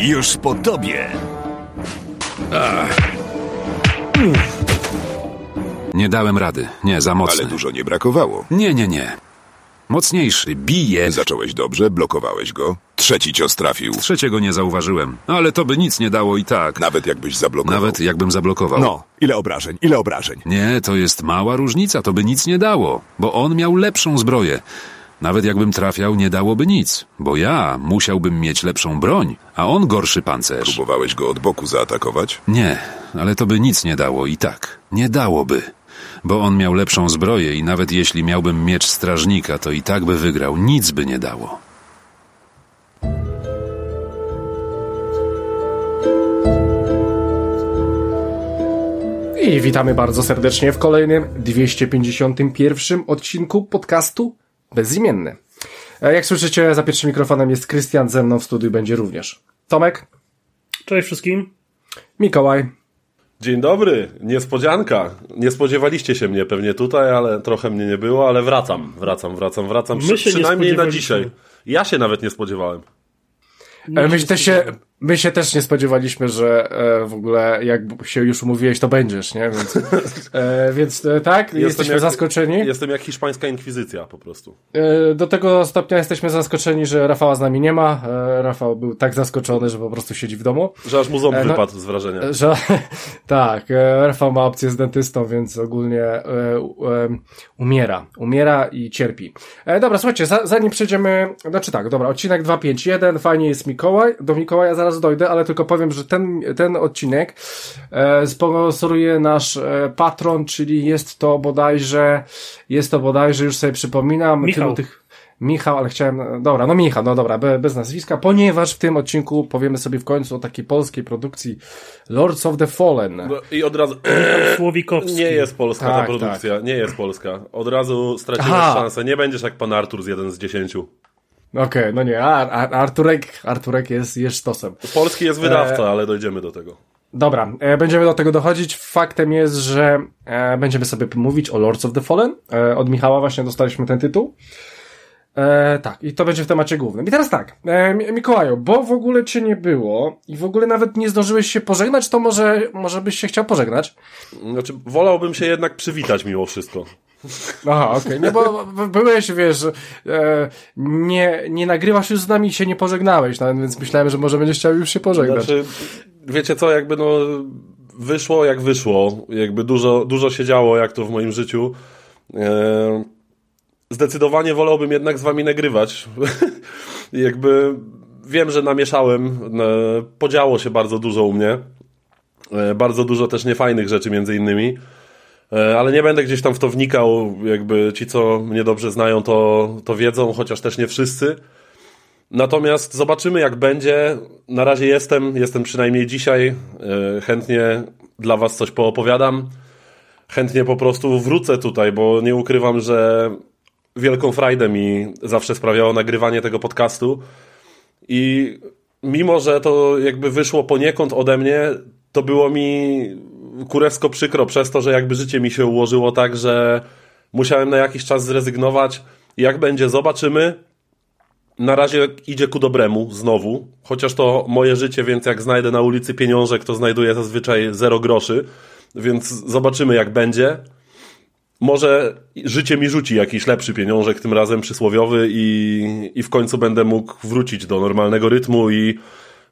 Już po tobie. Nie dałem rady. Nie, za mocny. Ale dużo nie brakowało. Nie, nie, nie. Mocniejszy, bije. Zacząłeś dobrze, blokowałeś go. Trzeci cios trafił. Trzeciego nie zauważyłem, ale to by nic nie dało i tak. Nawet jakbyś zablokował. Nawet jakbym zablokował. No, ile obrażeń, ile obrażeń. Nie, to jest mała różnica, to by nic nie dało, bo on miał lepszą zbroję. Nawet jakbym trafiał, nie dałoby nic, bo ja musiałbym mieć lepszą broń, a on gorszy pancerz. Próbowałeś go od boku zaatakować? Nie, ale to by nic nie dało i tak. Nie dałoby. Bo on miał lepszą zbroję i nawet jeśli miałbym miecz strażnika, to i tak by wygrał. Nic by nie dało. I witamy bardzo serdecznie w kolejnym 251 odcinku podcastu Bezimienny. E, Jak słyszycie, za pierwszym mikrofonem jest Krystian, ze mną w studiu będzie również Tomek, Cześć wszystkim. Mikołaj Dzień dobry, niespodzianka. Nie spodziewaliście się mnie pewnie tutaj, ale trochę mnie nie było, ale wracam, wracam, wracam, wracam. My Przy, się nie przynajmniej na dzisiaj. Ja się nawet nie spodziewałem. E, My też, się, my się też nie spodziewaliśmy, że e, w ogóle jak się już umówiłeś, to będziesz, nie? Więc, e, więc e, tak, jesteśmy jak- zaskoczeni. Jestem jak hiszpańska inkwizycja po prostu. E, do tego stopnia jesteśmy zaskoczeni, że Rafała z nami nie ma. Rafał był tak zaskoczony, że po prostu siedzi w domu. Że aż mu ząb no- wypadł z wrażenia. Że, tak, Rafał ma opcję z dentystą, więc ogólnie umiera. Umiera i cierpi. Dobra, słuchajcie, za, zanim przejdziemy, znaczy tak, dobra, odcinek 251, fajnie jest Mikołaj, do Mikołaja zaraz dojdę, ale tylko powiem, że ten, ten odcinek e, sponsoruje nasz e, patron, czyli jest to bodajże, jest to bodajże, już sobie przypominam, Michał. tylu tych... Michał, ale chciałem, dobra, no Michał, no dobra, be, bez nazwiska, ponieważ w tym odcinku powiemy sobie w końcu o takiej polskiej produkcji Lords of the Fallen. No I od razu... Słowikowski. Nie jest polska Tak, ta produkcja, nie jest polska. Od razu straciłeś Aha. szansę. Nie będziesz jak pan Artur z jeden z dziesięciu. Okej, no nie, a, a, Arturek, Arturek jest, jest sztosem. Polski jest wydawca, E, ale dojdziemy do tego. Dobra, e, będziemy do tego dochodzić. Faktem jest, że e, będziemy sobie mówić o Lords of the Fallen. E, od Michała właśnie dostaliśmy ten tytuł. E, tak, i to będzie w temacie głównym. I teraz tak, e, Mi- Mikołaju, bo w ogóle cię nie było i w ogóle nawet nie zdążyłeś się pożegnać, to może, może byś się chciał pożegnać? Znaczy, wolałbym się jednak przywitać mimo wszystko. Aha, okej, no bo byłeś, wiesz, e, nie, nie nagrywasz już z nami i się nie pożegnałeś, no, więc myślałem, że może będziesz chciał już się pożegnać. Znaczy, wiecie co, jakby no wyszło jak wyszło, jakby dużo, dużo się działo jak to w moim życiu. E, zdecydowanie wolałbym jednak z wami nagrywać. jakby wiem, że namieszałem, e, podziało się bardzo dużo u mnie. E, bardzo dużo też niefajnych rzeczy między innymi. E, Ale nie będę gdzieś tam w to wnikał, jakby ci, co mnie dobrze znają, to, to wiedzą, chociaż też nie wszyscy. Natomiast zobaczymy, jak będzie. Na razie jestem, jestem przynajmniej dzisiaj. Chętnie dla Was coś poopowiadam. Chętnie po prostu wrócę tutaj, bo nie ukrywam, że wielką frajdę mi zawsze sprawiało nagrywanie tego podcastu. I mimo, że to jakby wyszło poniekąd ode mnie, to było mi kurewsko przykro przez to, że jakby życie mi się ułożyło tak, że musiałem na jakiś czas zrezygnować. Jak będzie, zobaczymy. Na razie idzie ku dobremu znowu, chociaż to moje życie, więc jak znajdę na ulicy pieniążek, to znajduję zazwyczaj zero groszy, więc zobaczymy jak będzie. Może życie mi rzuci jakiś lepszy pieniążek, tym razem przysłowiowy i, i w końcu będę mógł wrócić do normalnego rytmu i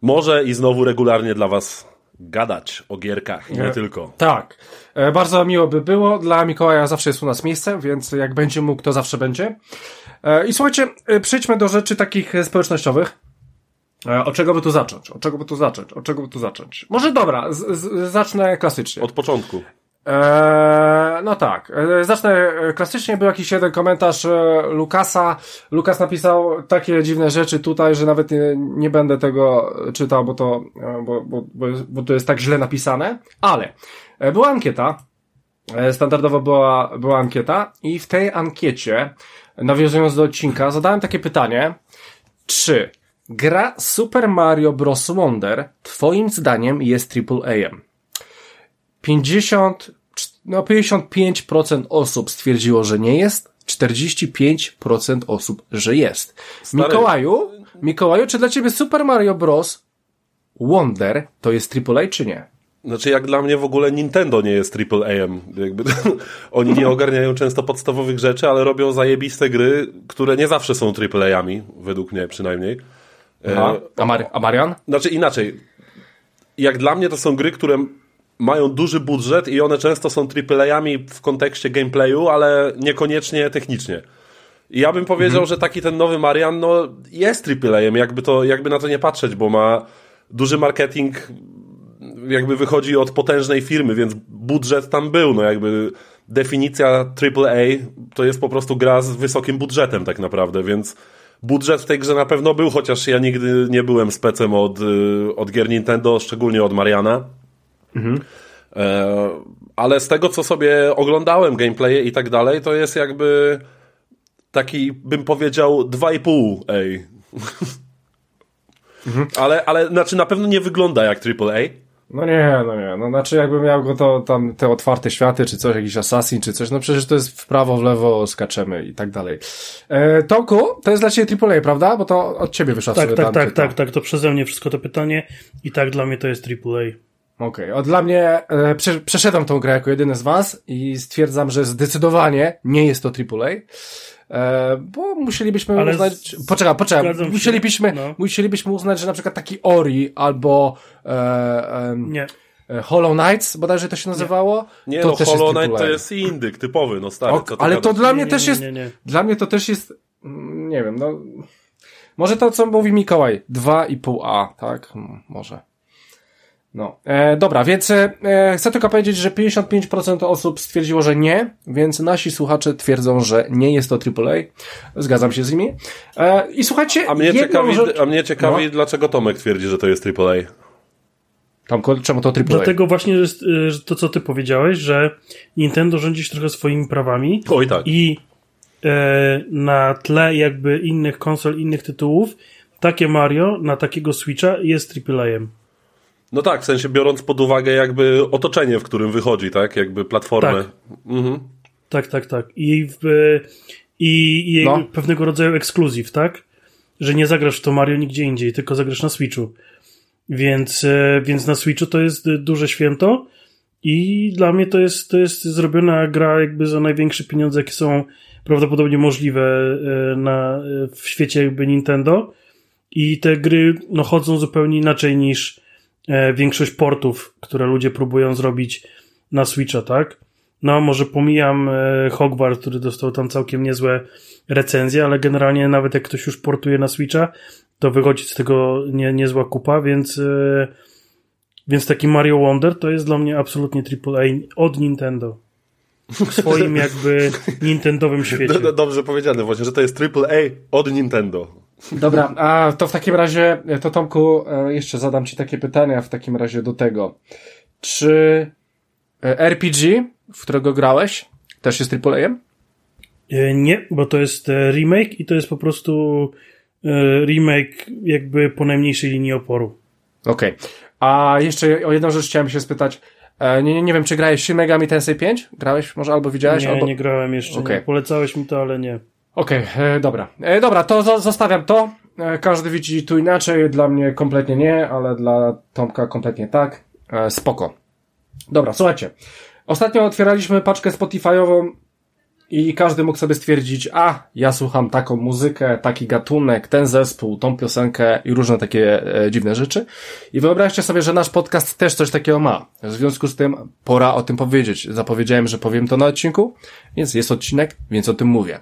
może i znowu regularnie dla was gadać o gierkach i nie Nie. tylko. Tak. E, bardzo miło by było. Dla Mikołaja zawsze jest u nas miejsce, więc jak będzie mógł, to zawsze będzie. E, I słuchajcie, e, przejdźmy do rzeczy takich e, społecznościowych. E, Od czego by tu zacząć? Od czego by tu zacząć? Od czego by tu zacząć? Może dobra, z, z, zacznę klasycznie. Od początku. Eee, no tak. Eee, zacznę e, klasycznie. Był jakiś jeden komentarz e, Lukasa. Lukas napisał takie dziwne rzeczy tutaj, że nawet nie, nie będę tego czytał, bo to, e, bo, bo, bo, bo to jest tak źle napisane. Ale e, była ankieta. E, Standardowo była, była ankieta i w tej ankiecie, nawiązując do odcinka, zadałem takie pytanie, czy gra Super Mario Bros. Wonder twoim zdaniem jest AAA-em? 50, no 55% osób stwierdziło, że nie jest, 45% osób, że jest. Stary- Mikołaju, Mikołaju, czy dla ciebie Super Mario Bros. Wonder to jest AAA czy nie? Znaczy, jak dla mnie w ogóle Nintendo nie jest AAA-em. Jakby, oni nie ogarniają często podstawowych rzeczy, ale robią zajebiste gry, które nie zawsze są AAA-ami, według mnie przynajmniej. Aha. E, A, Mar- a Marian? Znaczy inaczej. Jak dla mnie to są gry, które mają duży budżet i one często są AAA-ami w kontekście gameplayu, ale niekoniecznie technicznie. I ja bym powiedział, Mhm. że taki ten nowy Marian no, jest AAA-em, jakby, to, jakby na to nie patrzeć, bo ma duży marketing, jakby wychodzi od potężnej firmy, więc budżet tam był, no jakby definicja AAA to jest po prostu gra z wysokim budżetem tak naprawdę, więc budżet w tej grze na pewno był, chociaż ja nigdy nie byłem specem od, y, od gier Nintendo, szczególnie od Mariana. E, ale z tego, co sobie oglądałem, gameplaye i tak dalej, to jest jakby taki, bym powiedział, 2,5 ej. ale, ale znaczy na pewno nie wygląda jak AAA. No nie, no nie. No znaczy jakby miał go to tam te otwarte światy, czy coś, jakiś assassin, czy coś, no przecież to jest w prawo, w lewo skaczemy i tak dalej. E, Tomku, to jest dla ciebie AAA, prawda? Bo to od ciebie wyszła Tak, sobie tak, tam tak, tak, tak, to przeze mnie wszystko to pytanie i tak dla mnie to jest AAA. Okej, okay. dla mnie e, prze, przeszedłem tą grę jako jedyny z was i stwierdzam, że zdecydowanie nie jest to AAA. E, bo musielibyśmy Ale uznać. z- Poczekaj, poczekaj. Musielibyśmy, No. musielibyśmy uznać, że na przykład taki Ori albo e, em, Nie. e, Hollow Knights, bodajże to się nazywało. Nie, to no też Hollow jest Knight to jest indyk typowy, no stary. Ty ale to dla Nie, mnie nie, też nie, jest. nie, nie. Dla mnie to też jest. mm, Nie wiem, no. Może to, co mówi Mikołaj. 2,5A, tak? Hmm, może. No. E, dobra, więc e, chcę tylko powiedzieć, że 55% osób stwierdziło, że nie, więc nasi słuchacze twierdzą, że nie jest to AAA. Zgadzam się z nimi. E, I słuchajcie, A mnie ciekawi, rzecz... a mnie ciekawi No. dlaczego Tomek twierdzi, że to jest AAA. Tomku, czemu to AAA? Dlatego właśnie, że, że to co ty powiedziałeś, że Nintendo rządzi się trochę swoimi prawami Oj tak. i e, na tle jakby innych konsol, innych tytułów, takie Mario na takiego Switcha jest AAA-em. No tak, w sensie biorąc pod uwagę jakby otoczenie, w którym wychodzi, tak? Jakby platformę. Tak. Mhm. Tak, tak, tak. I, w, i, i No. pewnego rodzaju ekskluzyw, tak? Że nie zagrasz w to Mario nigdzie indziej, tylko zagrasz na Switchu. Więc, e, więc na Switchu to jest duże święto i dla mnie to jest, to jest zrobiona gra jakby za największe pieniądze, jakie są prawdopodobnie możliwe e, na, w świecie jakby Nintendo. I te gry no, chodzą zupełnie inaczej niż większość portów, które ludzie próbują zrobić na Switcha, tak? No, może pomijam e, Hogwarts, który dostał tam całkiem niezłe recenzje, ale generalnie nawet jak ktoś już portuje na Switcha, to wychodzi z tego nie, niezła kupa, więc, e, więc taki Mario Wonder to jest dla mnie absolutnie AAA od Nintendo. W swoim jakby nintendowym świecie. Do- do- Dobrze powiedziane właśnie, że to jest AAA od Nintendo. Dobra, a to w takim razie, to Tomku, e, jeszcze zadam Ci takie pytania w takim razie do tego. Czy e, RPG, w którego grałeś, też jest AAA-em? E, Nie, bo to jest e, remake i to jest po prostu e, remake jakby po najmniejszej linii oporu. Okej. A jeszcze o jedną rzecz chciałem się spytać. E, nie, nie, nie wiem, czy grałeś Shin Megami Tensei 5? Grałeś może albo widziałeś? Nie, albo... nie grałem jeszcze. Okej. Nie. Polecałeś mi to, ale nie. Okej, e, dobra. E, dobra, to zo- zostawiam to. E, każdy widzi tu inaczej. Dla mnie kompletnie nie, ale dla Tomka kompletnie tak. E, spoko. Dobra, słuchajcie. Ostatnio otwieraliśmy paczkę Spotify'ową i każdy mógł sobie stwierdzić, a ja słucham taką muzykę, taki gatunek, ten zespół, tą piosenkę i różne takie e, dziwne rzeczy. I wyobraźcie sobie, że nasz podcast też coś takiego ma. W związku z tym pora o tym powiedzieć. Zapowiedziałem, że powiem to na odcinku, więc jest odcinek, więc o tym mówię.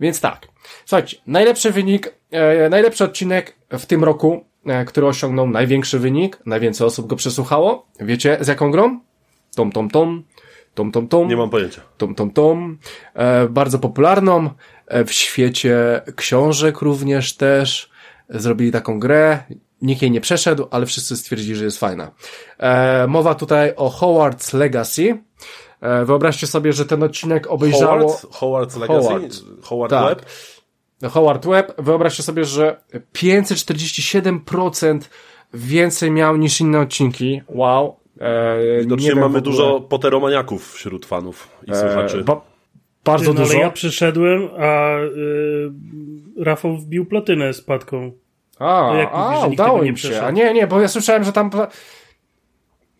Więc tak. Słuchajcie, najlepszy wynik, e, najlepszy odcinek w tym roku, e, który osiągnął największy wynik, najwięcej osób go przesłuchało. Wiecie z jaką grą? Tom, tom, tom. Tom, tom, tom. Nie mam pojęcia. Tom, tom, tom. E, bardzo popularną e, w świecie książek również też. Zrobili taką grę. Nikt jej nie przeszedł, ale wszyscy stwierdzili, że jest fajna. E, mowa tutaj o Howard's Legacy. E, wyobraźcie sobie, że ten odcinek obejrzało... Howard? Howard's Legacy? Howard. Howard Tak. Web? Howard Webb, wyobraźcie sobie, że 547% więcej miał niż inne odcinki. Wow. E, Widocznie mamy dużo poteromaniaków wśród fanów i słuchaczy. E, ba- bardzo no, dużo. ale ja przyszedłem, a y, Rafał wbił platynę z padką. A, To jak a udało im się. A nie, nie, bo ja słyszałem, że tam...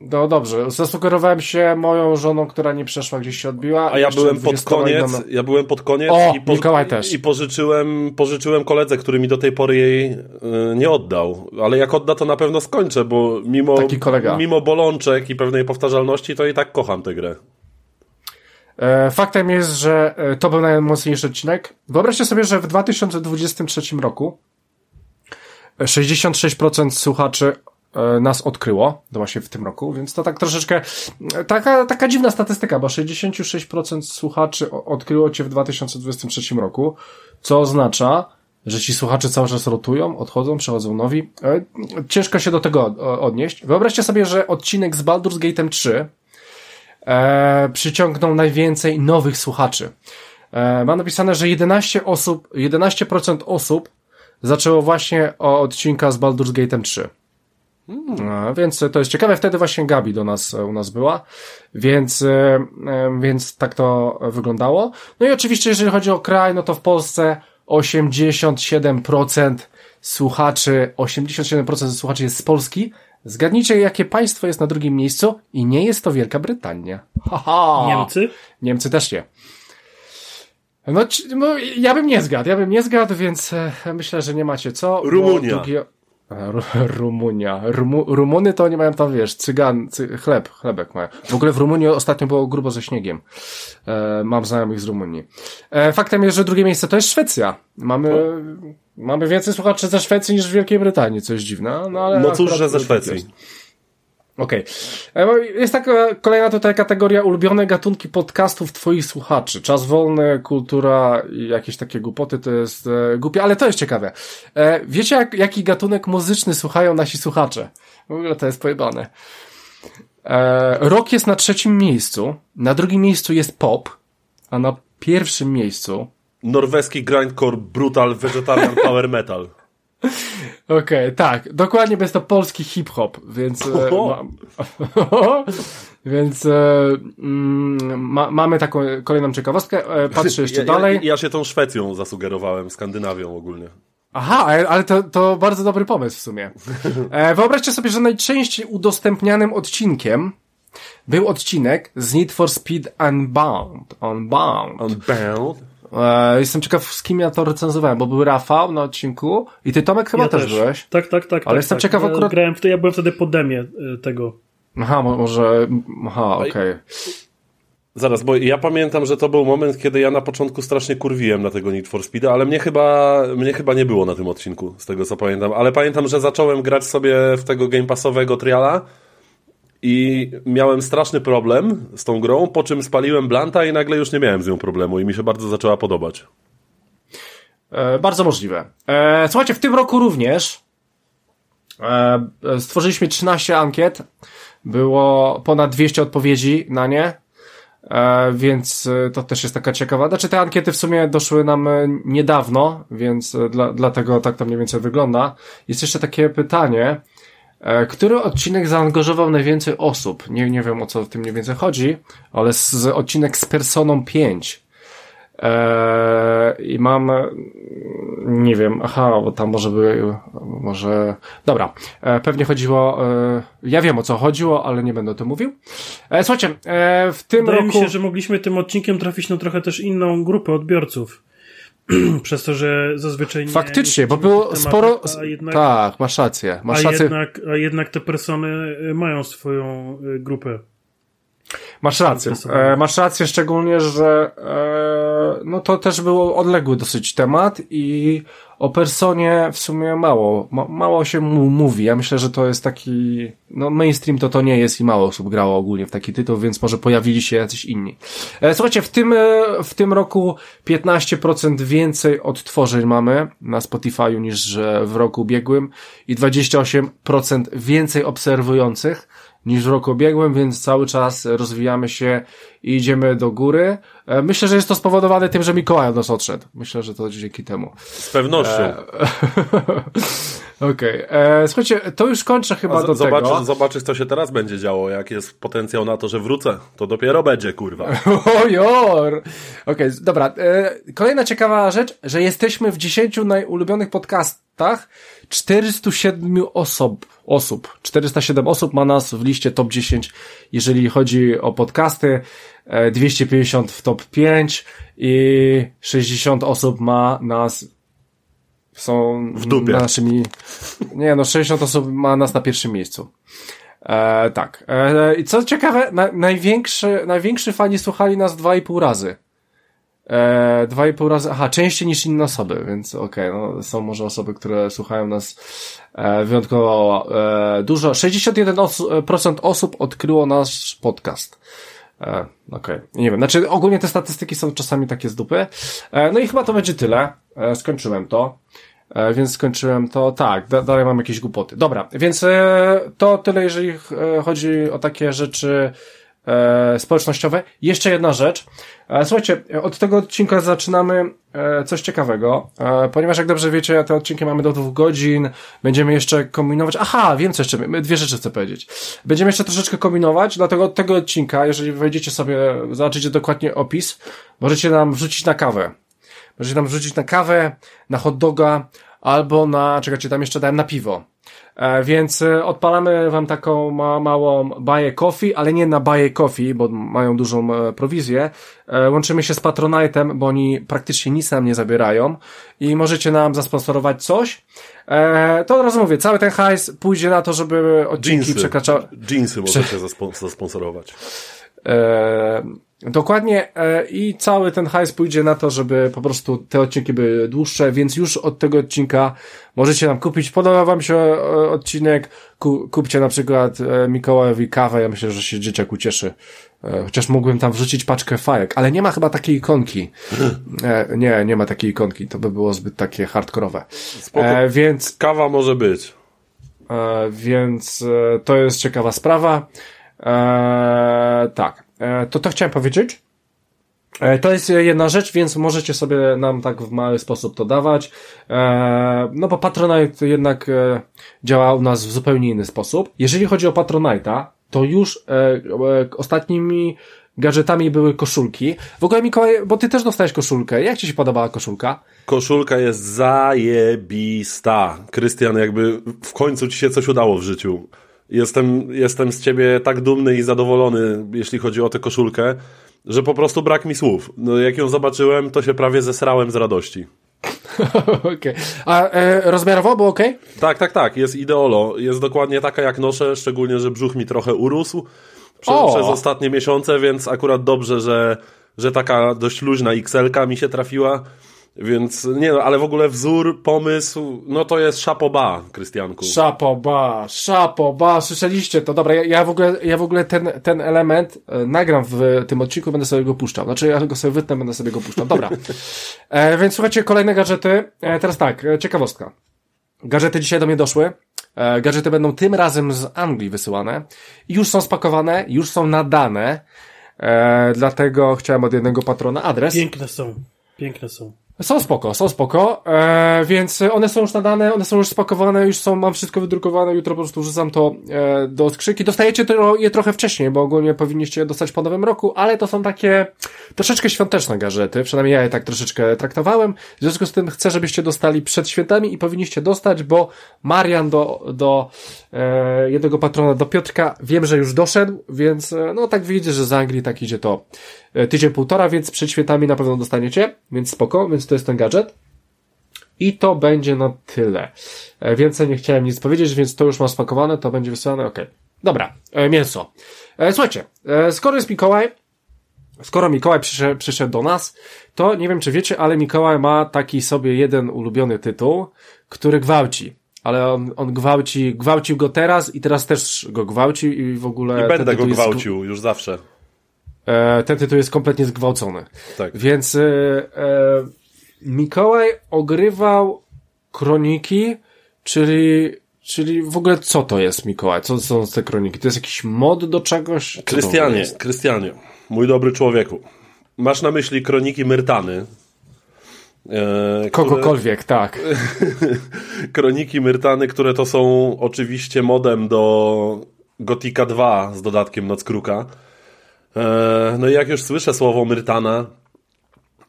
No dobrze, zasugerowałem się moją żoną, która nie przeszła, gdzieś się odbiła. A ja byłem pod 20 koniec, inną- ja byłem pod koniec O, i, Mikołaj też. i pożyczyłem, pożyczyłem koledze, który mi do tej pory jej y, nie oddał. Ale jak odda, to na pewno skończę, bo mimo, mimo bolączek i pewnej powtarzalności, to i tak kocham tę grę. E, Faktem jest, że e, to był najmocniejszy odcinek. Wyobraźcie sobie, że w 2023 roku e, 66% słuchaczy e, nas odkryło, to właśnie w tym roku, więc to tak troszeczkę e, taka, taka dziwna statystyka, bo 66% słuchaczy odkryło cię w 2023 roku, co oznacza, że ci słuchacze cały czas rotują, odchodzą, przychodzą nowi. E, Ciężko się do tego od- odnieść. Wyobraźcie sobie, że odcinek z Baldur's Gate'em 3 e, przyciągnął najwięcej nowych słuchaczy. E, mam napisane, że 11 osób, 11% osób zaczęło właśnie od odcinka z Baldur's Gate'em 3. E, więc to jest ciekawe. Wtedy właśnie Gabi do nas, e, u nas była, więc, e, e, więc tak to wyglądało. No i oczywiście, jeżeli chodzi o kraj, no to w Polsce 87% słuchaczy, 87% słuchaczy jest z Polski. Zgadnijcie, jakie państwo jest na drugim miejscu i nie jest to Wielka Brytania. Haha! Niemcy? Niemcy też nie. No, ci- no, ja bym nie zgadł, ja bym nie zgadł, więc e, myślę, że nie macie co. bo Rumunia. E, Rumunia. Rumu, Rumuny to nie mają tam, wiesz, cygan, cy, chleb, chlebek mają. W ogóle w Rumunii ostatnio było grubo ze śniegiem. E, mam znajomych z Rumunii. E, faktem jest, że drugie miejsce to jest Szwecja. Mamy, mamy więcej słuchaczy ze Szwecji niż w Wielkiej Brytanii, co jest dziwne. No, ale No cóż, że ze Szwecji. jest. Okej. E, bo Jest taka kolejna tutaj kategoria ulubione gatunki podcastów twoich słuchaczy. Czas wolny, kultura jakieś takie głupoty to jest e, głupie, ale to jest ciekawe. E, wiecie jak, jaki gatunek muzyczny słuchają nasi słuchacze? W ogóle to jest pojebane. E, rock jest na trzecim miejscu, na drugim miejscu jest pop, a na pierwszym miejscu Norweski grindcore brutal vegetarian power metal. Okej, tak, dokładnie, bo jest to polski hip-hop, więc... E, Oho. ma, więc e, mm, ma, mamy taką kolejną ciekawostkę. E, patrzę jeszcze ja, dalej. Ja, ja się tą Szwecją zasugerowałem, Skandynawią ogólnie. Aha, ale to, to bardzo dobry pomysł w sumie. Wyobraźcie sobie, że najczęściej udostępnianym odcinkiem był odcinek z Need for Speed Unbound. Unbound. Unbound. E, jestem ciekaw, z kim ja to recenzowałem, bo był Rafał na odcinku i ty, Tomek, chyba ja też, byłeś. Tak, tak, tak. Ale tak, jestem tak. ciekaw Ja akurat- Grałem wtedy, ja byłem wtedy po demie y, tego. Aha, mo- może... Aha, okej. Zaraz, bo ja pamiętam, że to był moment, kiedy ja na początku strasznie kurwiłem na tego Need for Speeda, ale mnie chyba, mnie chyba nie było na tym odcinku, z tego co pamiętam. Ale pamiętam, że zacząłem grać sobie w tego Game Passowego triala i miałem straszny problem z tą grą, po czym spaliłem Blanta i nagle już nie miałem z nią problemu i mi się bardzo zaczęła podobać. E, bardzo możliwe. E, słuchajcie, w tym roku również e, e, stworzyliśmy 13 ankiet. Było ponad 200 odpowiedzi na nie. E, więc e, to też jest taka ciekawa. Znaczy te ankiety w sumie doszły nam niedawno, więc dla, dlatego tak to mniej więcej wygląda. Jest jeszcze takie pytanie. E, Który odcinek zaangażował najwięcej osób? Nie, nie wiem o co w tym mniej więcej chodzi, ale z, z odcinek z Personą 5. Eee, I mam, e, nie wiem, aha, bo tam może były, może, dobra, e, pewnie chodziło, e, ja wiem o co chodziło, ale nie będę o tym mówił. E, słuchajcie, e, w tym Wydaje roku... mi się, że mogliśmy tym odcinkiem trafić na trochę też inną grupę odbiorców. Przez to, że zazwyczaj nie Faktycznie, nie bo było tematach, sporo, jednak, tak, masz rację, masz a, rację, jednak, a jednak te persony y, mają swoją y, grupę. Masz rację, e, masz rację szczególnie, że e, no to też był odległy dosyć temat i o personie w sumie mało, ma, mało się mu mówi. Ja myślę, że to jest taki, no mainstream to to nie jest i mało osób grało ogólnie w taki tytuł, więc może pojawili się jacyś inni. E, słuchajcie, w tym, e, w tym roku 15% więcej odtworzeń mamy na Spotify'u niż e, w roku ubiegłym i 28% więcej obserwujących niż w roku ubiegłym, więc cały czas rozwijamy się i idziemy do góry. E, Myślę, że jest to spowodowane tym, że Mikołaj od nas odszedł. Myślę, że to dzięki temu. Z pewnością. Okej, e, słuchajcie, to już kończę chyba z- do zobaczysz, tego. zobaczysz, co się teraz będzie działo. Jak jest potencjał na to, że wrócę, to dopiero będzie, kurwa. Ojor! Okej, dobra. E, kolejna ciekawa rzecz, że jesteśmy w 10 najulubionych podcast, podcastach 407 osób, osób. 407 osób ma nas w liście top 10, jeżeli chodzi o podcasty, e, 250 w top 5 i 60 osób ma nas są W dupie. naszymi, nie no, 60 osób ma nas na pierwszym miejscu. E, tak. E, I co ciekawe, na, największy, największy fani słuchali nas dwa i pół razy. E, dwa i pół razy, aha, częściej niż inne osoby, więc okej, no, są może osoby, które słuchają nas e, wyjątkowo e, dużo. 61% osu- procent osób odkryło nasz podcast. E, okej, nie wiem, znaczy ogólnie te statystyki są czasami takie z dupy. E, no i chyba to będzie tyle. E, skończyłem to. E, więc skończyłem to, tak, da, dalej mam jakieś głupoty. Dobra, więc e, to tyle, jeżeli e, chodzi o takie rzeczy e, społecznościowe. Jeszcze jedna rzecz. E, słuchajcie, od tego odcinka zaczynamy e, coś ciekawego, ponieważ jak dobrze wiecie, te odcinki mamy do dwóch godzin, będziemy jeszcze kombinować. Aha, wiem co jeszcze, dwie rzeczy chcę powiedzieć. Będziemy jeszcze troszeczkę kombinować, dlatego od tego odcinka, jeżeli wejdziecie sobie, zobaczycie dokładnie opis, możecie nam wrzucić na kawę. Możecie tam wrzucić na kawę, na hot doga, albo na, czekajcie, tam jeszcze dałem na piwo. E, więc e, odpalamy wam taką ma, małą baję coffee, ale nie na baję coffee, bo mają dużą e, prowizję. Łączymy się z Patronite'em, bo oni praktycznie nic nam nie zabierają i możecie nam zasponsorować coś. To od razu mówię, cały ten hajs pójdzie na to, żeby odcinki Jeansy. przekraczały... Jeansy możecie zaspo- zasponsorować. Dokładnie e, i cały ten hajs pójdzie na to, żeby po prostu te odcinki były dłuższe, więc już od tego odcinka możecie nam kupić. Podoba wam się e, odcinek, ku, kupcie na przykład e, Mikołajowi kawę, ja myślę, że się dzieciak ucieszy. Chociaż mógłbym tam wrzucić paczkę fajek, ale nie ma chyba takiej ikonki. Nie, nie ma takiej ikonki, to by było zbyt takie hardkorowe. Spoko. E, więc Kawa może być. E, więc to jest ciekawa sprawa. E, tak, to to chciałem powiedzieć. E, To jest jedna rzecz, więc możecie sobie nam tak w mały sposób to dawać. E, No bo Patronite jednak e, działa u nas w zupełnie inny sposób. Jeżeli chodzi o Patronite'a, to już e, e, ostatnimi gadżetami były koszulki. W ogóle Mikołaj, bo ty też dostałeś koszulkę. Jak ci się podobała koszulka? Koszulka jest zajebista. Krystian, jakby w końcu ci się coś udało w życiu. Jestem, jestem z ciebie tak dumny i zadowolony, jeśli chodzi o tę koszulkę, że po prostu brak mi słów. No, jak ją zobaczyłem, to się prawie zesrałem z radości. Okej. A e, rozmiarowo było ok? Tak, tak, tak, jest ideolo. Jest dokładnie taka jak noszę, szczególnie, że brzuch mi trochę urósł przez, przez ostatnie miesiące, więc akurat dobrze, że, że taka dość luźna XL-ka mi się trafiła. Więc nie no, ale w ogóle wzór, pomysł, no to jest szapoba, Krystianku. Szapoba, szapoba, słyszeliście to? Dobra, ja, ja w ogóle, ja w ogóle ten, ten element e, nagram w tym odcinku, będę sobie go puszczał. Znaczy, ja go sobie wytnę, będę sobie go puszczał. Dobra. E, więc słuchajcie, kolejne gadżety. E, teraz tak, e, ciekawostka. Gadżety dzisiaj do mnie doszły. E, gadżety będą tym razem z Anglii wysyłane. Już są spakowane, już są nadane. E, dlatego chciałem od jednego patrona adres. Piękne są. Piękne są. Są spoko, są spoko, e, więc one są już nadane, one są już spakowane, już są, mam wszystko wydrukowane, jutro po prostu wrzucam to e, do skrzynki. Dostajecie to, je trochę wcześniej, bo ogólnie powinniście je dostać po nowym roku, ale to są takie troszeczkę świąteczne gadżety, przynajmniej ja je tak troszeczkę traktowałem. W związku z tym chcę, żebyście dostali przed świętami i powinniście dostać, bo Marian do, do e, jednego patrona, do Piotrka, wiem, że już doszedł, więc e, no tak widzę, że z Anglii tak idzie to tydzień, półtora, więc przed świętami na pewno dostaniecie, więc spoko, więc to jest ten gadżet. I to będzie na tyle. E, Więcej nie chciałem nic powiedzieć, więc to już mam spakowane, to będzie wysłane, okej. Dobra, e, mięso. E, Słuchajcie, e, skoro jest Mikołaj, skoro Mikołaj przyszedł, przyszedł do nas, to nie wiem czy wiecie, ale Mikołaj ma taki sobie jeden ulubiony tytuł, który gwałci. Ale on, on gwałci, gwałcił go teraz i teraz też go gwałcił i w ogóle... I będę go gwałcił już zawsze. E, ten tytuł jest kompletnie zgwałcony. Tak. Więc e, e, Mikołaj ogrywał kroniki, czyli, czyli w ogóle co to jest Mikołaj? Co są te kroniki? To jest jakiś mod do czegoś? Krystianie? Krystianie, mój dobry człowieku. Masz na myśli kroniki Myrtany. E, które- Kogokolwiek, tak. Kroniki Myrtany, które to są oczywiście modem do Gotika 2 z dodatkiem Nockruka. E, no i jak już słyszę słowo Myrtana,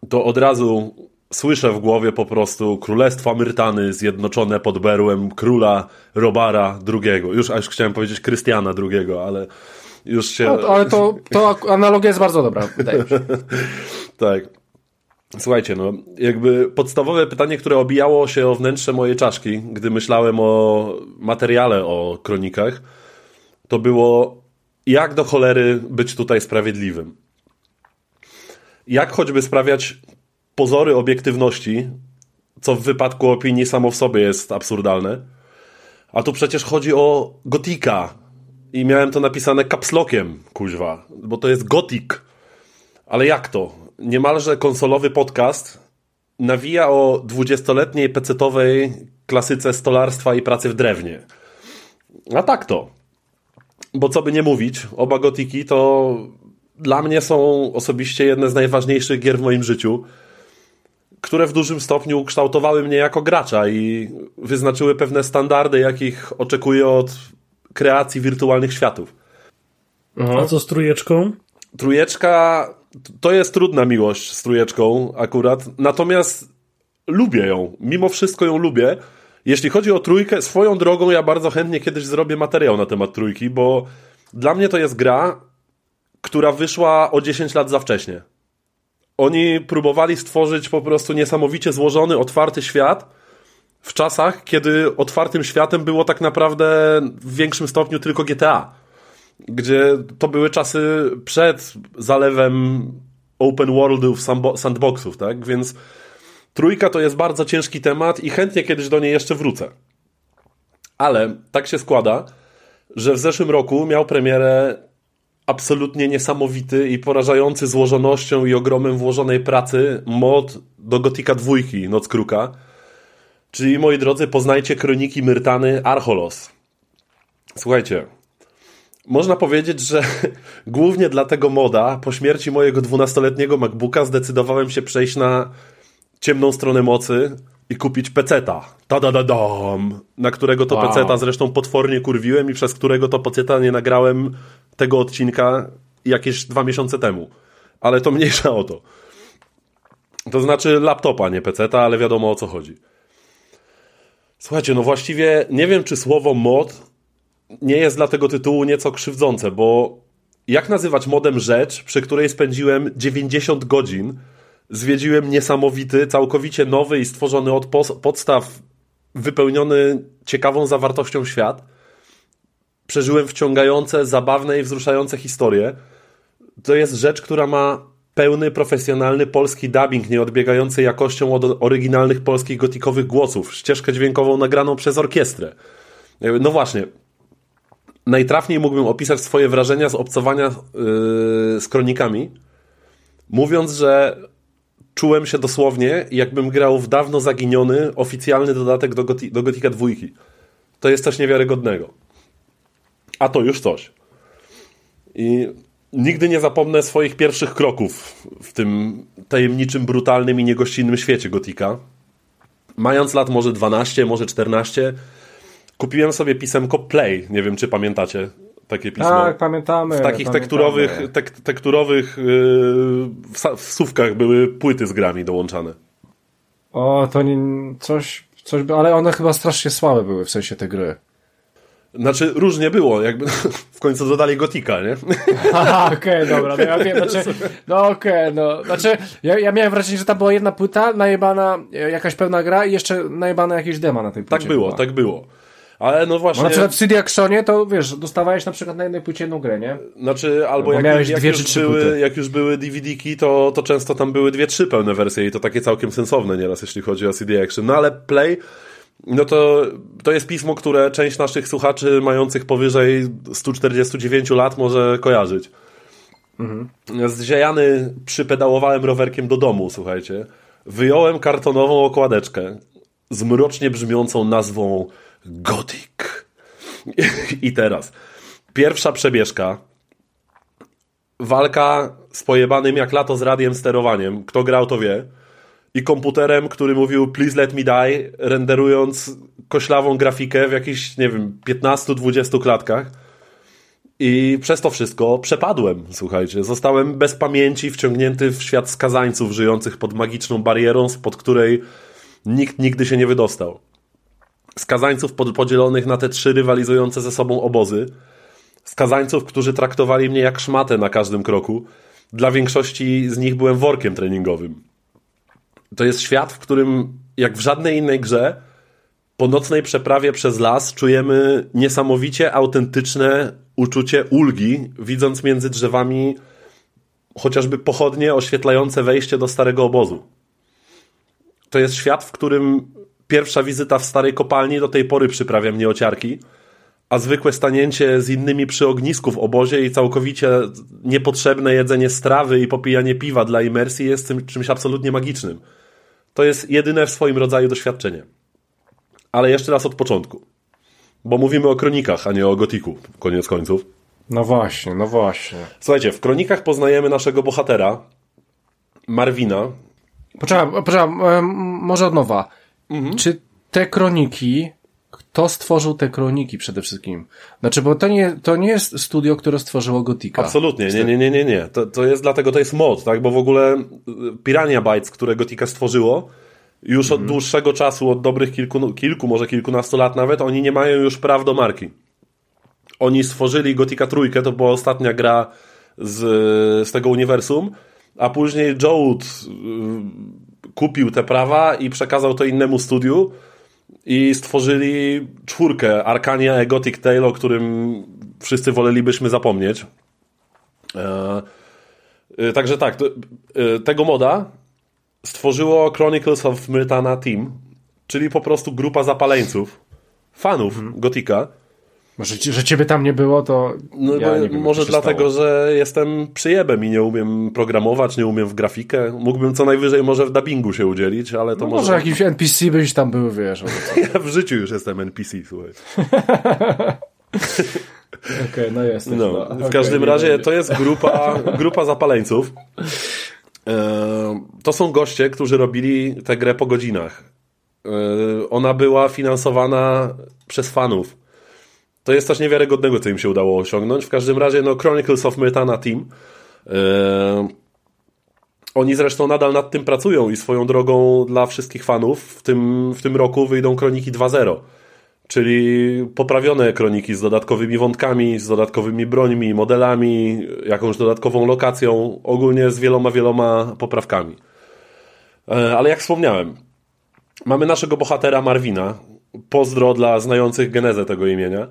to od razu słyszę w głowie po prostu Królestwa Myrtany zjednoczone pod berłem króla Robara II. Już aż chciałem powiedzieć Krystiana II, ale już się... No, ale to, to analogia jest bardzo dobra, wydaje mi się. tak. Słuchajcie, no, jakby podstawowe pytanie, które obijało się o wnętrze mojej czaszki, gdy myślałem o materiale o kronikach, to było jak do cholery być tutaj sprawiedliwym. Jak choćby sprawiać pozory obiektywności, co w wypadku opinii samo w sobie jest absurdalne. A tu przecież chodzi o gotika. I miałem to napisane kapslokiem, kuźwa, bo to jest gotik. Ale jak to? Niemalże konsolowy podcast nawija o dwudziestoletniej pecetowej klasyce stolarstwa i pracy w drewnie. A tak to. Bo co by nie mówić, oba gotiki to dla mnie są osobiście jedne z najważniejszych gier w moim życiu które w dużym stopniu kształtowały mnie jako gracza i wyznaczyły pewne standardy, jakich oczekuję od kreacji wirtualnych światów. A co z trójeczką? Trójeczka to jest trudna miłość z trójeczką akurat, natomiast lubię ją. Mimo wszystko ją lubię. Jeśli chodzi o trójkę, swoją drogą ja bardzo chętnie kiedyś zrobię materiał na temat trójki, bo dla mnie to jest gra, która wyszła o 10 lat za wcześnie. Oni próbowali stworzyć po prostu niesamowicie złożony, otwarty świat w czasach, kiedy otwartym światem było tak naprawdę w większym stopniu tylko GTA. Gdzie to były czasy przed zalewem open worldów, sandboxów, tak? Więc trójka to jest bardzo ciężki temat i chętnie kiedyś do niej jeszcze wrócę. Ale tak się składa, że w zeszłym roku miał premierę absolutnie niesamowity i porażający złożonością i ogromem włożonej pracy mod do Gotika dwójki Noc Kruka. Czyli, moi drodzy, poznajcie kroniki Myrtany Archolos. Słuchajcie, można powiedzieć, że głównie dla tego moda po śmierci mojego 12-letniego MacBooka zdecydowałem się przejść na ciemną stronę mocy i kupić peceta. Ta-da-da-dam! Na którego to wow. peceta zresztą potwornie kurwiłem i przez którego to peceta nie nagrałem tego odcinka jakieś dwa miesiące temu. Ale to mniejsza o to. To znaczy laptopa, nie peceta, ale wiadomo o co chodzi. Słuchajcie, no właściwie nie wiem, czy słowo mod nie jest dla tego tytułu nieco krzywdzące, bo jak nazywać modem rzecz, przy której spędziłem 90 godzin, zwiedziłem niesamowity, całkowicie nowy i stworzony od podstaw wypełniony ciekawą zawartością świat – przeżyłem wciągające, zabawne i wzruszające historie. To jest rzecz, która ma pełny, profesjonalny polski dubbing, nieodbiegający jakością od oryginalnych polskich gotikowych głosów, ścieżkę dźwiękową nagraną przez orkiestrę. No właśnie, najtrafniej mógłbym opisać swoje wrażenia z obcowania yy, z kronikami, mówiąc, że czułem się dosłownie, jakbym grał w dawno zaginiony oficjalny dodatek do, Goti do Gotika dwójki. To jest coś niewiarygodnego a to już coś. I nigdy nie zapomnę swoich pierwszych kroków w tym tajemniczym, brutalnym i niegościnnym świecie Gotika. Mając lat może 12, może 14, kupiłem sobie pisemko Play. Nie wiem, czy pamiętacie takie pismo. Tak, pamiętamy. W takich pamiętamy. tekturowych, tek, tekturowych yy, wsówkach były płyty z grami dołączane. O, to nie, coś, coś, ale one chyba strasznie słabe były, w sensie te gry. Znaczy, różnie było, jakby w końcu dodali Gotika, nie? Aha, okej, okay, dobra, no ja wiem, znaczy, no okej, okay, no, znaczy, ja, ja miałem wrażenie, że tam była jedna płyta, najebana e, jakaś pełna gra i jeszcze najebane jakieś dema na tej płycie. Tak było, chyba. tak było. Ale no właśnie... Bo na przykład w CD Actionie to, wiesz, dostawałeś na przykład na jednej płycie jedną grę, nie? Znaczy, albo jak, jak, jak, już były, jak już były DVD-ki, to, to często tam były dwie, trzy pełne wersje i to takie całkiem sensowne nieraz, jeśli chodzi o CD Action. No ale Play no to, to jest pismo, które część naszych słuchaczy mających powyżej 149 lat może kojarzyć. Mhm. Zziejany przypedałowałem rowerkiem do domu, słuchajcie. Wyjąłem kartonową okładeczkę z mrocznie brzmiącą nazwą Gothic. I teraz. Pierwsza przebieżka. Walka z pojebanym jak lato z radiem sterowaniem. Kto grał, to wie i komputerem, który mówił please let me die, renderując koślawą grafikę w jakichś, nie wiem, 15-20 klatkach. I przez to wszystko przepadłem, słuchajcie. Zostałem bez pamięci wciągnięty w świat skazańców żyjących pod magiczną barierą, spod której nikt nigdy się nie wydostał. Skazańców podzielonych na te trzy rywalizujące ze sobą obozy. Skazańców, którzy traktowali mnie jak szmatę na każdym kroku. Dla większości z nich byłem workiem treningowym. To jest świat, w którym, jak w żadnej innej grze, po nocnej przeprawie przez las czujemy niesamowicie autentyczne uczucie ulgi, widząc między drzewami chociażby pochodnie oświetlające wejście do starego obozu. To jest świat, w którym pierwsza wizyta w starej kopalni do tej pory przyprawia mnie ociarki, a zwykłe stanięcie z innymi przy ognisku w obozie i całkowicie niepotrzebne jedzenie strawy i popijanie piwa dla imersji jest czymś absolutnie magicznym. To jest jedyne w swoim rodzaju doświadczenie. Ale jeszcze raz od początku. Bo mówimy o kronikach, a nie o gotiku, koniec końców. No właśnie, no właśnie. Słuchajcie, w kronikach poznajemy naszego bohatera, Marwina. Poczekaj, poczekaj może od nowa. Mhm. Czy te kroniki, kto stworzył te kroniki przede wszystkim? Znaczy, bo to nie, to nie jest studio, które stworzyło Gotika. Absolutnie, nie, nie, nie, nie, nie. To, to jest dlatego, to jest mod, tak? Bo w ogóle Pirania Bytes, które Gotika stworzyło, już od mhm. dłuższego czasu, od dobrych kilku, kilku, może kilkunastu lat nawet, oni nie mają już praw do marki. Oni stworzyli Gotika Trójkę, to była ostatnia gra z, z tego uniwersum, a później Joe y, kupił te prawa i przekazał to innemu studiu i stworzyli czwórkę Arcania e Gothic Tale, o którym wszyscy wolelibyśmy zapomnieć. E, e, także tak, e, tego moda stworzyło Chronicles of Myrtana Team, czyli po prostu grupa zapaleńców, fanów mhm. Gotika. Może, że ciebie tam nie było, to. No, ja nie wiem, może dlatego, że jestem przyjebem i nie umiem programować, nie umiem w grafikę. Mógłbym co najwyżej może w dubbingu się udzielić, ale to no może. Może jakiś NPC byś tam był, wiesz. ja w życiu już jestem NPC, słuchaj. Okej, okay, no jest. No, w okay, każdym razie to jest grupa, grupa zapaleńców. E, to są goście, którzy robili tę grę po godzinach. E, ona była finansowana przez fanów. To jest coś niewiarygodnego, co im się udało osiągnąć. W każdym razie, no, Chronicles of Myrtana Team. E, oni zresztą nadal nad tym pracują i swoją drogą dla wszystkich fanów w tym, w tym roku wyjdą Kroniki 2.0 czyli poprawione kroniki z dodatkowymi wątkami, z dodatkowymi brońmi, modelami, jakąś dodatkową lokacją, ogólnie z wieloma, wieloma poprawkami. E, ale jak wspomniałem, mamy naszego bohatera Marwina. Pozdro dla znających genezę tego imienia.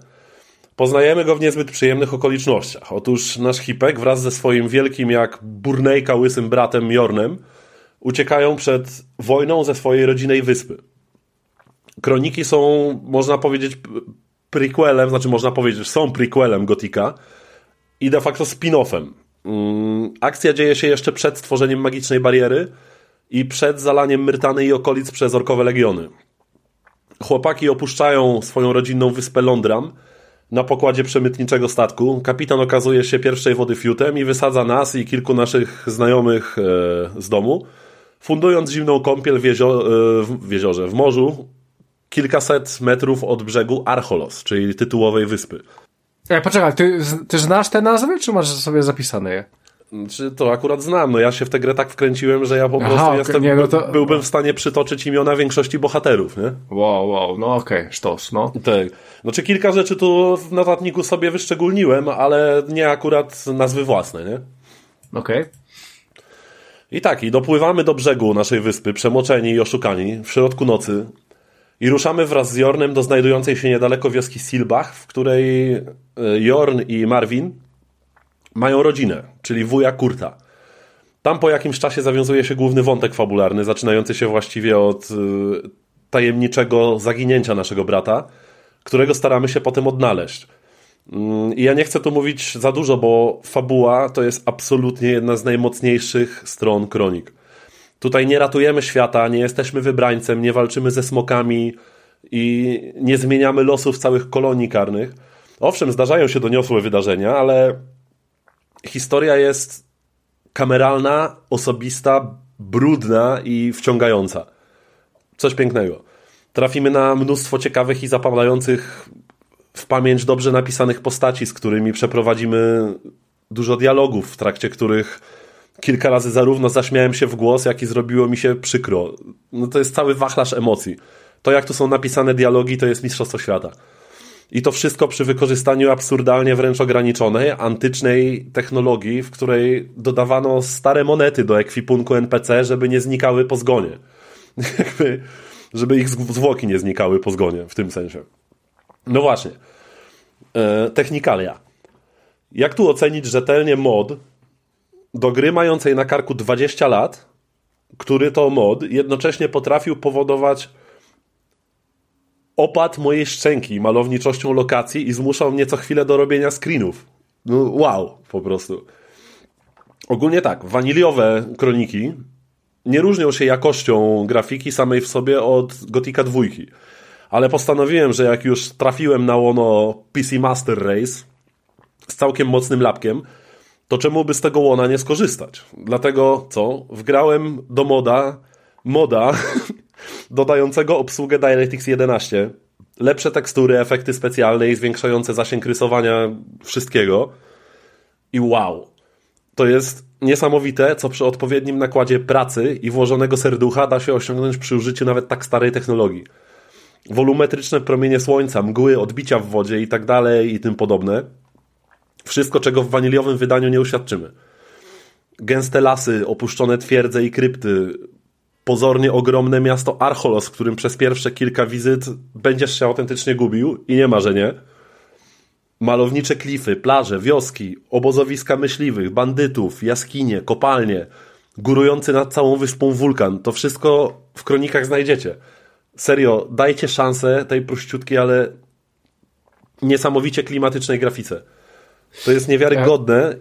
Poznajemy go w niezbyt przyjemnych okolicznościach. Otóż nasz hipek wraz ze swoim wielkim jak burnejka łysym bratem Jornem uciekają przed wojną ze swojej rodzinnej wyspy. Kroniki są, można powiedzieć, prequelem, znaczy można powiedzieć, są prequelem Gotika i de facto spin-offem. Mm, akcja dzieje się jeszcze przed stworzeniem magicznej bariery i przed zalaniem Myrtany i okolic przez orkowe legiony. Chłopaki opuszczają swoją rodzinną wyspę Londram na pokładzie przemytniczego statku. Kapitan okazuje się pierwszej wody fiutem i wysadza nas i kilku naszych znajomych e, z domu, fundując zimną kąpiel w, jezio e, w jeziorze, w morzu, kilkaset metrów od brzegu Archolos, czyli tytułowej wyspy. Ej, poczekaj, ty, ty znasz te nazwy, czy masz sobie zapisane je? Czy to akurat znam, no ja się w tę grę tak wkręciłem, że ja po Aha, prostu jestem, nie, no to... byłbym w stanie przytoczyć imiona większości bohaterów, nie? Wow, wow, no okej, okay, sztos, no. Tak. Znaczy kilka rzeczy tu w notatniku sobie wyszczególniłem, ale nie akurat nazwy własne, nie? Okej. Okay. I tak, i dopływamy do brzegu naszej wyspy, przemoczeni i oszukani, w środku nocy, i ruszamy wraz z Jornem do znajdującej się niedaleko wioski Silbach, w której e, Jorn i Marvin mają rodzinę, czyli wuja Kurta. Tam po jakimś czasie zawiązuje się główny wątek fabularny, zaczynający się właściwie od e, tajemniczego zaginięcia naszego brata, którego staramy się potem odnaleźć. Mm, I ja nie chcę tu mówić za dużo, bo fabuła to jest absolutnie jedna z najmocniejszych stron kronik. Tutaj nie ratujemy świata, nie jesteśmy wybrańcem, nie walczymy ze smokami i nie zmieniamy losów całych kolonii karnych. Owszem, zdarzają się doniosłe wydarzenia, ale historia jest kameralna, osobista, brudna i wciągająca. Coś pięknego. Trafimy na mnóstwo ciekawych i zapadających w pamięć dobrze napisanych postaci, z którymi przeprowadzimy dużo dialogów, w trakcie których kilka razy zarówno zaśmiałem się w głos, jak i zrobiło mi się przykro. No to jest cały wachlarz emocji. To, jak tu są napisane dialogi, to jest Mistrzostwo Świata. I to wszystko przy wykorzystaniu absurdalnie wręcz ograniczonej, antycznej technologii, w której dodawano stare monety do ekwipunku NPC, żeby nie znikały po zgonie. Jakby, żeby ich zwłoki nie znikały po zgonie, w tym sensie. No właśnie. E, technikalia. Jak tu ocenić rzetelnie mod do gry mającej na karku 20 lat, który to mod jednocześnie potrafił powodować opad mojej szczęki malowniczością lokacji i zmuszał mnie co chwilę do robienia screenów. No, wow, po prostu. Ogólnie tak, waniliowe kroniki nie różnią się jakością grafiki samej w sobie od Gotika dwójki. Ale postanowiłem, że jak już trafiłem na łono PC Master Race z całkiem mocnym lapkiem, to czemu by z tego łona nie skorzystać? Dlatego co? Wgrałem do moda moda dodającego obsługę DirectX 11, lepsze tekstury, efekty specjalne i zwiększające zasięg rysowania wszystkiego. I wow, to jest niesamowite, co przy odpowiednim nakładzie pracy i włożonego serducha da się osiągnąć przy użyciu nawet tak starej technologii. Wolumetryczne promienie słońca, mgły, odbicia w wodzie i tak dalej i tym podobne. Wszystko, czego w waniliowym wydaniu nie uświadczymy. Gęste lasy, opuszczone twierdze i krypty, pozornie ogromne miasto Archolos, w którym przez pierwsze kilka wizyt będziesz się autentycznie gubił i nie ma, że nie. Malownicze klify, plaże, wioski, obozowiska myśliwych, bandytów, jaskinie, kopalnie, górujący nad całą wyspą wulkan. To wszystko w kronikach znajdziecie. Serio, dajcie szansę tej prościutkiej, ale niesamowicie klimatycznej grafice. To jest niewiarygodne,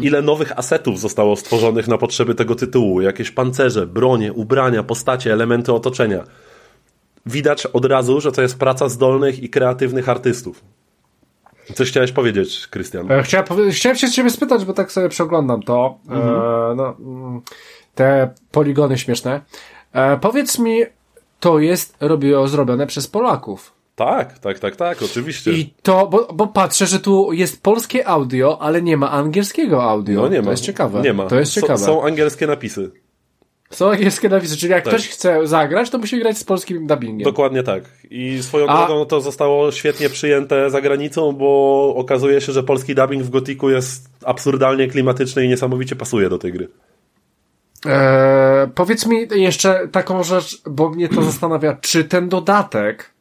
ile nowych asetów zostało stworzonych na potrzeby tego tytułu. Jakieś pancerze, bronie, ubrania, postacie, elementy otoczenia. Widać od razu, że to jest praca zdolnych i kreatywnych artystów. Coś chciałeś powiedzieć, Krystian? E, Chciałem, chciałem się ciebie spytać, bo tak sobie przeglądam to. E, no, mm, te poligony śmieszne. E, powiedz mi, to jest robiło, zrobione przez Polaków. Tak, tak, tak, tak, oczywiście. I to, bo, bo patrzę, że tu jest polskie audio, ale nie ma angielskiego audio. No nie ma. To jest ciekawe. Nie ma. To jest ciekawe. Są angielskie napisy. Są angielskie napisy, czyli jak Tak. ktoś chce zagrać, to musi grać z polskim dubbingiem. Dokładnie tak. I swoją A- drogą to zostało świetnie przyjęte za granicą, bo okazuje się, że polski dubbing w Gotiku jest absurdalnie klimatyczny i niesamowicie pasuje do tej gry. Eee, powiedz mi jeszcze taką rzecz, bo mnie to zastanawia, czy ten dodatek,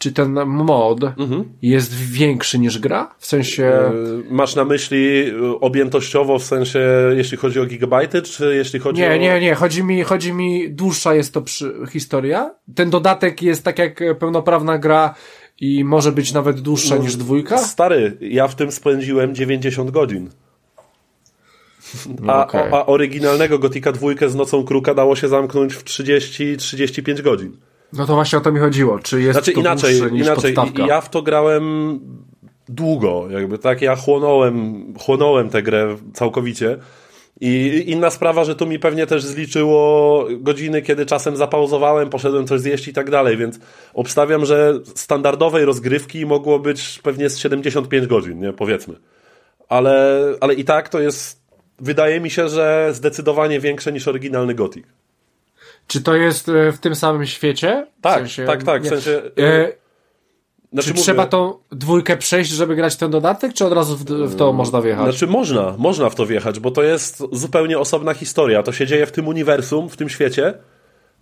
czy ten mod Mhm. jest większy niż gra? W sensie... E, Masz na myśli e, objętościowo, w sensie jeśli chodzi o gigabajty, czy jeśli chodzi o... Nie, nie, nie, chodzi mi, chodzi mi, dłuższa jest to przy, historia. Ten dodatek jest tak jak pełnoprawna gra i może być nawet dłuższa No, niż dwójka? Stary, ja w tym spędziłem 90 godzin. A, okej. a oryginalnego Gotika dwójkę z Nocą Kruka dało się zamknąć w 30-35 godzin. No to właśnie o to mi chodziło. Czy jest Znaczy to inaczej, dłuższe niż inaczej. podstawka? Ja w to grałem długo, jakby tak, ja chłonąłem, chłonąłem tę grę całkowicie. I inna sprawa, że tu mi pewnie też zliczyło godziny, kiedy czasem zapauzowałem, poszedłem coś zjeść i tak dalej, więc obstawiam, że standardowej rozgrywki mogło być pewnie z 75 godzin, nie, powiedzmy. Ale, ale i tak to jest, wydaje mi się, że zdecydowanie większe niż oryginalny Gothic. Czy to jest e, w tym samym świecie? W Tak, sensie, tak, tak, w sensie... E, Znaczy czy mówię- trzeba tą dwójkę przejść, żeby grać ten dodatek, czy od razu w, w to można wjechać? Znaczy można, można w to wjechać, bo to jest zupełnie osobna historia. To się dzieje w tym uniwersum, w tym świecie,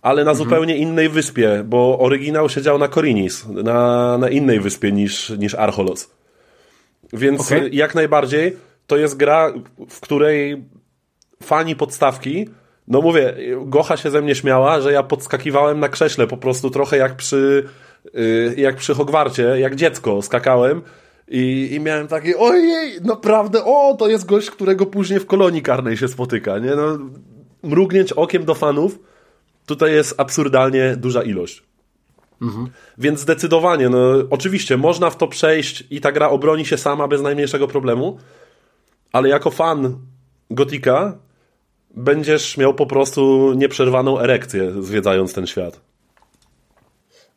ale na zupełnie innej wyspie, bo oryginał się dział na Korinis, na, na innej wyspie niż, niż Archolos. Więc Okej. y, jak najbardziej to jest gra, w której fani podstawki, no mówię, Gocha się ze mnie śmiała, że ja podskakiwałem na krześle po prostu trochę jak przy, y, jak przy Hogwarcie, jak dziecko skakałem i, i miałem takie, ojej, naprawdę, o, to jest gość, którego później w kolonii karnej się spotyka, nie? No, mrugnięć okiem do fanów, tutaj jest absurdalnie duża ilość. Więc zdecydowanie, no oczywiście można w to przejść i ta gra obroni się sama bez najmniejszego problemu, ale jako fan Gotika będziesz miał po prostu nieprzerwaną erekcję zwiedzając ten świat.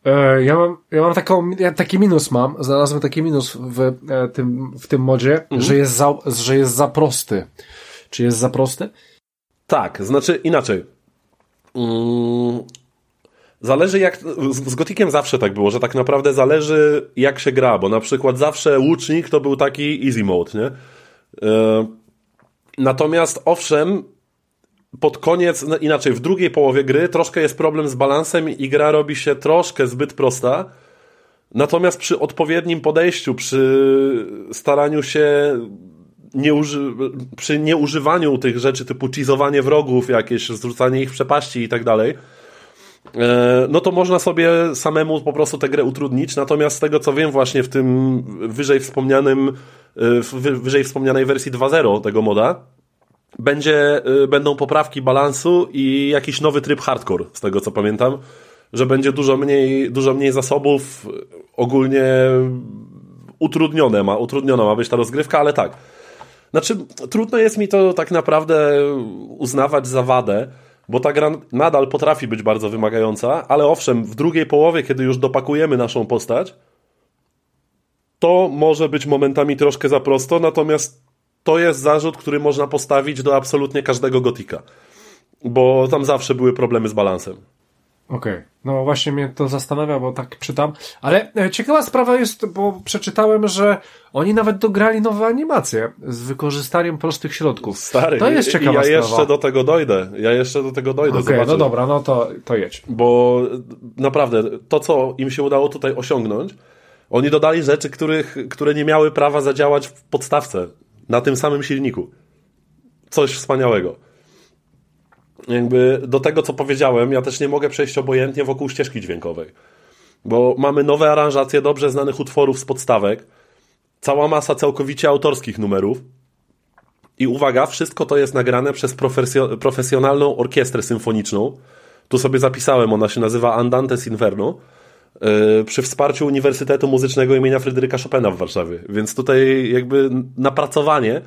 E, ja mam, ja mam taką, ja taki minus mam, znalazłem taki minus w e, tym, w tym modzie, Mhm. że, jest za, że jest za prosty. Czy jest za prosty? Tak, znaczy inaczej. Mm, zależy jak. Z, z Gotikiem zawsze tak było, że tak naprawdę zależy jak się gra, bo na przykład zawsze łucznik to był taki easy mode, nie? E, natomiast owszem, pod koniec, no inaczej, w drugiej połowie gry troszkę jest problem z balansem i gra robi się troszkę zbyt prosta. Natomiast przy odpowiednim podejściu, przy staraniu się nie uży... przy nieużywaniu tych rzeczy typu cheezowanie wrogów, jakieś zrzucanie ich w przepaści i tak dalej, e, no to można sobie samemu po prostu tę grę utrudnić. Natomiast z tego co wiem, właśnie w tym wyżej wspomnianym, e, w wy- wyżej wspomnianej wersji 2.0 tego moda, będzie, y, będą poprawki balansu i jakiś nowy tryb hardcore, z tego co pamiętam, że będzie dużo mniej, dużo mniej zasobów, ogólnie utrudnione ma, utrudniona ma być ta rozgrywka, ale tak. Znaczy, trudno jest mi to tak naprawdę uznawać za wadę, bo ta gra nadal potrafi być bardzo wymagająca, ale owszem, w drugiej połowie, kiedy już dopakujemy naszą postać, to może być momentami troszkę za prosto, natomiast to jest zarzut, który można postawić do absolutnie każdego gotika. Bo tam zawsze były problemy z balansem. Okej. No właśnie mnie to zastanawia, bo tak czytam. Ale e, ciekawa sprawa jest, bo przeczytałem, że oni nawet dograli nowe animacje z wykorzystaniem prostych środków. Stary, to jest ciekawa ja sprawa. jeszcze do tego dojdę. Ja jeszcze do tego dojdę. Okej, zobaczysz. no dobra, no to, to jedź. Bo naprawdę, to co im się udało tutaj osiągnąć, oni dodali rzeczy, których, które nie miały prawa zadziałać w podstawce, na tym samym silniku. Coś wspaniałego. Jakby do tego, co powiedziałem, ja też nie mogę przejść obojętnie wokół ścieżki dźwiękowej. Bo mamy nowe aranżacje dobrze znanych utworów z podstawek, cała masa całkowicie autorskich numerów. I uwaga, wszystko to jest nagrane przez profesjo- profesjonalną orkiestrę symfoniczną. Tu sobie zapisałem, ona się nazywa Andantes Inferno. Yy, Przy wsparciu Uniwersytetu Muzycznego imienia Fryderyka Chopina w Warszawie. Więc tutaj jakby napracowanie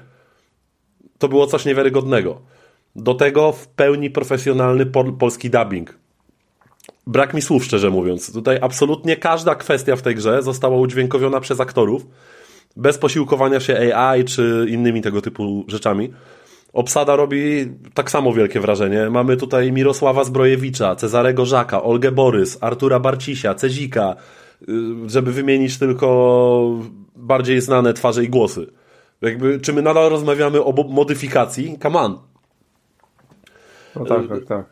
to było coś niewiarygodnego. Do tego w pełni profesjonalny pol- polski dubbing. Brak mi słów, szczerze mówiąc. Tutaj absolutnie każda kwestia w tej grze została udźwiękowiona przez aktorów, bez posiłkowania się AI czy innymi tego typu rzeczami. Obsada robi tak samo wielkie wrażenie. Mamy tutaj Mirosława Zbrojewicza, Cezarego Żaka, Olgę Borys, Artura Barcisia, Cezika, y, żeby wymienić tylko bardziej znane twarze i głosy. Jakby, czy my nadal rozmawiamy o modyfikacji? Come on. No tak, tak, tak.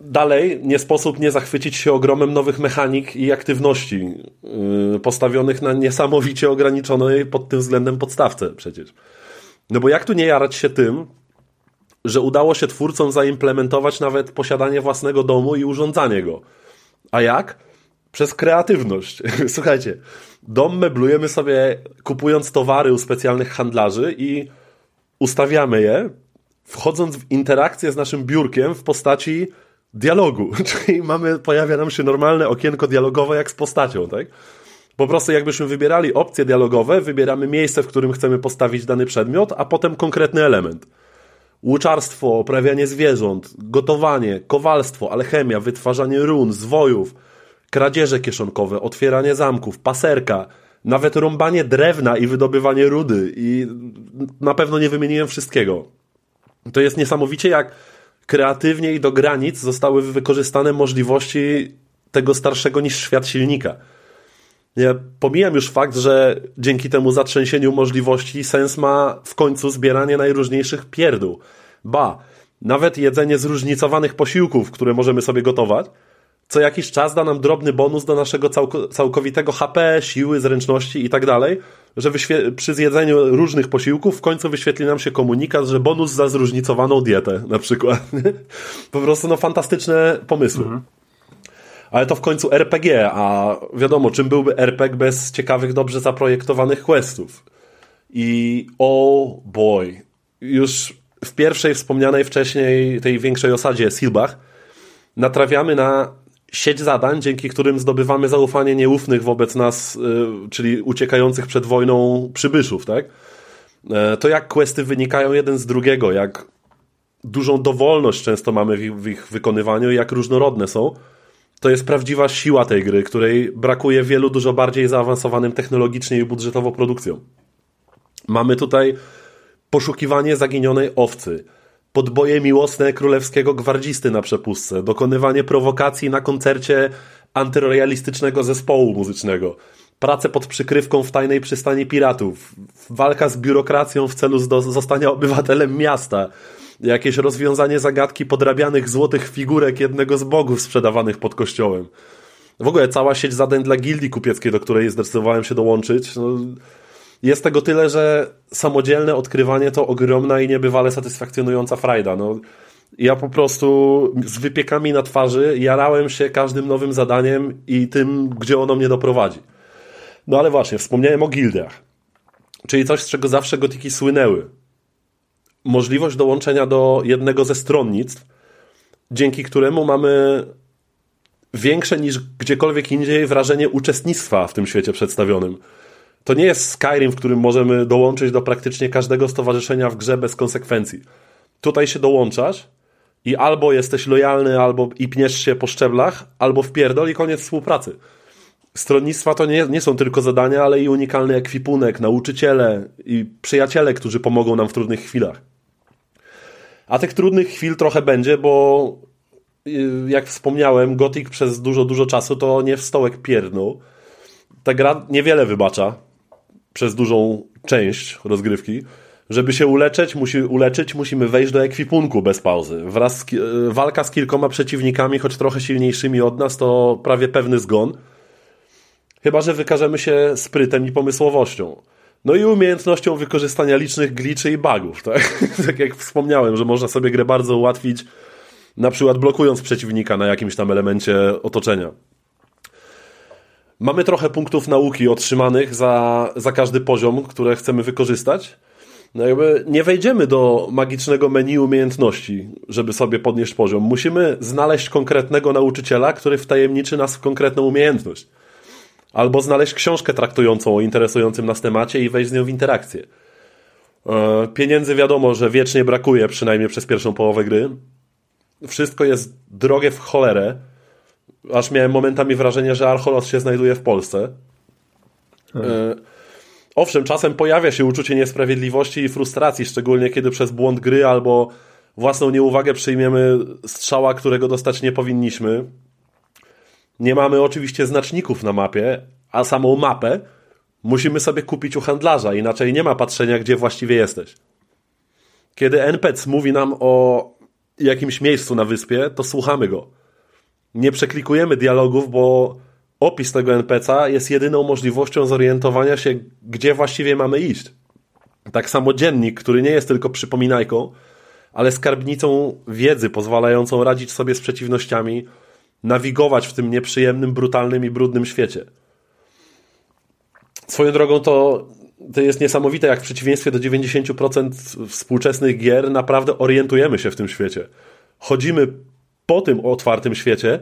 Dalej nie sposób nie zachwycić się ogromem nowych mechanik i aktywności yy, postawionych na niesamowicie ograniczonej pod tym względem podstawce przecież. No bo jak tu nie jarać się tym, że udało się twórcom zaimplementować nawet posiadanie własnego domu i urządzanie go. A jak? Przez kreatywność. Słuchajcie, dom meblujemy sobie kupując towary u specjalnych handlarzy i ustawiamy je, wchodząc w interakcję z naszym biurkiem w postaci dialogu. Czyli mamy, pojawia nam się normalne okienko dialogowe jak z postacią, tak? Po prostu jakbyśmy wybierali opcje dialogowe, wybieramy miejsce, w którym chcemy postawić dany przedmiot, a potem konkretny element. Łuczarstwo, oprawianie zwierząt, gotowanie, kowalstwo, alchemia, wytwarzanie run, zwojów, kradzieże kieszonkowe, otwieranie zamków, paserka, nawet rąbanie drewna i wydobywanie rudy. I na pewno nie wymieniłem wszystkiego. To jest niesamowicie, jak kreatywnie i do granic zostały wykorzystane możliwości tego starszego niż świat silnika. Ja pomijam już fakt, że dzięki temu zatrzęsieniu możliwości sens ma w końcu zbieranie najróżniejszych pierdół. Ba, nawet jedzenie zróżnicowanych posiłków, które możemy sobie gotować, co jakiś czas da nam drobny bonus do naszego całko całkowitego HP, siły, zręczności i tak dalej, że przy zjedzeniu różnych posiłków w końcu wyświetli nam się komunikat, że bonus za zróżnicowaną dietę na przykład. po prostu no fantastyczne pomysły. Ale to w końcu RPG, a wiadomo, czym byłby RPG bez ciekawych, dobrze zaprojektowanych questów. I oh boy, już w pierwszej wspomnianej wcześniej, tej większej osadzie Silbach, natrafiamy na sieć zadań, dzięki którym zdobywamy zaufanie nieufnych wobec nas, yy, czyli uciekających przed wojną przybyszów, tak? Yy, to jak questy wynikają jeden z drugiego, jak dużą dowolność często mamy w ich, w ich wykonywaniu i jak różnorodne są, to jest prawdziwa siła tej gry, której brakuje wielu dużo bardziej zaawansowanym technologicznie i budżetowo produkcjom. Mamy tutaj poszukiwanie zaginionej owcy, podboje miłosne królewskiego gwardzisty na przepustce, dokonywanie prowokacji na koncercie antyroyalistycznego zespołu muzycznego, pracę pod przykrywką w tajnej przystani piratów, walka z biurokracją w celu zostania obywatelem miasta, jakieś rozwiązanie zagadki podrabianych złotych figurek jednego z bogów sprzedawanych pod kościołem. W ogóle cała sieć zadań dla gildii kupieckiej, do której zdecydowałem się dołączyć, no, jest tego tyle, że samodzielne odkrywanie to ogromna i niebywale satysfakcjonująca frajda. No, ja po prostu z wypiekami na twarzy jarałem się każdym nowym zadaniem i tym, gdzie ono mnie doprowadzi. No ale właśnie, wspomniałem o gildiach. Czyli coś, z czego zawsze gotiki słynęły. Możliwość dołączenia do jednego ze stronnictw, dzięki któremu mamy większe niż gdziekolwiek indziej wrażenie uczestnictwa w tym świecie przedstawionym. To nie jest Skyrim, w którym możemy dołączyć do praktycznie każdego stowarzyszenia w grze bez konsekwencji. Tutaj się dołączasz i albo jesteś lojalny, albo i pniesz się po szczeblach, albo wpierdol i koniec współpracy. Stronnictwa to nie, nie są tylko zadania, ale i unikalny ekwipunek, nauczyciele i przyjaciele, którzy pomogą nam w trudnych chwilach. A tych trudnych chwil trochę będzie, bo y, jak wspomniałem, Gothic przez dużo, dużo czasu to nie w stołek pierdnął. Ta gra niewiele wybacza przez dużą część rozgrywki. Żeby się uleczyć, musi, uleczyć, musimy wejść do ekwipunku bez pauzy. Wraz z, y, walka z kilkoma przeciwnikami, choć trochę silniejszymi od nas, to prawie pewny zgon. Chyba, że wykażemy się sprytem i pomysłowością. No i umiejętnością wykorzystania licznych gliczy i bugów, tak? tak jak wspomniałem, że można sobie grę bardzo ułatwić, na przykład blokując przeciwnika na jakimś tam elemencie otoczenia. Mamy trochę punktów nauki otrzymanych za, za każdy poziom, które chcemy wykorzystać. No jakby nie wejdziemy do magicznego menu umiejętności, żeby sobie podnieść poziom. Musimy znaleźć konkretnego nauczyciela, który wtajemniczy nas w konkretną umiejętność. Albo znaleźć książkę traktującą o interesującym nas temacie i wejść z nią w interakcję. E, pieniędzy wiadomo, że wiecznie brakuje, przynajmniej przez pierwszą połowę gry. Wszystko jest drogie w cholerę. Aż miałem momentami wrażenie, że Archolos się znajduje w Polsce. E, owszem, czasem pojawia się uczucie niesprawiedliwości i frustracji, szczególnie kiedy przez błąd gry albo własną nieuwagę przyjmiemy strzała, którego dostać nie powinniśmy. Nie mamy oczywiście znaczników na mapie, a samą mapę musimy sobie kupić u handlarza, inaczej nie ma patrzenia, gdzie właściwie jesteś. Kiedy NPC mówi nam o jakimś miejscu na wyspie, to słuchamy go. Nie przeklikujemy dialogów, bo opis tego NPC'a jest jedyną możliwością zorientowania się, gdzie właściwie mamy iść. Tak samo dziennik, który nie jest tylko przypominajką, ale skarbnicą wiedzy pozwalającą radzić sobie z przeciwnościami, nawigować w tym nieprzyjemnym, brutalnym i brudnym świecie. Swoją drogą to, to jest niesamowite, jak w przeciwieństwie do 90% współczesnych gier naprawdę orientujemy się w tym świecie. Chodzimy po tym otwartym świecie,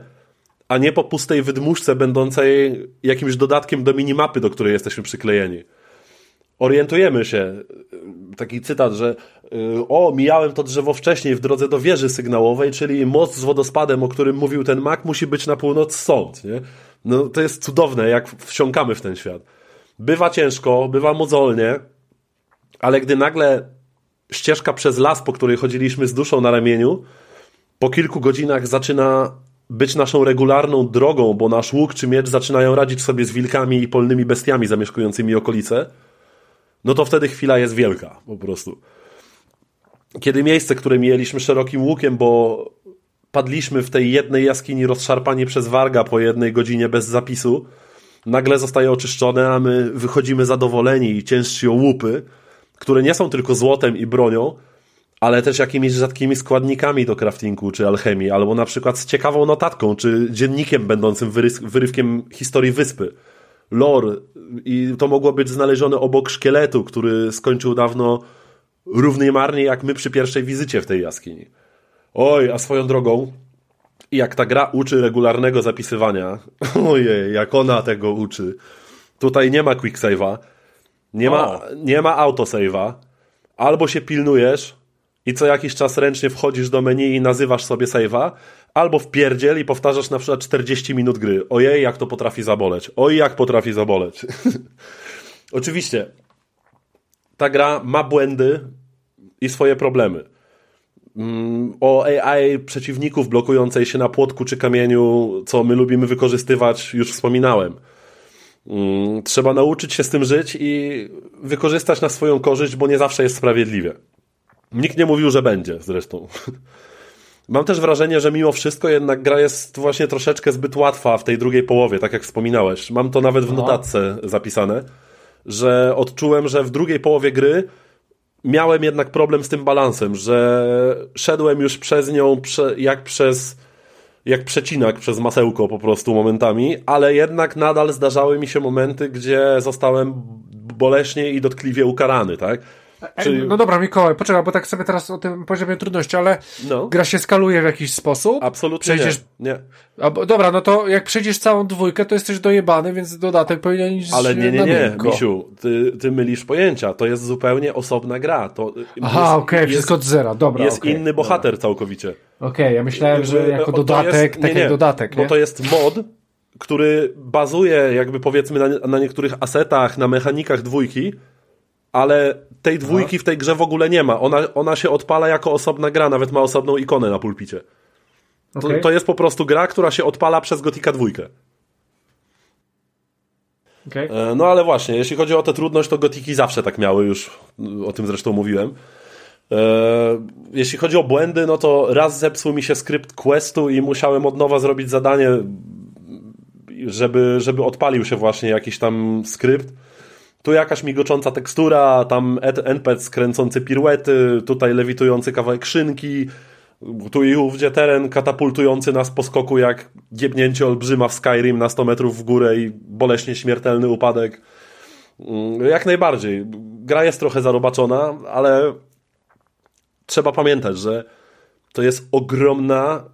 a nie po pustej wydmuszce będącej jakimś dodatkiem do minimapy, do której jesteśmy przyklejeni. Orientujemy się, taki cytat, że y, o, mijałem to drzewo wcześniej w drodze do wieży sygnałowej, czyli most z wodospadem, o którym mówił ten mak, musi być na północ stąd, nie? No to jest cudowne, jak wsiąkamy w ten świat. Bywa ciężko, bywa mozolnie, ale gdy nagle ścieżka przez las, po której chodziliśmy z duszą na ramieniu, po kilku godzinach zaczyna być naszą regularną drogą, bo nasz łuk czy miecz zaczynają radzić sobie z wilkami i polnymi bestiami zamieszkującymi okolice, no to wtedy chwila jest wielka, po prostu. Kiedy miejsce, które mieliśmy szerokim łukiem, bo padliśmy w tej jednej jaskini rozszarpani przez warga po jednej godzinie bez zapisu, nagle zostaje oczyszczone, a my wychodzimy zadowoleni i ciężsi o łupy, które nie są tylko złotem i bronią, ale też jakimiś rzadkimi składnikami do craftingu czy alchemii, albo na przykład z ciekawą notatką, czy dziennikiem będącym wyrywkiem historii wyspy lore i to mogło być znalezione obok szkieletu, który skończył dawno równie marnie jak my przy pierwszej wizycie w tej jaskini. Oj, a swoją drogą, jak ta gra uczy regularnego zapisywania, ojej, jak ona tego uczy. Tutaj nie ma quick save'a, nie ma, nie ma autosave'a, albo się pilnujesz i co jakiś czas ręcznie wchodzisz do menu i nazywasz sobie save'a, albo w pierdziel i powtarzasz na przykład 40 minut gry. Ojej, jak to potrafi zaboleć. Oj, jak potrafi zaboleć. Oczywiście, ta gra ma błędy i swoje problemy. Mm, o AI przeciwników blokującej się na płotku czy kamieniu, co my lubimy wykorzystywać, już wspominałem. Mm, trzeba nauczyć się z tym żyć i wykorzystać na swoją korzyść, bo nie zawsze jest sprawiedliwie. Nikt nie mówił, że będzie zresztą. Mam też wrażenie, że mimo wszystko jednak gra jest właśnie troszeczkę zbyt łatwa w tej drugiej połowie, tak jak wspominałeś. Mam to nawet w notatce zapisane, że odczułem, że w drugiej połowie gry miałem jednak problem z tym balansem, że szedłem już przez nią jak przez jak przecinak przez masełko po prostu momentami, ale jednak nadal zdarzały mi się momenty, gdzie zostałem boleśnie i dotkliwie ukarany, tak? Czyli... No dobra, Mikołaj, poczekaj, bo tak sobie teraz o tym poziomie trudności, ale no. gra się skaluje w jakiś sposób? Absolutnie przejdziesz... nie. nie. A, dobra, no to jak przejdziesz całą dwójkę, to jesteś dojebany, więc dodatek powinien iść Ale nie, nie, nie, Misiu, ty, ty mylisz pojęcia, to jest zupełnie osobna gra. To Aha, okej, okay, wszystko od zera, dobra. Jest okay, inny bohater dobra. całkowicie. Okej, okay, ja myślałem, że jako dodatek, jest, nie, tak jak dodatek, nie? Bo to jest mod, który bazuje jakby powiedzmy na, na niektórych asetach, na mechanikach dwójki, ale tej dwójki w tej grze w ogóle nie ma. Ona, ona się odpala jako osobna gra, nawet ma osobną ikonę na pulpicie. To, okay. to jest po prostu gra, która się odpala przez Gotika dwójkę. Okay. E, no ale właśnie, jeśli chodzi o tę trudność, to Gotiki zawsze tak miały, już o tym zresztą mówiłem. E, jeśli chodzi o błędy, no to raz zepsuł mi się skrypt questu i musiałem od nowa zrobić zadanie, żeby, żeby odpalił się właśnie jakiś tam skrypt tu jakaś migocząca tekstura, tam NPC kręcący piruety, tutaj lewitujący kawałek szynki, tu i ówdzie teren katapultujący nas po skoku jak giebnięcie olbrzyma w Skyrim na 100 metrów w górę i boleśnie śmiertelny upadek. Mm, jak najbardziej. Gra jest trochę zarobaczona, ale trzeba pamiętać, że to jest ogromna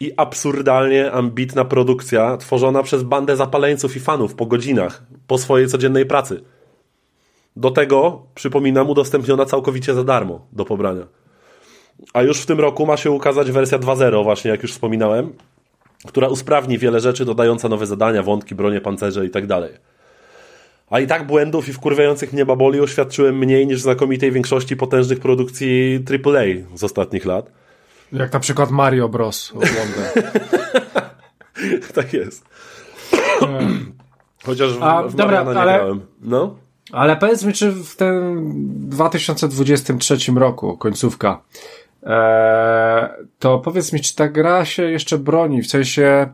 i absurdalnie ambitna produkcja tworzona przez bandę zapaleńców i fanów po godzinach, po swojej codziennej pracy. Do tego, przypominam, udostępniona całkowicie za darmo do pobrania. A już w tym roku ma się ukazać wersja 2.0, właśnie jak już wspominałem, która usprawni wiele rzeczy, dodająca nowe zadania, wątki, bronie, pancerze i tak. A i tak błędów i wkurwiających mnie baboli oświadczyłem mniej niż znakomitej większości potężnych produkcji AAA z ostatnich lat. Jak na przykład Mario Bros. tak jest. Chociaż w, A, w dobra, nie ale... grałem. No? Ale powiedz mi, czy w tym 2023 roku, końcówka, e, to powiedz mi, czy ta gra się jeszcze broni? W sensie,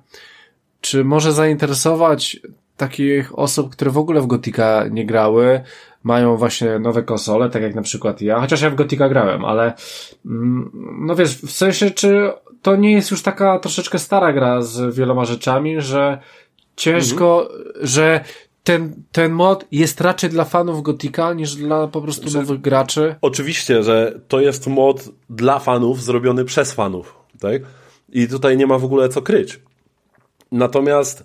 czy może zainteresować takich osób, które w ogóle w Gotika nie grały, mają właśnie nowe konsole, tak jak na przykład ja, chociaż ja w Gotika grałem, ale mm, no wiesz, w sensie, czy to nie jest już taka troszeczkę stara gra z wieloma rzeczami, że ciężko, mhm. że ten, ten mod jest raczej dla fanów Gotika niż dla po prostu że, nowych graczy. Oczywiście, że to jest mod dla fanów, zrobiony przez fanów, tak? I tutaj nie ma w ogóle co kryć. Natomiast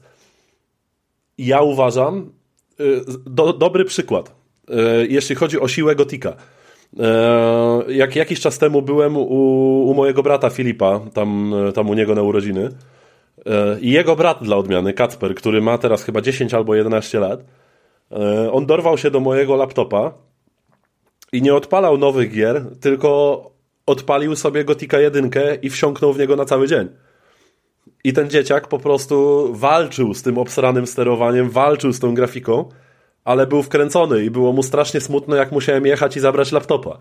ja uważam, y, do, dobry przykład, y, jeśli chodzi o siłę Gotika. Y, jak jakiś czas temu byłem u, u mojego brata Filipa, tam, tam u niego na urodziny, i jego brat dla odmiany, Kacper, który ma teraz chyba 10 albo 11 lat, e, on dorwał się do mojego laptopa i nie odpalał nowych gier, tylko odpalił sobie Gotika 1 i wsiąknął w niego na cały dzień. I ten dzieciak po prostu walczył z tym obsranym sterowaniem, walczył z tą grafiką, ale był wkręcony i było mu strasznie smutno, jak musiałem jechać i zabrać laptopa.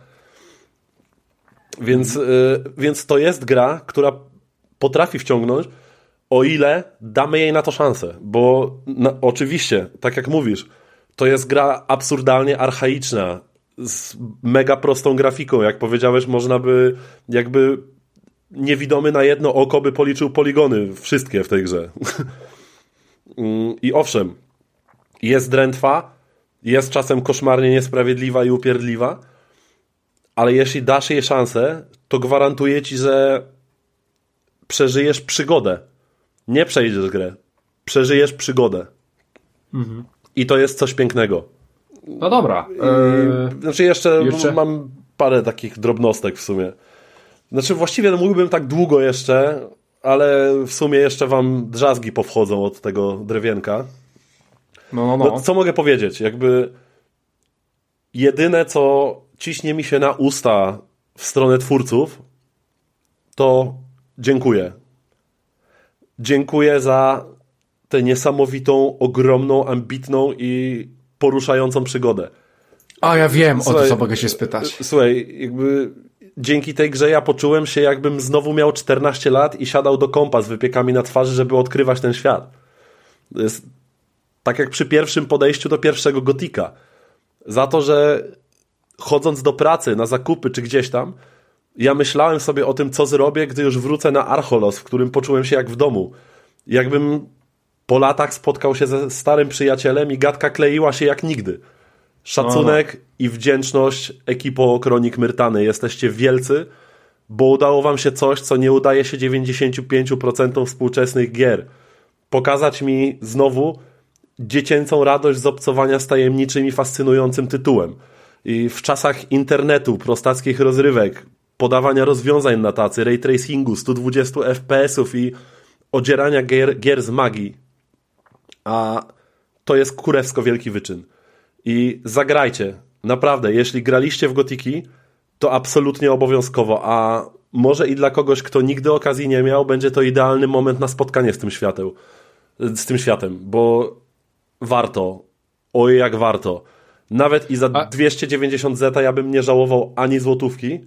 Więc, yy, więc to jest gra, która potrafi wciągnąć, o ile damy jej na to szansę, bo oczywiście, tak jak mówisz, to jest gra absurdalnie archaiczna, z mega prostą grafiką. Jak powiedziałeś, można by jakby niewidomy na jedno oko by policzył poligony, wszystkie w tej grze. I owszem, jest drętwa, jest czasem koszmarnie niesprawiedliwa i upierdliwa, ale jeśli dasz jej szansę, to gwarantuję ci, że przeżyjesz przygodę nie przejdziesz grę. Przeżyjesz przygodę. Mhm. I to jest coś pięknego. No dobra. Eee, znaczy jeszcze, jeszcze, mam parę takich drobnostek w sumie. Znaczy właściwie no mógłbym tak długo jeszcze, ale w sumie jeszcze wam drzazgi powchodzą od tego drewienka. No, no, No, no. co mogę powiedzieć? Jakby jedyne, co ciśnie mi się na usta w stronę twórców, to dziękuję. Dziękuję za tę niesamowitą, ogromną, ambitną i poruszającą przygodę. A ja wiem, o to Słuchaj, co mogę się spytać. Słuchaj, jakby dzięki tej grze ja poczułem się, jakbym znowu miał 14 lat i siadał do kompa z wypiekami na twarzy, żeby odkrywać ten świat. To jest tak jak przy pierwszym podejściu do pierwszego gotika. Za to, że chodząc do pracy, na zakupy czy gdzieś tam, ja myślałem sobie o tym, co zrobię, gdy już wrócę na Archolos, w którym poczułem się jak w domu. Jakbym po latach spotkał się ze starym przyjacielem i gadka kleiła się jak nigdy. Szacunek i wdzięczność ekipo Kronik Myrtany. Jesteście wielcy, bo udało wam się coś, co nie udaje się 95% współczesnych gier. Pokazać mi znowu dziecięcą radość z obcowania z tajemniczym i fascynującym tytułem. I w czasach internetu, prostackich rozrywek, podawania rozwiązań na tacy, ray tracingu, 120 FPS-ów i odzierania gier, gier z magii. A to jest kurewsko wielki wyczyn. I zagrajcie. Naprawdę, jeśli graliście w Gotiki, to absolutnie obowiązkowo, a może i dla kogoś, kto nigdy okazji nie miał, będzie to idealny moment na spotkanie z tym światem. Z tym światem, bo warto. Oj, jak warto. Nawet i za A- 290 zeta ja bym nie żałował ani złotówki,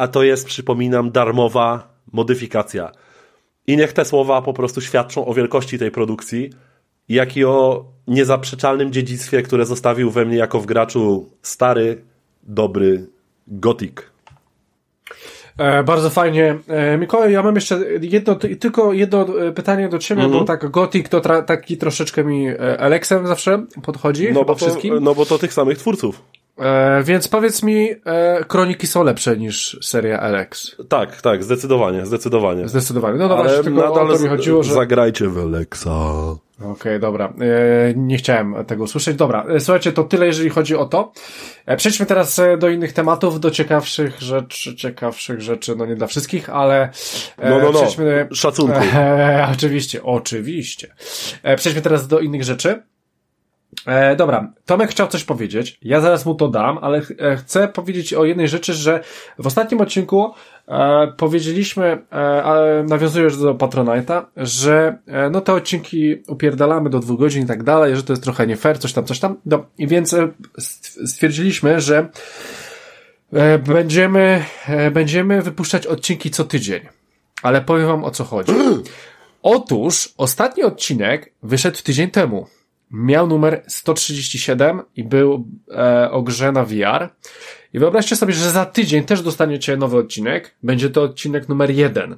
a to jest, przypominam, darmowa modyfikacja. I niech te słowa po prostu świadczą o wielkości tej produkcji, jak i o niezaprzeczalnym dziedzictwie, które zostawił we mnie jako w graczu stary, dobry Gothic. E, bardzo fajnie. E, Mikołaj, ja mam jeszcze jedno, ty- tylko jedno e, pytanie do ciebie, Mhm. bo tak Gothic to taki troszeczkę mi e, Alexem zawsze podchodzi, No bo, to, wszystkim. no bo to tych samych twórców. E, więc powiedz mi, e, kroniki są lepsze niż seria Alex. Tak, tak, zdecydowanie, zdecydowanie. Zdecydowanie. No dobra, Ale tylko o nadal to mi chodziło, że... zagrajcie w Alexa. Okej, dobra. E, nie chciałem tego usłyszeć. Dobra, e, słuchajcie, to tyle, jeżeli chodzi o to. E, przejdźmy teraz e, do innych tematów, do ciekawszych rzeczy, ciekawszych rzeczy, no nie dla wszystkich, ale e, No, no, no. przejdźmy... Szacunku. Oczywiście, oczywiście. Przejdźmy teraz do innych rzeczy. E, dobra, Tomek chciał coś powiedzieć, ja zaraz mu to dam, ale ch- e, chcę powiedzieć o jednej rzeczy, że w ostatnim odcinku e, powiedzieliśmy, e, nawiązując do Patronite'a, że e, no te odcinki upierdalamy do dwóch godzin i tak dalej, że to jest trochę nie fair, coś tam, coś tam. No, I więc e, st- stwierdziliśmy, że e, będziemy, e, będziemy wypuszczać odcinki co tydzień. Ale powiem wam o co chodzi. Otóż ostatni odcinek wyszedł tydzień temu. Miał numer 137 i był e, o grze na VR. I wyobraźcie sobie, że za tydzień też dostaniecie nowy odcinek. Będzie to odcinek numer jeden.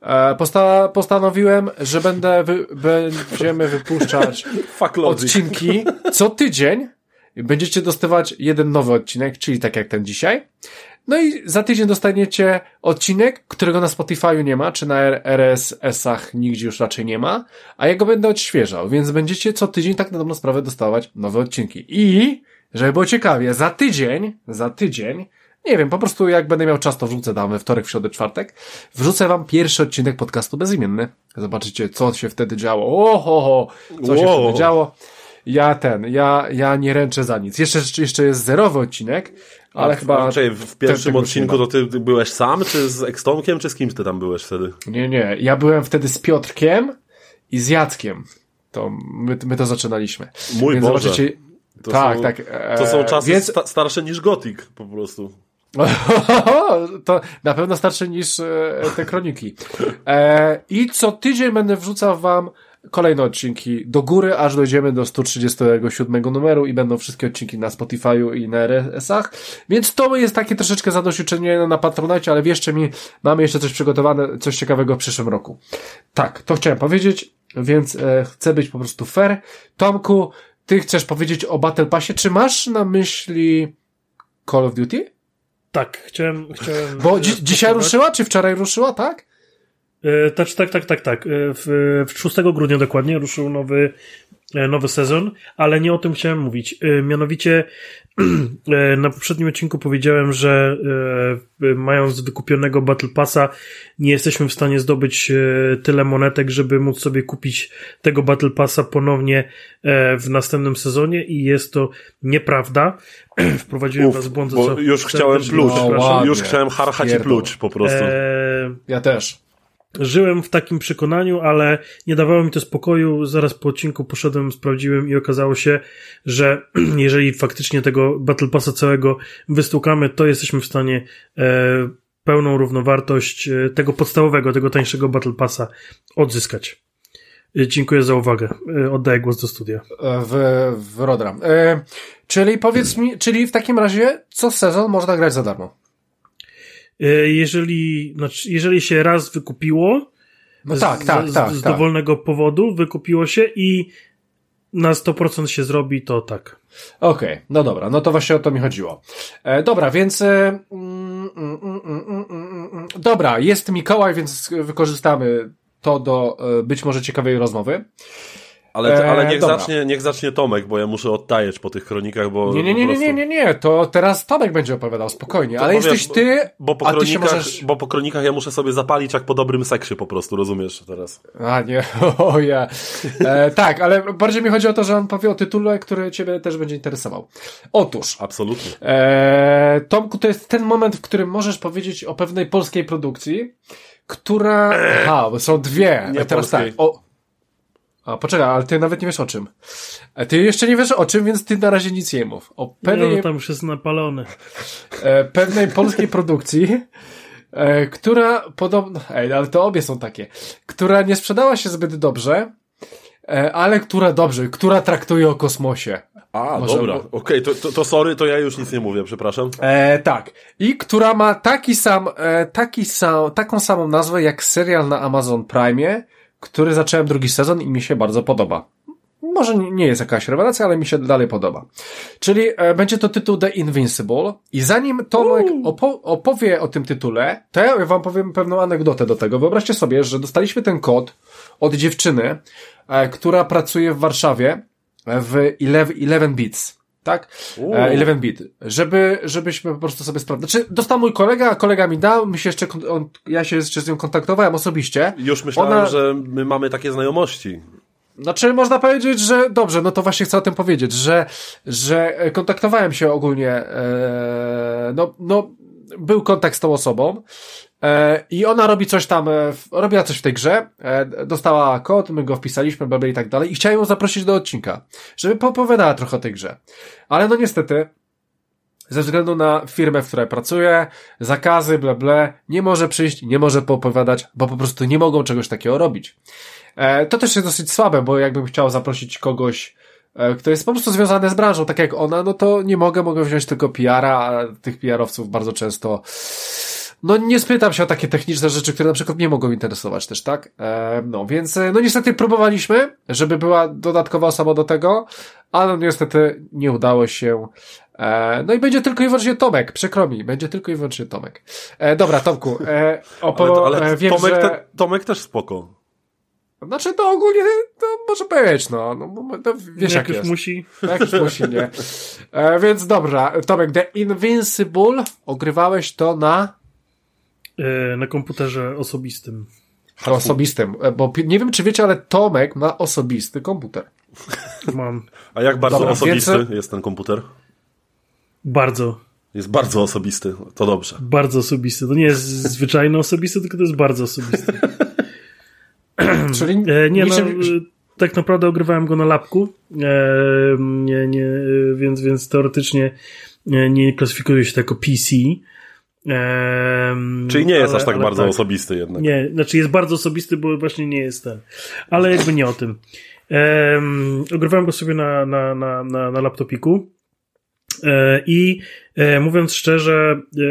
E, posta postanowiłem, że będę wy będziemy wypuszczać odcinki co tydzień. Będziecie dostawać jeden nowy odcinek, czyli tak jak ten dzisiaj. No i za tydzień dostaniecie odcinek, którego na Spotify'u nie ma, czy na RSS-ach nigdzie już raczej nie ma, a ja go będę odświeżał, więc będziecie co tydzień tak na dobrą sprawę dostawać nowe odcinki. I, żeby było ciekawie, za tydzień, za tydzień, nie wiem, po prostu jak będę miał czas, to wrzucę tam we wtorek, w środę, czwartek, wrzucę wam pierwszy odcinek podcastu bezimienny. Zobaczycie, co się wtedy działo. Oho, co się Wow. wtedy działo. Ja ten, ja, ja nie ręczę za nic. Jeszcze, jeszcze jest zerowy odcinek, ale A, chyba... W pierwszym odcinku to ty ty byłeś sam, czy z Ekstomkiem, czy z kimś ty tam byłeś wtedy? Nie, nie. Ja byłem wtedy z Piotrkiem i z Jackiem. To my, my to zaczynaliśmy. Mój Więc Boże. zobaczycie... To tak, są, tak. e, To są czasy Więc... sta starsze niż Gothic, po prostu. to na pewno starsze niż e, te kroniki. E, I co tydzień będę wrzucał wam kolejne odcinki do góry, aż dojdziemy do 137 numeru i będą wszystkie odcinki na Spotify'u i na RSS-ach. Więc to jest takie troszeczkę zadośćuczynienie na Patronite, ale wierzcie mi, mamy jeszcze coś przygotowane, coś ciekawego w przyszłym roku. Tak, to chciałem powiedzieć, więc e, chcę być po prostu fair. Tomku, ty chcesz powiedzieć o Battle Passie, czy masz na myśli Call of Duty? Tak, chciałem... chciałem Bo dzi dzisiaj ruszyła, czy wczoraj ruszyła, tak? E, Tak, tak, tak, tak, tak. E, W, w 6 grudnia dokładnie ruszył nowy e, nowy sezon, ale nie o tym chciałem mówić. E, Mianowicie e, na poprzednim odcinku powiedziałem, że e, mając wykupionego Battle Passa nie jesteśmy w stanie zdobyć e, tyle monetek, żeby móc sobie kupić tego Battle Passa ponownie e, w następnym sezonie i jest to nieprawda. Wprowadziłem Uf, was w błąd. bo co już chciałem pluć. No. Już chciałem harchać i Pierdol. pluć po prostu. E, Ja też. Żyłem w takim przekonaniu, ale nie dawało mi to spokoju. Zaraz po odcinku poszedłem, sprawdziłem i okazało się, że jeżeli faktycznie tego Battle Passa całego wystukamy, to jesteśmy w stanie e, pełną równowartość e, tego podstawowego, tego tańszego Battle Passa odzyskać. E, Dziękuję za uwagę. E, Oddaję głos do studia. W, w Rodram. E, czyli powiedz mi, czyli w takim razie co sezon można grać za darmo? E, Jeżeli, znaczy, jeżeli się raz wykupiło, No z, tak, tak, z, tak. z tak. dowolnego powodu wykupiło się i na 100% się zrobi, to tak. Okej, no dobra, no to właśnie o to mi chodziło. E, dobra, więc. E, mm, mm, mm, mm, mm, mm, mm. dobra, jest Mikołaj, więc wykorzystamy to do e, być może ciekawej rozmowy. Ale, ale E, niech, dobra. zacznie, niech zacznie Tomek, bo ja muszę odtajeć po tych kronikach, bo Nie, nie, nie, prostu... nie, nie, nie, to teraz Tomek będzie opowiadał spokojnie, To ale powiem, jesteś ty, Bo po, a ty kronikach, możesz. bo po kronikach ja muszę sobie zapalić jak po dobrym seksie po prostu, rozumiesz teraz? A nie, o ja. E, tak, ale bardziej mi chodzi o to, że on powie o tytule, który ciebie też będzie interesował. Otóż, Absolutnie. e, Tomku, to jest ten moment, w którym możesz powiedzieć o pewnej polskiej produkcji, która. Bo są dwie. Nie Teraz polskiej. tak. O... A poczekaj, ale ty nawet nie wiesz o czym. E, Ty jeszcze nie wiesz o czym, więc ty na razie nic nie mów. O No, pewnej, no tam już jest napalony. e, pewnej polskiej produkcji, e, która podobno, ej, ale to obie są takie, która nie sprzedała się zbyt dobrze, e, ale która dobrze, która traktuje o kosmosie. A, Może- dobra. Okej, to, to, to sorry, to ja już nic nie mówię, przepraszam. E, tak. I która ma taki sam, e, taki sam, taką samą nazwę jak serial na Amazon Prime, który zacząłem drugi sezon i mi się bardzo podoba. Może nie jest jakaś rewelacja, ale mi się dalej podoba. Czyli e, będzie to tytuł The Invincible i zanim Tomek opo opowie o tym tytule, to ja wam powiem pewną anegdotę do tego. Wyobraźcie sobie, że dostaliśmy ten kod od dziewczyny, e, która pracuje w Warszawie w 11, 11 Bits. Tak? Uuu. E, 11 bit. Żeby, żebyśmy po prostu sobie sprawdzili. Znaczy, dostał mój kolega, a kolega mi dał, my się jeszcze, on, ja się jeszcze z nią kontaktowałem osobiście. Już myślałem, Ona- że my mamy takie znajomości. Znaczy, można powiedzieć, że dobrze, no to właśnie chcę o tym powiedzieć, że, że e, kontaktowałem się ogólnie, e, no, no, był kontakt z tą osobą e, i ona robi coś tam, e, robiła coś w tej grze, e, dostała kod, my go wpisaliśmy, bla, i tak dalej i chciałem ją zaprosić do odcinka, żeby poopowiadała trochę o tej grze. Ale no niestety, ze względu na firmę, w której pracuje, zakazy, bla, bla, nie może przyjść, nie może poopowiadać, bo po prostu nie mogą czegoś takiego robić. E, to też jest dosyć słabe, bo jakbym chciał zaprosić kogoś, e, kto jest po prostu związany z branżą, tak jak ona, no to nie mogę, mogę wziąć tylko PR-a, a tych PR-owców bardzo często no nie spytam się o takie techniczne rzeczy, które na przykład mnie mogą interesować też, tak? E, no więc, e, no niestety próbowaliśmy, żeby była dodatkowa osoba do tego, ale no niestety nie udało się. E, no i będzie tylko i wyłącznie Tomek, przykro mi, będzie tylko i wyłącznie Tomek. E, dobra, Tomku, e, opo- Ale, ale e, wiem, Tomek, że... te, Tomek też spoko. Znaczy, to ogólnie to może być, no. no to wiesz, jak, jak już jest. musi. Jak już musi, nie. E, więc dobra, Tomek, The Invincible, ogrywałeś to na na komputerze osobistym. osobistym, e, bo nie wiem, czy wiecie, ale Tomek ma osobisty komputer. Mam A jak bardzo Dobra, osobisty jest ten komputer? bardzo, Jest bardzo osobisty, to dobrze. bardzo osobisty. To nie jest zwyczajny osobisty, tylko to jest bardzo osobisty. Czyli E, nie, no, niczym- e, tak naprawdę ogrywałem go na lapku, e, nie, nie, e, więc, więc teoretycznie e, nie klasyfikuje się to jako PC. Czyli nie jest ale- aż tak bardzo osobisty jednak. Nie, znaczy jest bardzo osobisty, bo właśnie nie jest ten. Ale jakby nie o tym. Um, ogrywałem go sobie na, na, na, na, na laptopiku. E, I e, mówiąc szczerze, e,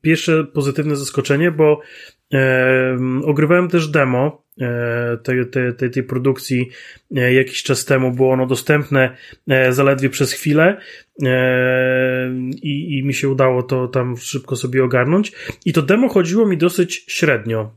pierwsze pozytywne zaskoczenie, bo ogrywałem też demo e, tej, tej, tej, tej produkcji e, jakiś czas temu. Było ono dostępne zaledwie przez chwilę i, i mi się udało to tam szybko sobie ogarnąć. I to demo chodziło mi dosyć średnio.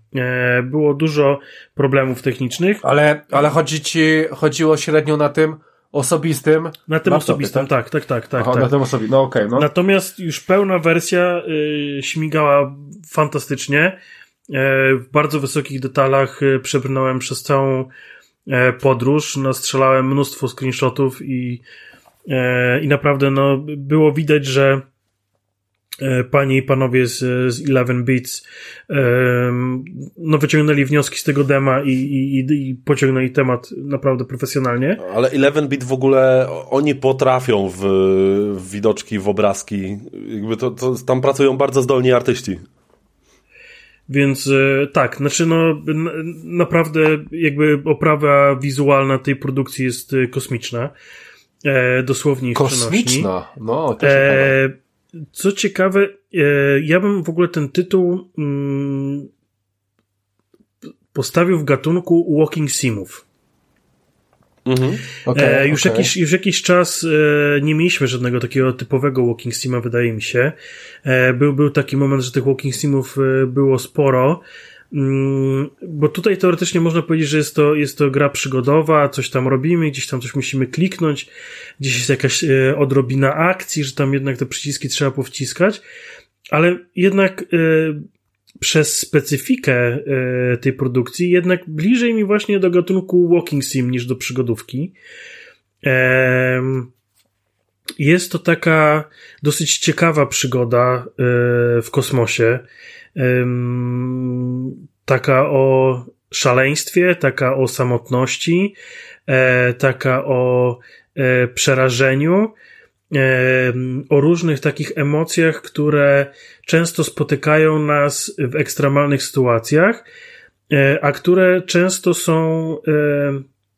Było dużo problemów technicznych. Ale, ale chodzi ci, chodziło średnio na tym, osobistym. Na tym laptopie, osobistym, tak, tak, tak, tak. Aha, tak. Na tym osobistym, no okej. Okay, no. Natomiast już pełna wersja y, śmigała fantastycznie. E, w bardzo wysokich detalach e, przebrnąłem przez całą e, podróż, nastrzelałem mnóstwo screenshotów i, i naprawdę no, było widać, że panie i panowie z, z 11 Beats no, wyciągnęli wnioski z tego dema i, i, i pociągnęli temat naprawdę profesjonalnie. Ale 11 Beat w ogóle oni potrafią w, w widoczki, w obrazki. Jakby to, to, tam pracują bardzo zdolni artyści. Więc e, tak, znaczy no naprawdę jakby oprawa wizualna tej produkcji jest e, kosmiczna. E, dosłownie Kosmiczna? No, to e, Co ciekawe, e, ja bym w ogóle ten tytuł mm, postawił w gatunku Walking Simów. Mhm. Okay, e, już, okay. jakiś, już jakiś czas e, nie mieliśmy żadnego takiego typowego walking sima, wydaje mi się. E, był, był taki moment, że tych walking simów e, było sporo. Mm, bo tutaj teoretycznie można powiedzieć, że jest to, jest to gra przygodowa, coś tam robimy, gdzieś tam coś musimy kliknąć, gdzieś jest jakaś e, odrobina akcji, że tam jednak te przyciski trzeba powciskać, ale jednak e, przez specyfikę e, tej produkcji jednak bliżej mi właśnie do gatunku walking sim niż do przygodówki. Jest to taka dosyć ciekawa przygoda w kosmosie. Taka o szaleństwie, taka o samotności, e, taka o przerażeniu, o różnych takich emocjach, które często spotykają nas w ekstremalnych sytuacjach, e, a które często są e,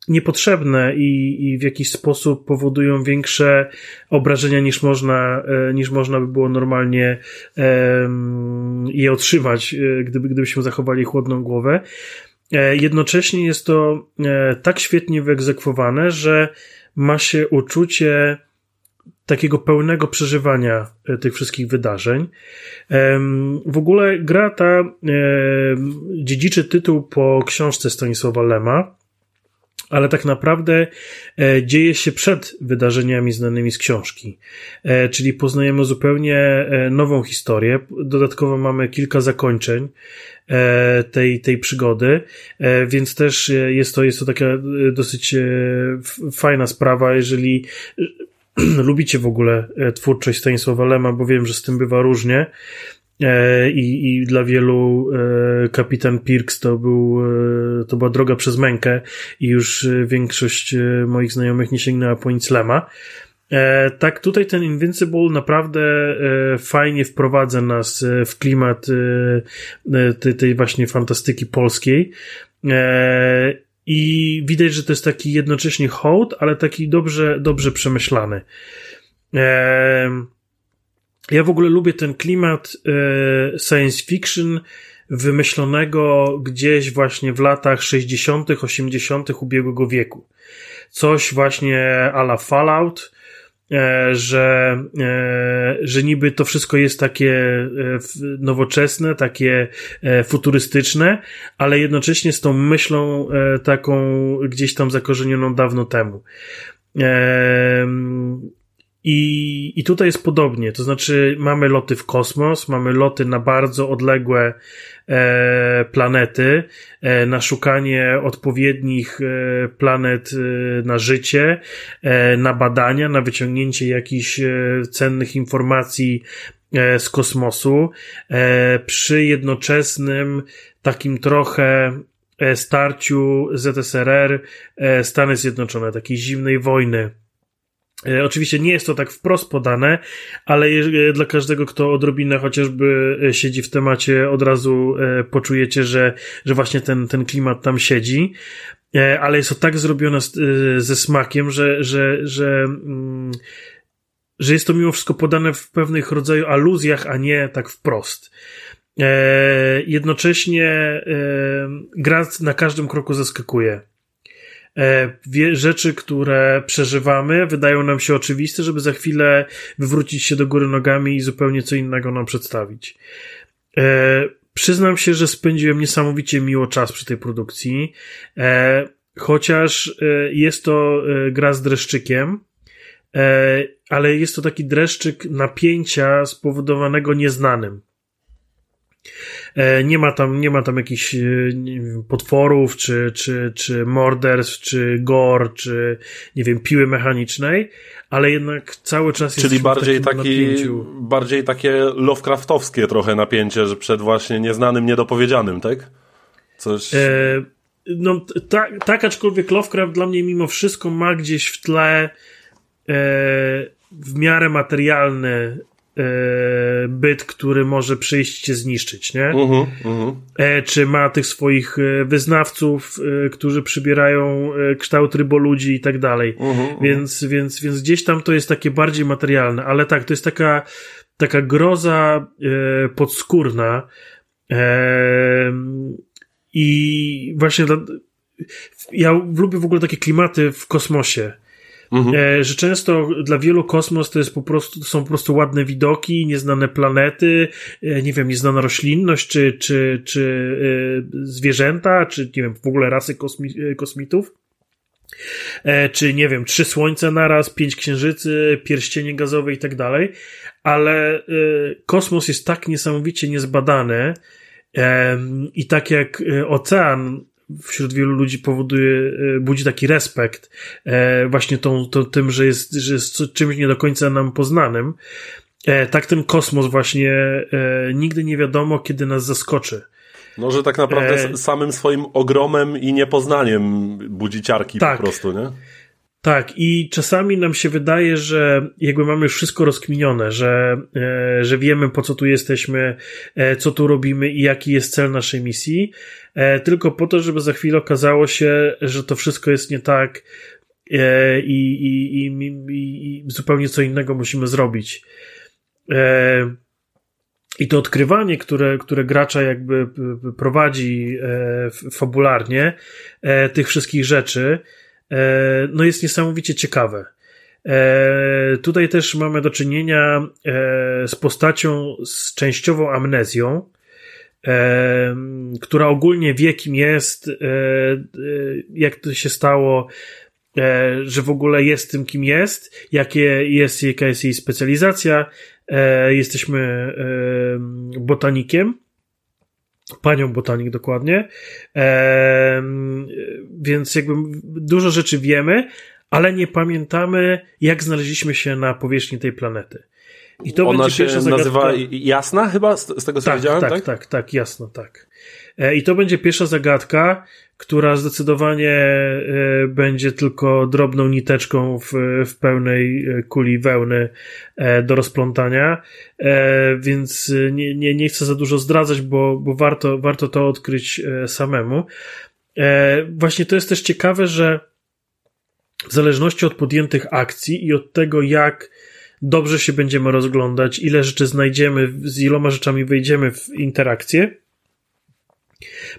niepotrzebne i, i w jakiś sposób powodują większe obrażenia niż można, e, niż można by było normalnie je otrzymać, gdyby, gdybyśmy zachowali chłodną głowę. Jednocześnie jest to tak świetnie wyegzekwowane, że ma się uczucie takiego pełnego przeżywania e, tych wszystkich wydarzeń. W ogóle gra ta dziedziczy tytuł po książce Stanisława Lema, ale tak naprawdę e, dzieje się przed wydarzeniami znanymi z książki. E, czyli poznajemy zupełnie nową historię. Dodatkowo mamy kilka zakończeń tej, tej przygody, więc też jest to, jest to taka dosyć fajna sprawa, jeżeli lubicie w ogóle e, twórczość Stanisława Lema, bo wiem, że z tym bywa różnie. E, I, I dla wielu e, kapitan Pirks to, był, to była droga przez mękę i już większość moich znajomych nie sięgnęła po nic Lema. Tak, tutaj ten Invincible naprawdę fajnie wprowadza nas w klimat tej, tej właśnie fantastyki polskiej. I widać, że to jest taki jednocześnie hołd, ale taki dobrze, dobrze przemyślany. Ja w ogóle lubię ten klimat e, science fiction wymyślonego gdzieś właśnie w latach 60., 80. ubiegłego wieku. Coś właśnie a la Fallout, E, że, e, że niby to wszystko jest takie nowoczesne, takie futurystyczne, ale jednocześnie z tą myślą taką gdzieś tam zakorzenioną dawno temu. I, I tutaj jest podobnie, to znaczy mamy loty w kosmos, mamy loty na bardzo odległe e, planety, e, na szukanie odpowiednich e, planet e, na życie, e, na badania, na wyciągnięcie jakichś e, cennych informacji z kosmosu, przy jednoczesnym takim trochę starciu ZSRR, Stany Zjednoczone, takiej zimnej wojny oczywiście nie jest to tak wprost podane, ale e, dla każdego, kto odrobinę chociażby e, siedzi w temacie, od razu poczujecie, że, że właśnie ten, ten klimat tam siedzi. Ale jest to tak zrobione ze smakiem, że, że, że, mm, że jest to mimo wszystko podane w pewnych rodzaju aluzjach, a nie tak wprost. E, jednocześnie e, gra na każdym kroku zaskakuje. E, rzeczy, które przeżywamy, wydają nam się oczywiste, żeby za chwilę wywrócić się do góry nogami i zupełnie co innego nam przedstawić. E, przyznam się, że spędziłem niesamowicie miło czas przy tej produkcji, e, chociaż jest to gra z dreszczykiem, ale jest to taki dreszczyk napięcia spowodowanego nieznanym. E, nie ma tam, nie ma tam jakichś e, potworów, czy, czy, czy morderstw, czy gore, czy nie wiem, piły mechanicznej, ale jednak cały czas jest Czyli bardziej taki, bardziej takie Lovecraftowskie trochę napięcie, że przed właśnie nieznanym, niedopowiedzianym, tak? Coś... E, no tak, tak, aczkolwiek Lovecraft dla mnie mimo wszystko ma gdzieś w tle e, w miarę materialny byt, który może przyjść cię zniszczyć, nie? Uh -huh, uh -huh. Czy ma tych swoich e, wyznawców, e, którzy przybierają kształt ryboludzi i tak dalej. Uh -huh, więc, więc, więc gdzieś tam to jest takie bardziej materialne, ale tak, to jest taka, taka groza podskórna i właśnie ja lubię w ogóle takie klimaty w kosmosie. Mhm. E, że często dla wielu kosmos to jest po prostu, są po prostu ładne widoki, nieznane planety, e, nie wiem, nieznana roślinność, czy, czy, czy e, zwierzęta, czy nie wiem, w ogóle rasy kosmi, kosmitów. Czy nie wiem, trzy słońca naraz, pięć księżycy, pierścienie gazowe i tak dalej, ale kosmos jest tak niesamowicie niezbadany, i tak jak ocean wśród wielu ludzi powoduje, e, budzi taki respekt e, właśnie tą, tą, tym, że jest, że jest czymś nie do końca nam poznanym. E, tak ten kosmos właśnie nigdy nie wiadomo, kiedy nas zaskoczy. No, że tak naprawdę samym swoim ogromem i niepoznaniem budzi ciarki tak. po prostu, nie? Tak, i czasami nam się wydaje, że jakby mamy już wszystko rozkminione, że, e, że wiemy po co tu jesteśmy, e, co tu robimy i jaki jest cel naszej misji, e, tylko po to, żeby za chwilę okazało się, że to wszystko jest nie tak e, i, i, i, i, zupełnie co innego musimy zrobić. E, I to odkrywanie, które, które gracza jakby prowadzi e, fabularnie tych wszystkich rzeczy, E, no jest niesamowicie ciekawe. E, tutaj też mamy do czynienia e, z postacią z częściową amnezją, która ogólnie wie, kim jest, jak to się stało, że w ogóle jest tym, kim jest, jakie jest, jaka jest jej specjalizacja. Jesteśmy botanikiem panią botanik dokładnie. E, więc jakby dużo rzeczy wiemy, ale nie pamiętamy, jak znaleźliśmy się na powierzchni tej planety. I to Ona będzie się zagadka... nazywa Jasna chyba, z tego co tak, wiedziałem, tak? Tak, tak, tak, jasno, tak. E, I to będzie pierwsza zagadka, która zdecydowanie e, będzie tylko drobną niteczką w, w pełnej e, kuli wełny do rozplątania, więc nie, nie, nie chcę za dużo zdradzać, bo, bo warto, warto to odkryć samemu. Właśnie to jest też ciekawe, że w zależności od podjętych akcji i od tego, jak dobrze się będziemy rozglądać, ile rzeczy znajdziemy, z iloma rzeczami wejdziemy w interakcję,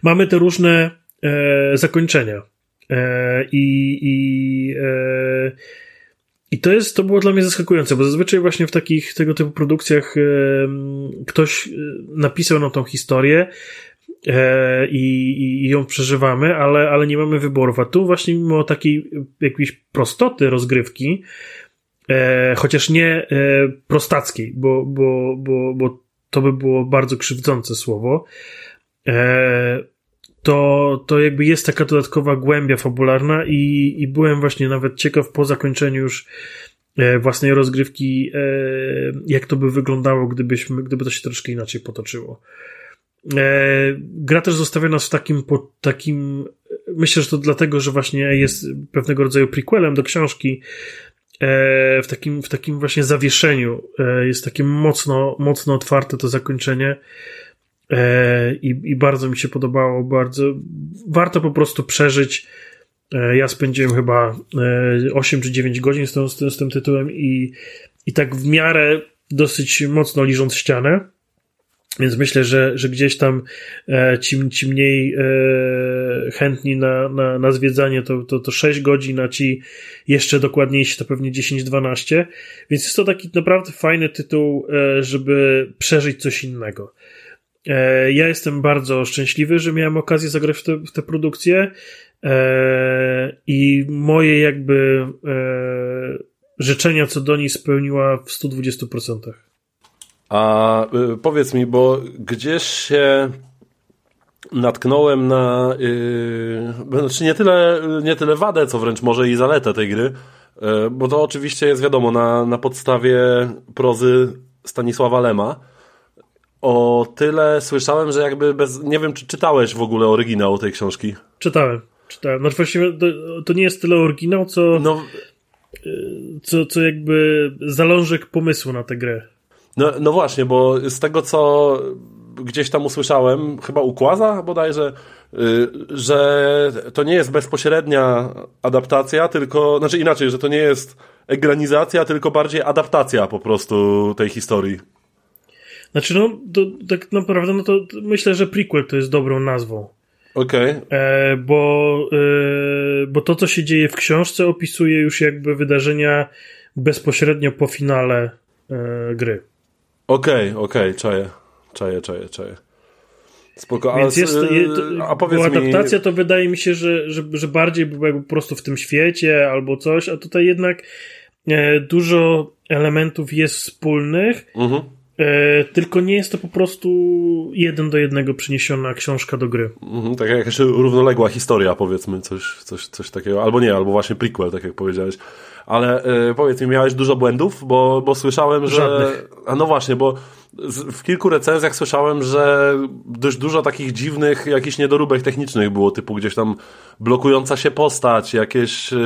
mamy te różne e, zakończenia. E, I, i, e, i to jest, to było dla mnie zaskakujące, bo zazwyczaj właśnie w takich tego typu produkcjach e, ktoś e, napisał nam tą historię, e, i, i ją przeżywamy, ale, ale nie mamy wyborów. A tu właśnie mimo takiej jakiejś prostoty rozgrywki, e, chociaż nie e, prostackiej, bo, bo, bo, bo to by było bardzo krzywdzące słowo, e, to, to jakby jest taka dodatkowa głębia fabularna i, i byłem właśnie nawet ciekaw po zakończeniu już e, własnej rozgrywki, e, jak to by wyglądało, gdybyśmy, gdyby to się troszkę inaczej potoczyło. E, gra też zostawia nas w takim, po, takim, myślę, że to dlatego, że właśnie jest pewnego rodzaju prequelem do książki, w takim, w takim właśnie zawieszeniu. Jest takie mocno, mocno otwarte to zakończenie E, i, i bardzo mi się podobało, bardzo warto po prostu przeżyć. E, ja spędziłem chyba 8 e, czy 9 godzin z, tym, z tym tytułem i, i tak w miarę dosyć mocno liżąc ścianę. Więc myślę, że, że gdzieś tam e, ci, ci mniej e, chętni na, na, na zwiedzanie to, to, to 6 godzin, a ci jeszcze dokładniejsi to pewnie 10-12. Więc jest to taki naprawdę fajny tytuł, e, żeby przeżyć coś innego. Ja jestem bardzo szczęśliwy, że miałem okazję zagrać w, te, w tę produkcję e, i moje jakby życzenia co do niej spełniła w 120%. A y, powiedz mi, bo gdzieś się natknąłem na, yy, znaczy nie tyle, nie tyle wadę, co wręcz może i zaletę tej gry, yy, bo to oczywiście jest wiadomo na, na podstawie prozy Stanisława Lema. O tyle słyszałem, że jakby bez, nie wiem czy czytałeś w ogóle oryginał tej książki. Czytałem, czytałem. Znaczy właściwie to, to nie jest tyle oryginał, co, No, co, co jakby zalążek pomysłu na tę grę. No, no właśnie, bo z tego co gdzieś tam usłyszałem, chyba u Kłaza bodajże, y, że to nie jest bezpośrednia adaptacja, tylko, znaczy inaczej, że to nie jest egranizacja, tylko bardziej adaptacja po prostu tej historii. Znaczy, no, to, tak naprawdę, no to myślę, że prequel to jest dobrą nazwą. Okej. E, bo, e, bo to, co się dzieje w książce, opisuje już jakby wydarzenia bezpośrednio po finale e, gry. Okej, okej, czaję, czaję, czaję, czaję. Spoko, Więc a, jest, to, a powiedz bo mi... adaptacja to wydaje mi się, że, że, że bardziej by jakby po prostu w tym świecie albo coś, a tutaj jednak e, dużo elementów jest wspólnych, Mhm. e, tylko nie jest to po prostu jeden do jednego przeniesiona książka do gry. Mhm, tak jakaś równoległa historia, powiedzmy, coś, coś, coś takiego. Albo nie, albo właśnie prequel, tak jak powiedziałeś. Ale y, powiedz mi, miałeś dużo błędów? Bo, bo słyszałem, że... Żadnych. A no właśnie, bo w kilku recenzjach słyszałem, że dość dużo takich dziwnych, jakichś niedoróbek technicznych było, typu gdzieś tam blokująca się postać, jakieś, y,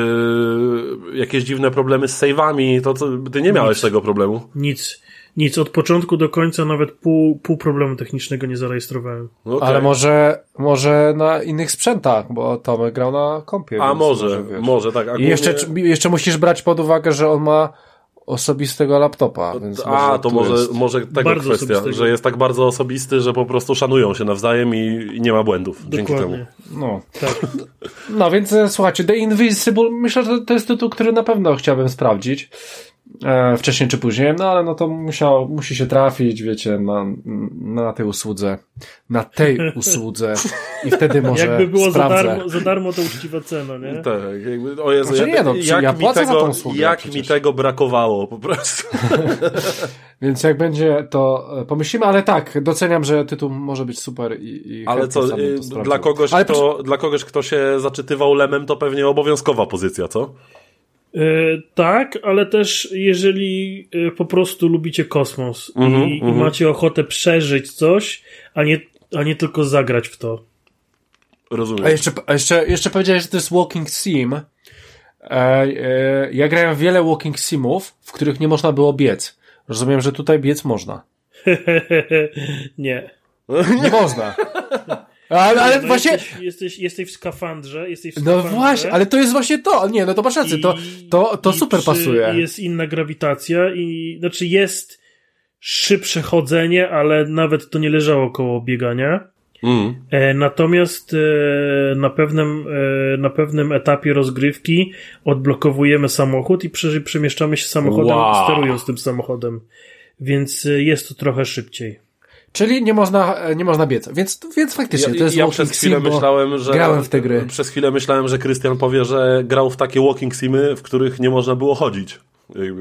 jakieś dziwne problemy z save'ami, to co, ty nie miałeś Nic. tego problemu. Nic, nic, od początku do końca nawet pół, pół problemu technicznego nie zarejestrowałem. No okej. Ale może, może na innych sprzętach, bo Tomek grał na kompie. A może, wiesz. może, tak. I jeszcze, jeszcze musisz brać pod uwagę, że on ma osobistego laptopa. Więc A, to tu może, jest- może tego Bardzo kwestia, osobistego. że jest tak bardzo osobisty, że po prostu szanują się nawzajem i, i nie ma błędów dzięki temu. Dokładnie. No. Tak. no, więc e, słuchajcie, The Invisible, myślę, że to jest tytuł, który na pewno chciałbym sprawdzić. E, wcześniej czy później, no ale no to musiał, musi się trafić, wiecie, na, na tej usłudze. Na tej usłudze. I wtedy może Jakby było za darmo, za darmo to uczciwa cena, nie? Tak, jakby, o Jezu, Znaczy jak, nie, no, jak, ja mi płacę za tego, tą usługę jak przecież. mi tego brakowało po prostu. Więc jak będzie, to e, pomyślimy, ale tak, doceniam, że tytuł może być super i, i Ale co, y, dla kogoś, ale kto, dla kogoś, kto się zaczytywał lemem, to pewnie obowiązkowa pozycja, co? E, tak, ale też jeżeli e, po prostu lubicie kosmos Mhm, i, i mhm. macie ochotę przeżyć coś, a nie, a nie tylko zagrać w to. Rozumiem. A jeszcze, a jeszcze, jeszcze powiedziałeś, że to jest walking sim. E, e, ja grałem w wiele walking simów, w których nie można było biec. Rozumiem, że tutaj biec można. nie. Nie można. Ale, ale No właśnie, Jesteś, jesteś, jesteś w skafandrze, jesteś w no skafandrze właśnie, ale to jest właśnie to. Nie, no to masz rację, to, i- to, to i super pasuje. Jest inna grawitacja i znaczy jest szybsze chodzenie, ale nawet to nie leżało koło biegania. Mm. E, Natomiast e, na pewnym, e, na pewnym etapie rozgrywki odblokowujemy samochód i prze, przemieszczamy się samochodem, Wow. sterując tym samochodem. Więc e, jest to trochę szybciej. Czyli nie można, e, nie można biec. Więc, więc faktycznie, to jest ja walking przez chwilę sim, myślałem, że. grałem w te gry. Przez chwilę myślałem, że Krystian powie, że grał w takie walking simy, w których nie można było chodzić.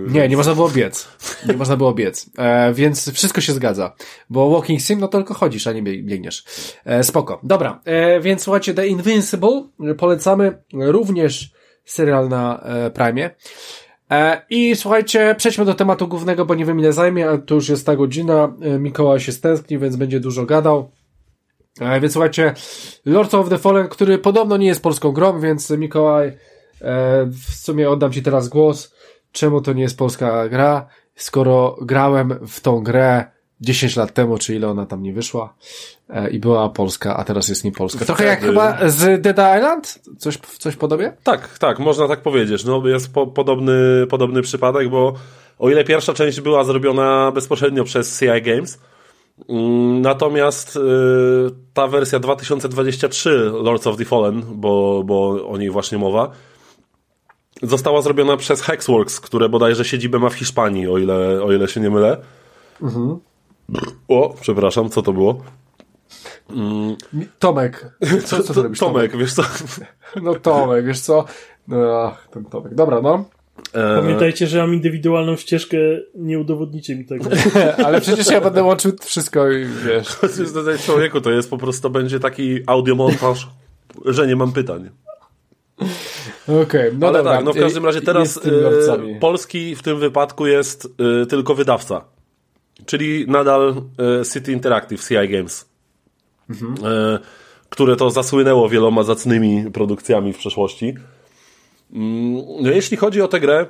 Nie, nie można było biec. Nie można było biec. E, więc wszystko się zgadza. Bo walking sim, no to tylko chodzisz, a nie bieg- biegniesz. E, spoko. Dobra, e, więc słuchajcie, The Invincible polecamy również serial na e, Prime. E, I słuchajcie, przejdźmy do tematu głównego, bo nie wiem ile zajmie, ale to już jest ta godzina. E, Mikołaj się stęskni, więc będzie dużo gadał. E, więc słuchajcie, Lords of the Fallen, który podobno nie jest polską grą, więc Mikołaj, w sumie oddam Ci teraz głos. Czemu to nie jest polska gra, skoro grałem w tą grę 10 lat temu, czy ile ona tam nie wyszła e, i była polska, a teraz jest nie polska. Trochę jak Wtedy- chyba z Dead Island? Coś, coś podobie? Tak, tak, można tak powiedzieć. No, jest po, podobny, podobny przypadek, bo o ile pierwsza część była zrobiona bezpośrednio przez CI Games, Mm, Natomiast y, ta wersja 2023 Lords of the Fallen, bo, bo o niej właśnie mowa, została zrobiona przez Hexworks, które bodajże siedzibę ma w Hiszpanii, o ile, o ile się nie mylę. O, przepraszam, co to było? Tomek. Co, co robisz, Tomek, wiesz co? No Tomek, wiesz co? No, ach, ten Tomek. Dobra, no. E, Pamiętajcie, że mam indywidualną ścieżkę, nie udowodnicie mi tego. Ale przecież ja będę łączył wszystko i wiesz. Człowieku, to jest po prostu, będzie taki audiomontaż, że nie mam pytań. Okej, no Ale dobra. tak, no w każdym razie teraz e, Polski w tym wypadku jest e, tylko wydawca. Czyli nadal e, City Interactive, CI Games. E, które to zasłynęło wieloma zacnymi produkcjami w przeszłości. Mm, jeśli chodzi o tę grę,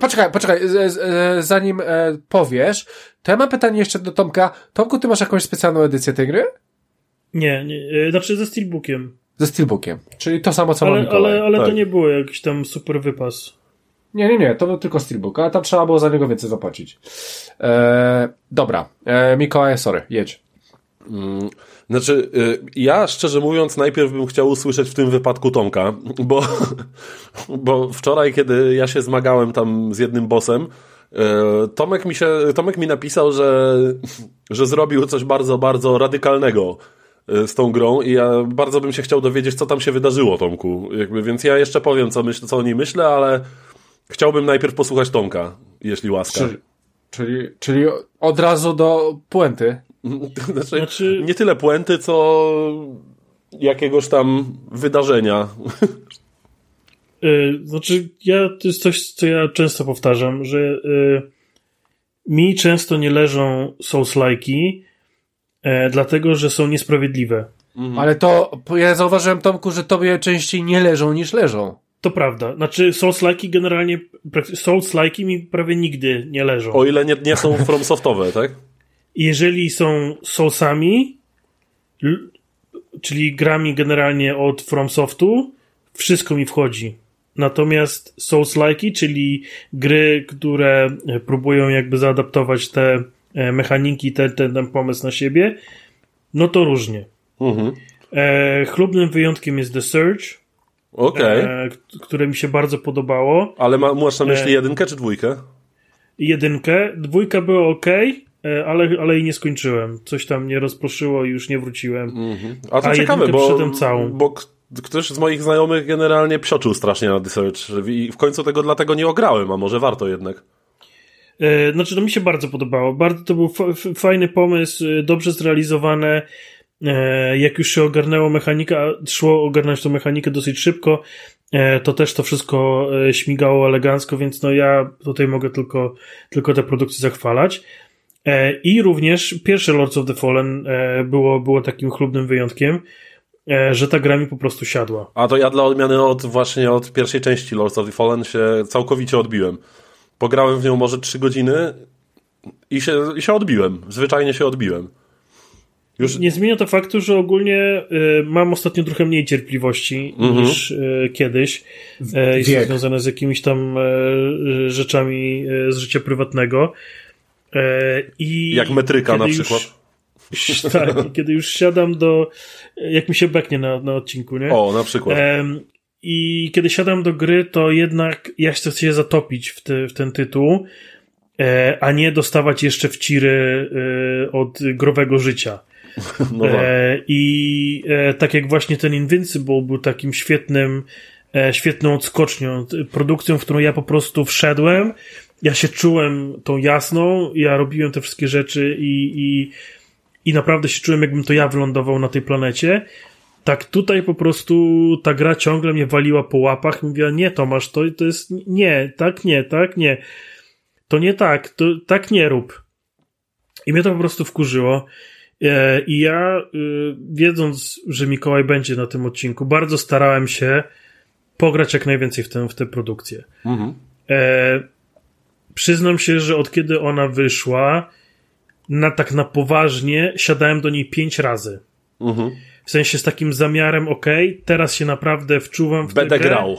poczekaj, poczekaj, e, zanim powiesz, to ja mam pytanie jeszcze do Tomka. Tomku, ty masz jakąś specjalną edycję tej gry? Nie, nie, znaczy ze Steelbookiem. Ze Steelbookiem. Czyli to samo, co Ale, ale, ale to tak. nie było jakiś tam super wypas. Nie, nie, nie, to był tylko Steelbook, ale tam trzeba było za niego więcej zapłacić. E, dobra, e, Mikołaj, sorry, jedź. Znaczy, y, ja szczerze mówiąc, najpierw bym chciał usłyszeć w tym wypadku Tomka, bo, bo wczoraj, kiedy ja się zmagałem tam z jednym bossem, y, Tomek mi, się, Tomek mi napisał, że, że zrobił coś bardzo, bardzo radykalnego y, z tą grą i ja bardzo bym się chciał dowiedzieć, co tam się wydarzyło, Tomku. Jakby, więc ja jeszcze powiem, co, myśl, co o niej myślę, ale chciałbym najpierw posłuchać Tomka, jeśli łaska. Czyli, czyli, czyli od razu do puenty. Znaczy, Znaczy- nie tyle puenty, co jakiegoś tam wydarzenia. Y, Znaczy, ja, to jest coś, co ja często powtarzam, że y, mi często nie leżą Souls-like'i, e, dlatego, że są niesprawiedliwe. Ale to, ja zauważyłem Tomku, że tobie częściej nie leżą niż leżą. To prawda. Znaczy, Souls-like'i generalnie, Souls-like'i mi prawie nigdy nie leżą. O ile nie, nie są FromSoftowe, tak? Jeżeli są Soulsami, czyli grami generalnie od FromSoftu, wszystko mi wchodzi. Natomiast Souls-like'i, czyli gry, które e, próbują jakby zaadaptować te e, mechaniki, ten, ten, ten pomysł na siebie, no to różnie. Mhm. E, chlubnym wyjątkiem jest The Surge, Okej. e, które mi się bardzo podobało. Ale ma, masz na myśli e- jedynkę czy dwójkę? jedynkę. Dwójka była ok, ale, ale jej nie skończyłem. Coś tam mnie rozproszyło i już nie wróciłem. A to A ciekawe, bo, całą. bo ktoś z moich znajomych generalnie psioczył strasznie na The Search i w końcu tego dlatego nie ograłem, a może warto jednak. E, Znaczy, to mi się bardzo podobało. Bardzo to był fajny pomysł, e, dobrze zrealizowany. E, Jak już się ogarnęło mechanika, a szło ogarnąć tą mechanikę dosyć szybko, e, to też to wszystko e, śmigało elegancko, więc no ja tutaj mogę tylko, tylko te produkcje zachwalać. I również pierwsze Lords of the Fallen było, było takim chlubnym wyjątkiem, że ta gra mi po prostu siadła. A to ja dla odmiany od właśnie od pierwszej części Lords of the Fallen się całkowicie odbiłem. Pograłem w nią może 3 godziny i się, i się odbiłem. Zwyczajnie się odbiłem. Już Nie zmienia to faktu, że ogólnie y, mam ostatnio trochę mniej cierpliwości Mhm. niż y, kiedyś. E, jest to związane z jakimiś tam e, rzeczami e, z życia prywatnego. E, i jak metryka na już- przykład. tak, kiedy już siadam do. Jak mi się beknie na, na odcinku, nie? O, na przykład. I kiedy siadam do gry, to jednak ja chcę się zatopić w, te, w ten tytuł, e, a nie dostawać jeszcze wciry e, od growego życia. No. E, I e, tak jak właśnie ten Invincible był takim świetnym, e, świetną odskocznią, produkcją, w którą ja po prostu wszedłem, ja się czułem tą jasną, ja robiłem te wszystkie rzeczy i, i, i naprawdę się czułem, jakbym to ja wylądował na tej planecie. Tak tutaj po prostu ta gra ciągle mnie waliła po łapach, mówiła, nie Tomasz, to, to jest, nie, tak nie, tak nie. To nie tak, to tak nie rób. I mnie to po prostu wkurzyło. E, I ja, y, wiedząc, że Mikołaj będzie na tym odcinku, bardzo starałem się pograć jak najwięcej w tę, w tę produkcję. Mhm. E, przyznam się, że od kiedy ona wyszła, na tak na poważnie siadałem do niej pięć razy. Mhm. W sensie z takim zamiarem, ok, teraz się naprawdę wczuwam w tę Będę grał.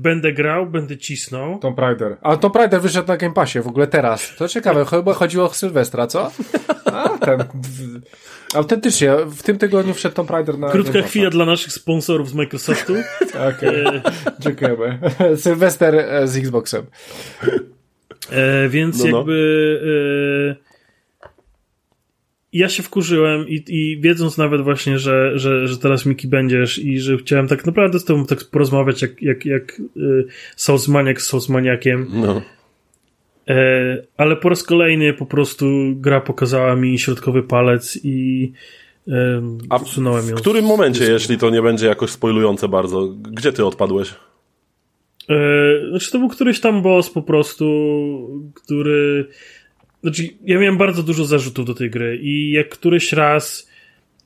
Będę grał, będę cisnął. Tomb Raider. A Tomb Raider wyszedł na Game Passie w ogóle teraz. To ciekawe, chyba chodziło o Sylwestra, co? A, ten... Autentycznie, w tym tygodniu wszedł Tomb Raider na Krótka Game chwila dla naszych sponsorów z Microsoftu. Okej, dziękujemy. Sylwester e, z Xboxem. E, więc No, no. jakby e, ja się wkurzyłem i, i wiedząc nawet właśnie, że, że, że teraz Miki będziesz i że chciałem tak naprawdę z tobą tak porozmawiać jak, jak, jak e, Soulsmaniak z Soulsmaniakiem, No. e, ale po raz kolejny po prostu gra pokazała mi środkowy palec i A w, usunąłem ją. w którym momencie, dysku. jeśli to nie będzie jakoś spoilujące bardzo, gdzie ty odpadłeś? E, znaczy to był któryś tam boss po prostu, który... Znaczy ja miałem bardzo dużo zarzutów do tej gry i jak któryś raz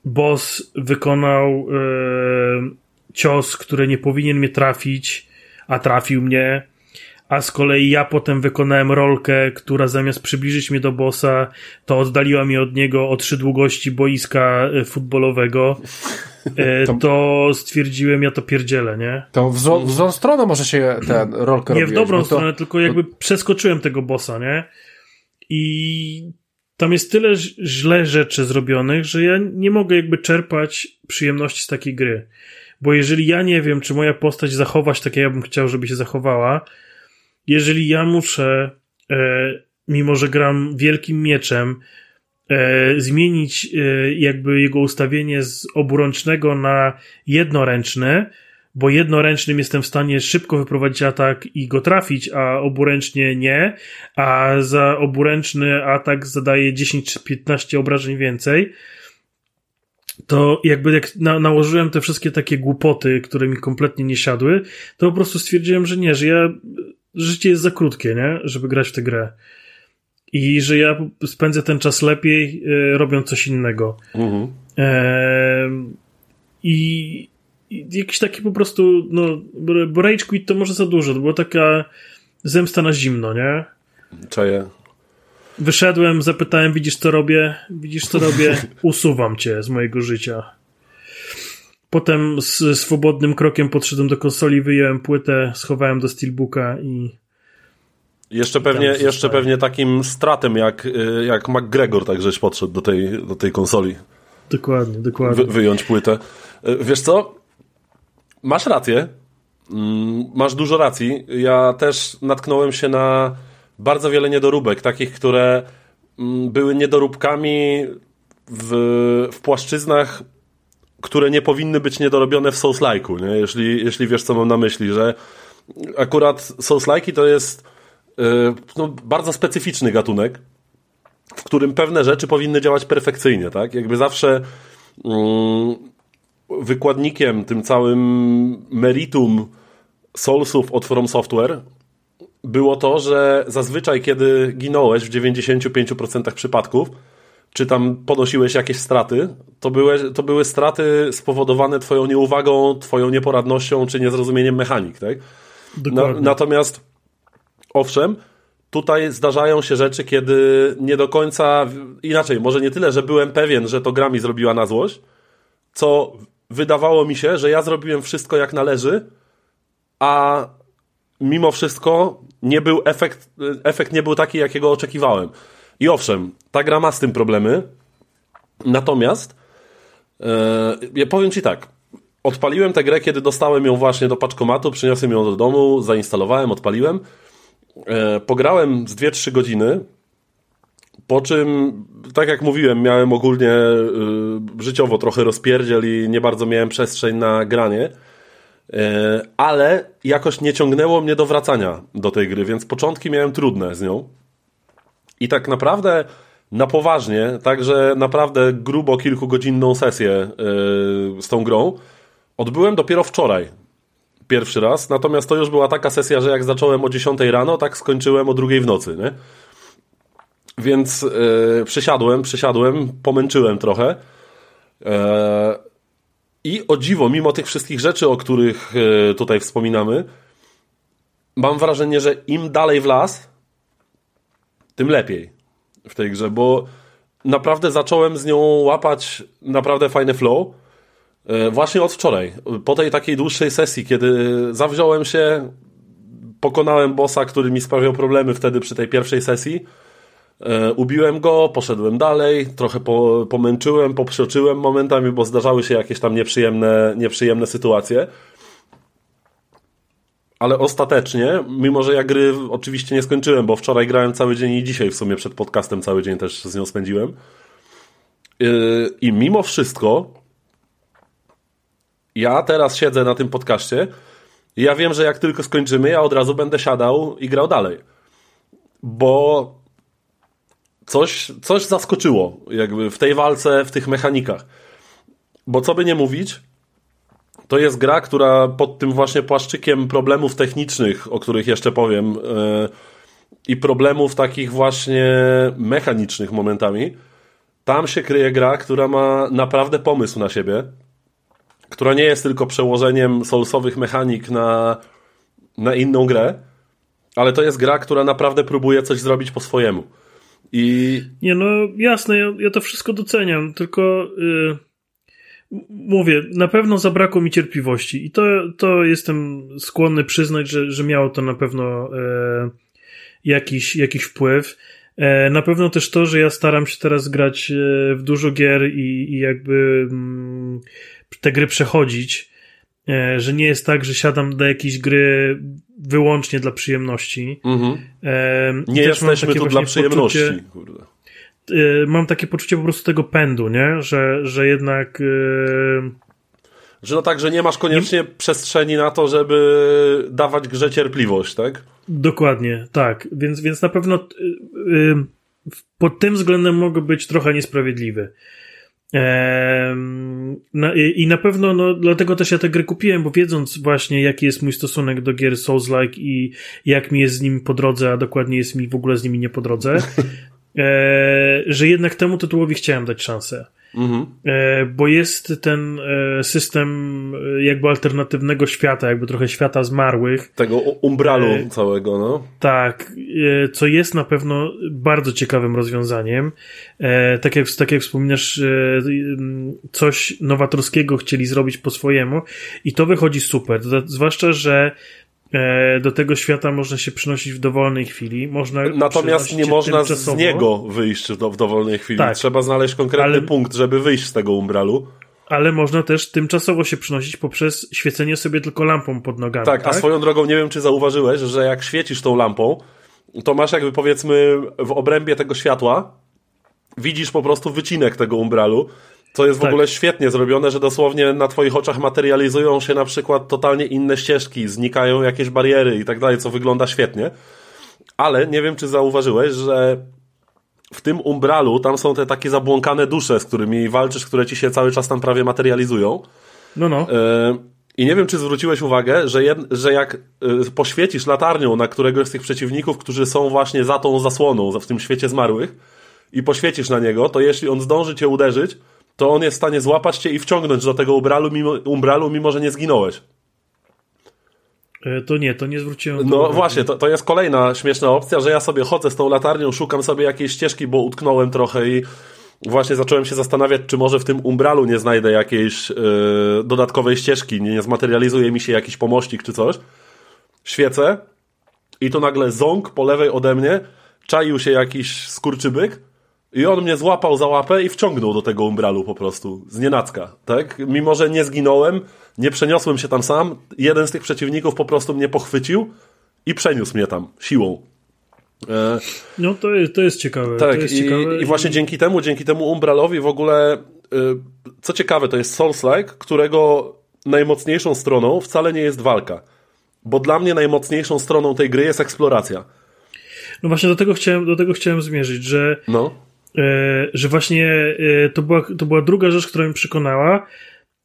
boss wykonał e, cios, który nie powinien mnie trafić, a trafił mnie, a z kolei ja potem wykonałem rolkę, która zamiast przybliżyć mnie do bossa, to oddaliła mnie od niego o trzy długości boiska e, futbolowego, e, to stwierdziłem, ja to pierdzielę, nie? To w, złą, w złą stronę może się ten rolkę Nie w robiłeś, dobrą bo to- stronę, tylko jakby przeskoczyłem tego bossa, nie? I tam jest tyle źle rzeczy zrobionych, że ja nie mogę jakby czerpać przyjemności z takiej gry. Bo jeżeli ja nie wiem, czy moja postać zachować tak, jak ja bym chciał, żeby się zachowała, jeżeli ja muszę, e, mimo że gram wielkim mieczem, e, zmienić e, jakby jego ustawienie z oburącznego na jednoręczne, bo jednoręcznym jestem w stanie szybko wyprowadzić atak i go trafić, a oburęcznie nie, a za oburęczny atak zadaje 10 czy 15 obrażeń więcej, to jakby jak na, nałożyłem te wszystkie takie głupoty, które mi kompletnie nie siadły, to po prostu stwierdziłem, że nie, że ja, życie jest za krótkie, nie, żeby grać w tę grę. I że ja spędzę ten czas lepiej, e, robiąc coś innego. Mhm. I, I jakiś taki po prostu, no, bo- Rage Quit to może za dużo, to była taka zemsta na zimno, nie? Czaję. Wyszedłem, zapytałem, widzisz co robię? Widzisz co robię? Usuwam cię z mojego życia. Potem z swobodnym krokiem podszedłem do konsoli, wyjąłem płytę, schowałem do steelbooka i Jeszcze pewnie, jeszcze pewnie takim stratem jak, y, jak McGregor, tak żeś podszedł do tej, do tej konsoli. dokładnie, dokładnie. Wy, wyjąć płytę. Y, Wiesz co? Masz rację. Mm, Masz dużo racji. Ja też natknąłem się na bardzo wiele niedoróbek, takich, które mm, były niedoróbkami w, w płaszczyznach, które nie powinny być niedorobione w Souls-like'u, nie? Jeśli, jeśli wiesz, co mam na myśli, że akurat Souls-like'i to jest y, no, bardzo specyficzny gatunek, w którym pewne rzeczy powinny działać perfekcyjnie, tak? Jakby zawsze mm, wykładnikiem, tym całym meritum Soulsów od From Software było to, że zazwyczaj, kiedy ginąłeś w 95% przypadków, czy tam ponosiłeś jakieś straty, to były, to były straty spowodowane twoją nieuwagą, twoją nieporadnością, czy niezrozumieniem mechanik, tak? Na, natomiast owszem, tutaj zdarzają się rzeczy, kiedy nie do końca inaczej, może nie tyle, że byłem pewien, że to gra mi zrobiła na złość, co wydawało mi się, że ja zrobiłem wszystko jak należy, a mimo wszystko nie był efekt, efekt nie był taki, jakiego oczekiwałem. I owszem, ta gra ma z tym problemy, natomiast e, ja powiem Ci tak, odpaliłem tę grę, kiedy dostałem ją właśnie do paczkomatu, przyniosłem ją do domu, zainstalowałem, odpaliłem, e, pograłem z 2-3 godziny, po czym, tak jak mówiłem, miałem ogólnie y, życiowo trochę rozpierdziel i nie bardzo miałem przestrzeń na granie, e, ale jakoś nie ciągnęło mnie do wracania do tej gry, więc początki miałem trudne z nią. I tak naprawdę na poważnie, także naprawdę grubo kilkugodzinną sesję yy, z tą grą odbyłem dopiero wczoraj. Pierwszy raz, natomiast to już była taka sesja, że jak zacząłem o 10 rano, tak skończyłem o drugiej w nocy, nie? Więc yy, przysiadłem, przysiadłem, pomęczyłem trochę. Yy, I o dziwo, mimo tych wszystkich rzeczy, o których yy, tutaj wspominamy, mam wrażenie, że im dalej w las, tym lepiej w tej grze, bo naprawdę zacząłem z nią łapać naprawdę fajny flow. E, Właśnie od wczoraj, po tej takiej dłuższej sesji, kiedy zawziąłem się, pokonałem bossa, który mi sprawiał problemy wtedy przy tej pierwszej sesji. E, Ubiłem go, poszedłem dalej, trochę po, pomęczyłem, poprzeczyłem momentami, bo zdarzały się jakieś tam nieprzyjemne, nieprzyjemne sytuacje. Ale ostatecznie, mimo że ja gry oczywiście nie skończyłem, bo wczoraj grałem cały dzień i dzisiaj w sumie przed podcastem cały dzień też z nią spędziłem. Yy, I mimo wszystko, ja teraz siedzę na tym podcaście i ja wiem, że jak tylko skończymy, ja od razu będę siadał i grał dalej. Bo coś, coś zaskoczyło jakby w tej walce, w tych mechanikach. Bo co by nie mówić, to jest gra, która pod tym właśnie płaszczykiem problemów technicznych, o których jeszcze powiem, yy, i problemów takich właśnie mechanicznych momentami, tam się kryje gra, która ma naprawdę pomysł na siebie, która nie jest tylko przełożeniem soulsowych mechanik na, na inną grę, ale to jest gra, która naprawdę próbuje coś zrobić po swojemu. I Nie, no jasne, ja, ja to wszystko doceniam, tylko y, mówię, na pewno zabrakło mi cierpliwości i to, to jestem skłonny przyznać, że, że miało to na pewno e, jakiś, jakiś wpływ. E, na pewno też to, że ja staram się teraz grać e, w dużo gier i, i jakby mm, te gry przechodzić, że nie jest tak, że siadam do jakiejś gry wyłącznie dla przyjemności. mhm. E, i nie jesteśmy takie tu dla przyjemności. poczucie- Kurde. y, mam takie poczucie po prostu tego pędu, nie? Że, że jednak Że no tak, że nie masz koniecznie przestrzeni na to, żeby dawać grze cierpliwość, tak? dokładnie, tak. Więc, więc na pewno pod tym względem mogę być trochę niesprawiedliwy. I, I na pewno, no, dlatego też ja te gry kupiłem, bo wiedząc właśnie, jaki jest mój stosunek do gier Souls-like i jak mi jest z nimi po drodze, a dokładnie jest mi w ogóle z nimi nie po drodze, e, że jednak temu tytułowi chciałem dać szansę. Mhm. E, bo jest ten e, system e, jakby alternatywnego świata, jakby trochę świata zmarłych. Tego umbralu całego, no. Tak, co jest na pewno bardzo ciekawym rozwiązaniem. Tak jak, tak jak wspominasz, coś nowatorskiego chcieli zrobić po swojemu i to wychodzi super. Zwłaszcza, że do tego świata można się przynosić w dowolnej chwili. Można Natomiast nie można z tymczasowo. niego wyjść w dowolnej chwili. Tak. Trzeba znaleźć konkretny Ale- punkt, żeby wyjść z tego umbralu. Ale można też tymczasowo się przynosić poprzez świecenie sobie tylko lampą pod nogami. Tak, a swoją drogą nie wiem, czy zauważyłeś, że jak świecisz tą lampą, to masz jakby powiedzmy w obrębie tego światła, widzisz po prostu wycinek tego umbralu, co jest w Tak. ogóle świetnie zrobione, że dosłownie na twoich oczach materializują się na przykład totalnie inne ścieżki, znikają jakieś bariery i tak dalej, co wygląda świetnie. Ale nie wiem, czy zauważyłeś, że w tym umbralu tam są te takie zabłąkane dusze, z którymi walczysz, które ci się cały czas tam prawie materializują. No, no. E, I nie wiem, czy zwróciłeś uwagę, że, jed, że jak e, poświecisz latarnią na któregoś z tych przeciwników, którzy są właśnie za tą zasłoną, za- w tym świecie zmarłych, i poświecisz na niego, to jeśli on zdąży cię uderzyć, to on jest w stanie złapać cię i wciągnąć do tego umbralu, mimo, umbralu, mimo że nie zginąłeś. E, To nie, to nie zwróciłem No uwagi. właśnie, to, to jest kolejna śmieszna opcja, że ja sobie chodzę z tą latarnią, szukam sobie jakiejś ścieżki, bo utknąłem trochę i właśnie zacząłem się zastanawiać, czy może w tym umbralu nie znajdę jakiejś e, dodatkowej ścieżki, nie, nie zmaterializuje mi się jakiś pomościk czy coś. Świecę i tu nagle ząg po lewej ode mnie, czaił się jakiś skurczybyk i on mnie złapał za łapę i wciągnął do tego umbralu po prostu, z nienacka, tak? Mimo, że nie zginąłem, nie przeniosłem się tam sam, jeden z tych przeciwników po prostu mnie pochwycił i przeniósł mnie tam, siłą. E, No to jest, to jest ciekawe. to tak, jest i, ciekawe i właśnie dzięki temu, dzięki temu umbralowi w ogóle, y, co ciekawe, to jest Souls-like, którego najmocniejszą stroną wcale nie jest walka. Bo dla mnie najmocniejszą stroną tej gry jest eksploracja. No właśnie do tego chciałem, do tego chciałem zmierzyć, że, No. E, że właśnie e, to, była, to była druga rzecz, która mnie przekonała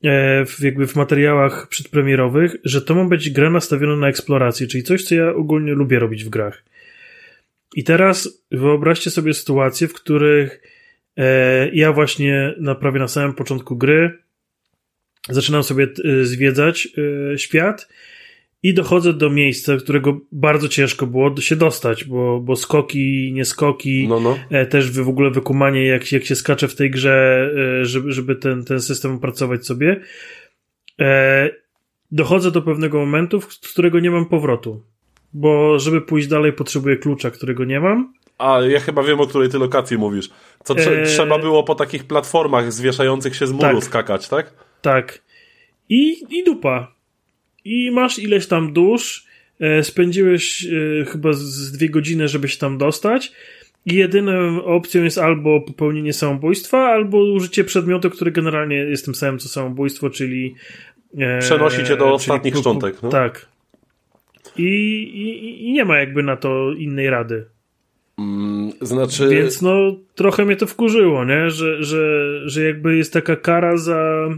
e, w, jakby w materiałach przedpremierowych, że to ma być gra nastawiona na eksplorację, czyli coś, co ja ogólnie lubię robić w grach. I teraz wyobraźcie sobie sytuacje, w których ja właśnie na, prawie na samym początku gry zaczynam sobie zwiedzać świat i dochodzę do miejsca, którego bardzo ciężko było się dostać, bo, bo skoki, nie skoki, No, no. e, też w ogóle wykumanie, jak, jak się skacze w tej grze, e, żeby, żeby ten, ten system opracować sobie. E, dochodzę do pewnego momentu, z którego nie mam powrotu. Bo żeby pójść dalej, potrzebuję klucza, którego nie mam. A ja chyba wiem, o której ty lokacji mówisz. Co trze- Eee. trzeba było po takich platformach zwieszających się z muru Tak. skakać, tak? Tak. I, I dupa. I masz ileś tam dusz. E, spędziłeś e, chyba z- z dwie godziny, żeby się tam dostać. I jedyną opcją jest albo popełnienie samobójstwa, albo użycie przedmiotu, który generalnie jest tym samym co samobójstwo, czyli. E, Przenosi cię do ostatnich szczątek, no. Tak. I, i, I nie ma jakby na to innej rady. Mm, znaczy... Więc no, trochę mnie to wkurzyło, nie? Że, że, że jakby jest taka kara za,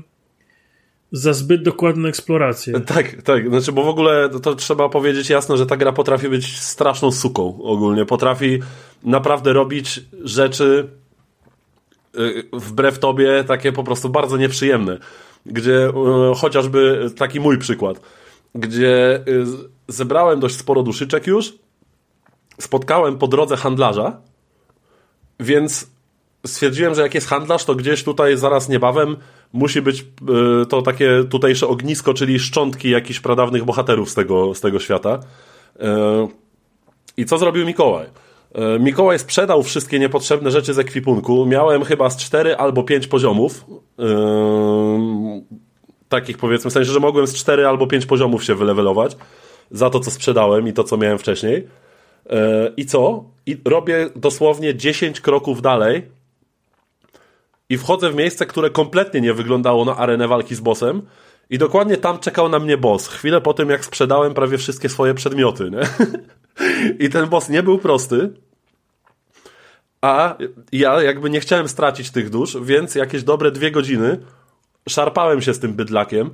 za zbyt dokładną eksplorację. Tak, tak, znaczy, bo w ogóle to, trzeba powiedzieć jasno, że ta gra potrafi być straszną suką ogólnie. Potrafi naprawdę robić rzeczy y, wbrew tobie takie po prostu bardzo nieprzyjemne. Gdzie y, chociażby taki mój przykład, gdzie y, zebrałem dość sporo duszyczek już, spotkałem po drodze handlarza, więc stwierdziłem, że jak jest handlarz, to gdzieś tutaj zaraz niebawem musi być y, to takie tutejsze ognisko, czyli szczątki jakichś pradawnych bohaterów z tego, z tego świata. Y, I co zrobił Mikołaj? Y, Mikołaj sprzedał wszystkie niepotrzebne rzeczy z ekwipunku. Miałem chyba z 4 albo 5 poziomów. Takich powiedzmy, w sensie, że mogłem z 4 albo 5 poziomów się wylewelować za to, co sprzedałem i to, co miałem wcześniej. I co? I robię dosłownie 10 kroków dalej i wchodzę w miejsce, które kompletnie nie wyglądało na arenę walki z bossem i dokładnie tam czekał na mnie boss. Chwilę po tym, jak sprzedałem prawie wszystkie swoje przedmioty, nie? I ten boss nie był prosty, a ja jakby nie chciałem stracić tych dusz, więc jakieś dobre dwie godziny szarpałem się z tym bydlakiem.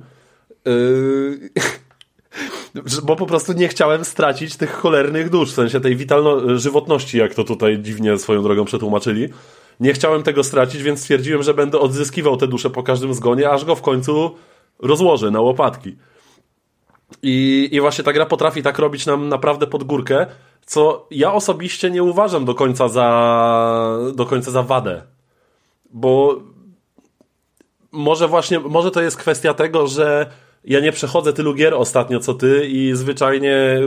Yy... Bo po prostu nie chciałem stracić tych cholernych dusz, w sensie tej witalno- żywotności, jak to tutaj dziwnie swoją drogą przetłumaczyli. Nie chciałem tego stracić, więc stwierdziłem, że będę odzyskiwał te dusze po każdym zgonie, aż go w końcu rozłożę na łopatki. I, I właśnie ta gra potrafi tak robić nam naprawdę pod górkę, co ja osobiście nie uważam do końca za, do końca za wadę. Bo może właśnie, może to jest kwestia tego, że ja nie przechodzę tylu gier ostatnio co ty i zwyczajnie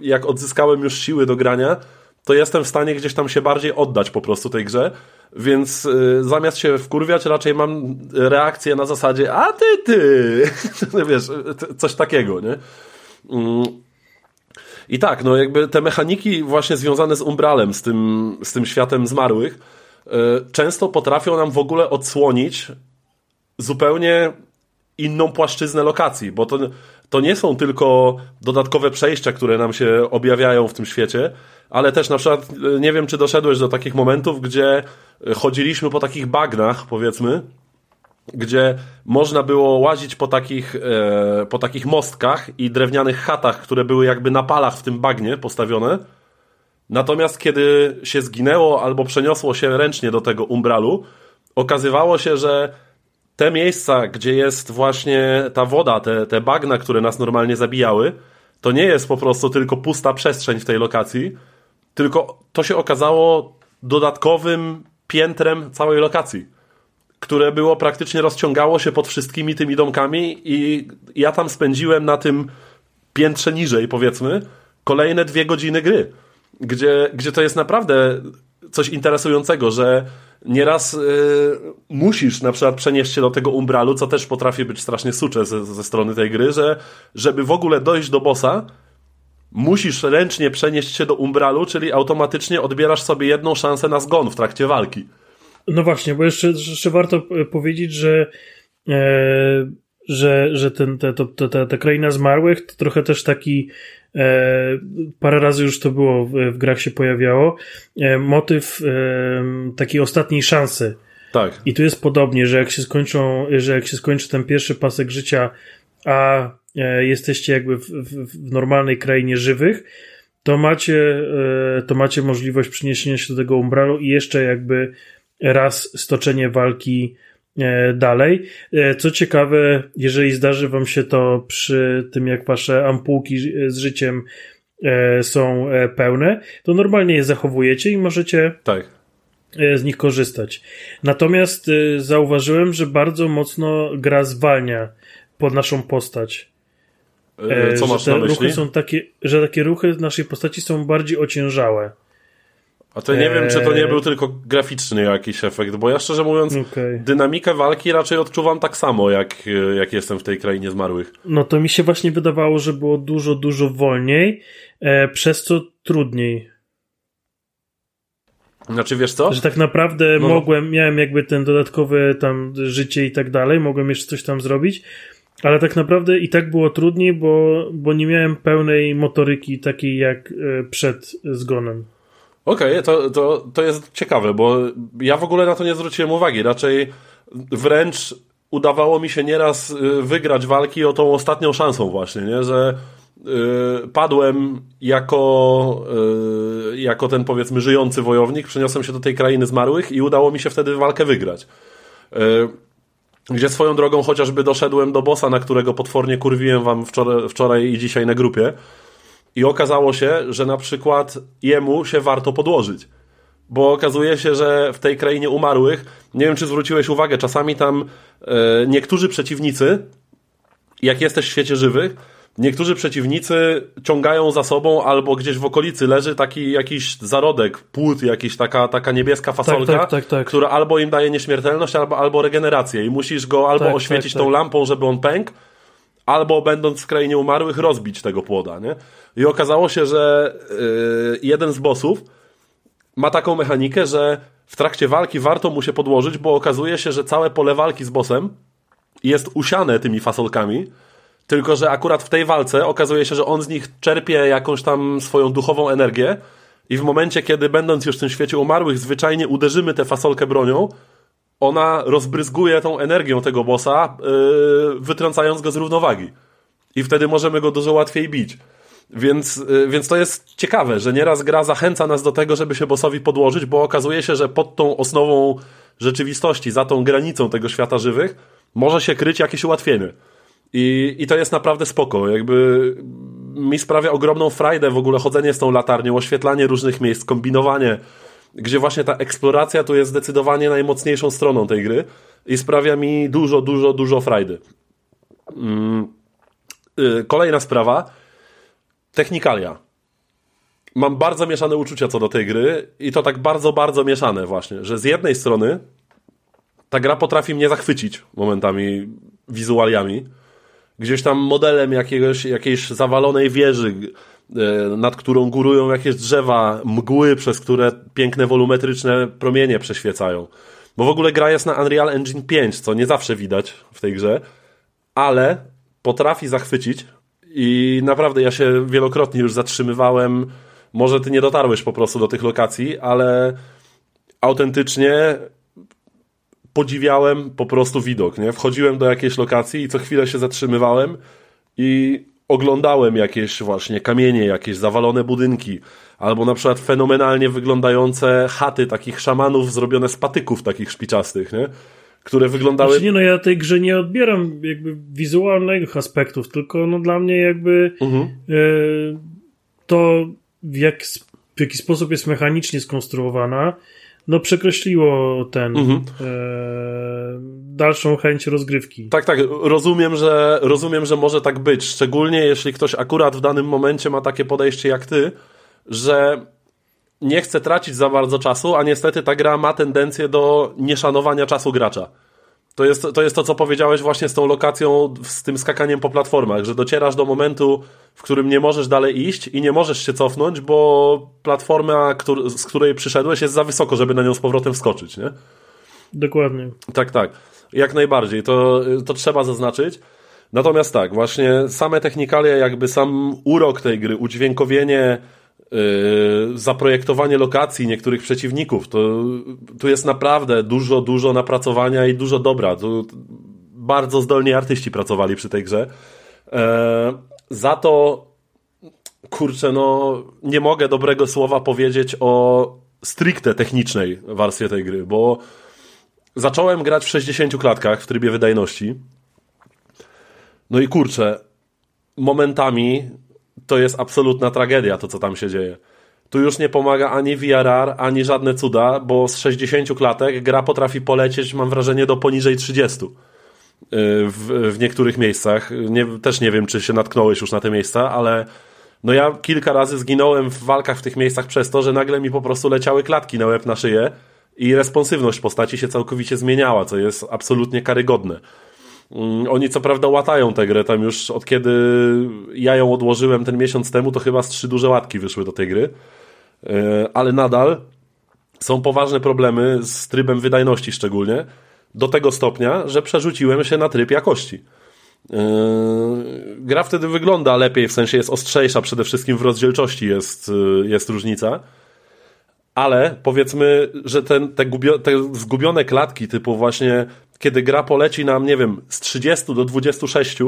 jak odzyskałem już siły do grania, to jestem w stanie gdzieś tam się bardziej oddać po prostu tej grze, więc y, zamiast się wkurwiać raczej mam reakcję na zasadzie a ty, ty, wiesz, coś takiego, nie? Mm. I tak, no jakby te mechaniki właśnie związane z Umbralem, z tym, z tym światem zmarłych, y, często potrafią nam w ogóle odsłonić zupełnie inną płaszczyznę lokacji, bo to, to nie są tylko dodatkowe przejścia, które nam się objawiają w tym świecie, ale też na przykład, y, nie wiem czy doszedłeś do takich momentów, gdzie y, chodziliśmy po takich bagnach, powiedzmy, gdzie można było łazić po takich, e, po takich mostkach i drewnianych chatach, które były jakby na palach w tym bagnie postawione. Natomiast kiedy się zginęło albo przeniosło się ręcznie do tego umbralu, okazywało się, że te miejsca, gdzie jest właśnie ta woda, te, te bagna, które nas normalnie zabijały, to nie jest po prostu tylko pusta przestrzeń w tej lokacji, tylko to się okazało dodatkowym piętrem całej lokacji, które było praktycznie rozciągało się pod wszystkimi tymi domkami i ja tam spędziłem na tym piętrze niżej, powiedzmy, kolejne dwie godziny gry, gdzie, gdzie to jest naprawdę coś interesującego, że nieraz y, musisz na przykład przenieść się do tego umbralu, co też potrafi być strasznie sucze ze, ze strony tej gry, że żeby w ogóle dojść do bossa, musisz ręcznie przenieść się do umbralu, czyli automatycznie odbierasz sobie jedną szansę na zgon w trakcie walki. No właśnie, bo jeszcze, jeszcze warto e, powiedzieć, że, e, że, że ten, te, to, to, ta, ta kraina zmarłych to trochę też taki e, parę razy już to było w, w grach się pojawiało e, motyw e, takiej ostatniej szansy. Tak. I tu jest podobnie, że jak się skończą, że jak się skończy ten pierwszy pasek życia, a e, jesteście jakby w, w, w normalnej krainie żywych, to macie, e, to macie możliwość przeniesienia się do tego umbralu i jeszcze jakby raz stoczenie walki dalej. E, co ciekawe, jeżeli zdarzy wam się to przy tym, jak wasze ampułki z życiem e, są e, pełne, to normalnie je zachowujecie i możecie Tak. e, z nich korzystać. Natomiast e, zauważyłem, że bardzo mocno gra zwalnia pod naszą postać. E, Co że masz te na myśli? ruchy są takie, że takie ruchy naszej postaci są bardziej ociężałe. A to nie wiem, czy to nie Eee. był tylko graficzny jakiś efekt, bo ja szczerze mówiąc, Okej. dynamikę walki raczej odczuwam tak samo, jak, jak jestem w tej krainie zmarłych. No to mi się właśnie wydawało, że było dużo, dużo wolniej, e, przez co trudniej. Znaczy, wiesz co? Że tak naprawdę No. mogłem, miałem jakby ten dodatkowe tam życie i tak dalej, mogłem jeszcze coś tam zrobić, ale tak naprawdę i tak było trudniej, bo, bo nie miałem pełnej motoryki takiej jak e, przed zgonem. Okej, to, to, to jest ciekawe, bo ja w ogóle na to nie zwróciłem uwagi. Raczej wręcz udawało mi się nieraz y, wygrać walki o tą ostatnią szansą właśnie, nie? że y, padłem jako, y, jako ten powiedzmy żyjący wojownik, przeniosłem się do tej krainy zmarłych i udało mi się wtedy walkę wygrać. Y, gdzie swoją drogą chociażby doszedłem do bossa, na którego potwornie kurwiłem wam wczoraj, wczoraj i dzisiaj na grupie. I okazało się, że na przykład jemu się warto podłożyć. Bo okazuje się, że w tej krainie umarłych, nie wiem czy zwróciłeś uwagę, czasami tam e, niektórzy przeciwnicy, jak jesteś w świecie żywych, niektórzy przeciwnicy ciągają za sobą albo gdzieś w okolicy leży taki jakiś zarodek, płód, jakiś taka, taka niebieska fasolka, tak, tak, tak. która albo im daje nieśmiertelność, albo, albo regenerację i musisz go albo Tak, oświecić tak, tą tak. lampą, żeby on pękł, albo będąc w krainie umarłych rozbić tego płoda, nie? I okazało się, że yy, jeden z bossów ma taką mechanikę, że w trakcie walki warto mu się podłożyć, bo okazuje się, że całe pole walki z bossem jest usiane tymi fasolkami, tylko że akurat w tej walce okazuje się, że on z nich czerpie jakąś tam swoją duchową energię i w momencie, kiedy będąc już w tym świecie umarłych, zwyczajnie uderzymy tę fasolkę bronią, ona rozbryzguje tą energią tego bossa, yy, wytrącając go z równowagi. I wtedy możemy go dużo łatwiej bić. Więc, yy, więc to jest ciekawe, że nieraz gra zachęca nas do tego, żeby się bossowi podłożyć, bo okazuje się, że pod tą osnową rzeczywistości, za tą granicą tego świata żywych, może się kryć jakieś ułatwienie. I, I to jest naprawdę spoko. Jakby mi sprawia ogromną frajdę w ogóle chodzenie z tą latarnią, oświetlanie różnych miejsc, kombinowanie, gdzie właśnie ta eksploracja tu jest zdecydowanie najmocniejszą stroną tej gry i sprawia mi dużo, dużo, dużo frajdy. Mm. Y, Kolejna sprawa. Technikalia. Mam bardzo mieszane uczucia co do tej gry i to tak bardzo, bardzo mieszane właśnie, że z jednej strony ta gra potrafi mnie zachwycić momentami wizualiami. Gdzieś tam modelem jakiegoś, jakiejś zawalonej wieży, e, nad którą górują jakieś drzewa, mgły, przez które piękne wolumetryczne promienie przeświecają. Bo w ogóle gra jest na Unreal Engine 5, co nie zawsze widać w tej grze, ale potrafi zachwycić i naprawdę ja się wielokrotnie już zatrzymywałem. Może ty nie dotarłeś po prostu do tych lokacji, ale autentycznie podziwiałem po prostu widok, nie? Wchodziłem do jakiejś lokacji i co chwilę się zatrzymywałem i oglądałem jakieś właśnie kamienie, jakieś zawalone budynki, albo na przykład fenomenalnie wyglądające chaty takich szamanów zrobione z patyków takich szpiczastych, nie? Które wyglądały... Znaczy nie, no ja tej grze nie odbieram jakby wizualnych aspektów, tylko no dla mnie jakby Mhm. e, to w, jak, w jaki sposób jest mechanicznie skonstruowana, no przekreśliło ten Mhm. e, dalszą chęć rozgrywki. Tak, tak, rozumiem że, rozumiem, że może tak być, szczególnie jeśli ktoś akurat w danym momencie ma takie podejście jak ty, że nie chce tracić za bardzo czasu, a niestety ta gra ma tendencję do nieszanowania czasu gracza. To jest, to jest to, co powiedziałeś właśnie z tą lokacją, z tym skakaniem po platformach, że docierasz do momentu, w którym nie możesz dalej iść i nie możesz się cofnąć, bo platforma, któr- z której przyszedłeś, jest za wysoko, żeby na nią z powrotem wskoczyć, nie? Dokładnie. Tak, tak. Jak najbardziej. To, to trzeba zaznaczyć. Natomiast tak, właśnie same technikalia, jakby sam urok tej gry, udźwiękowienie, zaprojektowanie lokacji niektórych przeciwników, to tu jest naprawdę dużo, dużo napracowania i dużo dobra. Tu bardzo zdolni artyści pracowali przy tej grze. E, za to kurczę, no nie mogę dobrego słowa powiedzieć o stricte technicznej warstwie tej gry, bo zacząłem grać w 60 klatkach w trybie wydajności. No i kurczę, momentami to jest absolutna tragedia to, co tam się dzieje. Tu już nie pomaga ani VRR, ani żadne cuda, bo z 60 klatek gra potrafi polecieć, mam wrażenie, do poniżej 30 y, w, w niektórych miejscach. Nie, też nie wiem, czy się natknąłeś już na te miejsca, ale no ja kilka razy zginąłem w walkach w tych miejscach przez to, że nagle mi po prostu leciały klatki na łeb na szyję i responsywność postaci się całkowicie zmieniała, co jest absolutnie karygodne. Mm, oni co prawda łatają tę grę, tam już od kiedy ja ją odłożyłem ten miesiąc temu, to chyba z trzy duże łatki wyszły do tej gry. E, ale nadal są poważne problemy z trybem wydajności szczególnie, do tego stopnia, że przerzuciłem się na tryb jakości. E, gra wtedy wygląda lepiej, w sensie jest ostrzejsza, przede wszystkim w rozdzielczości jest, e, jest różnica. Ale powiedzmy, że ten, te, gubio, te zgubione klatki, typu właśnie kiedy gra poleci nam, nie wiem, z 30 do 26,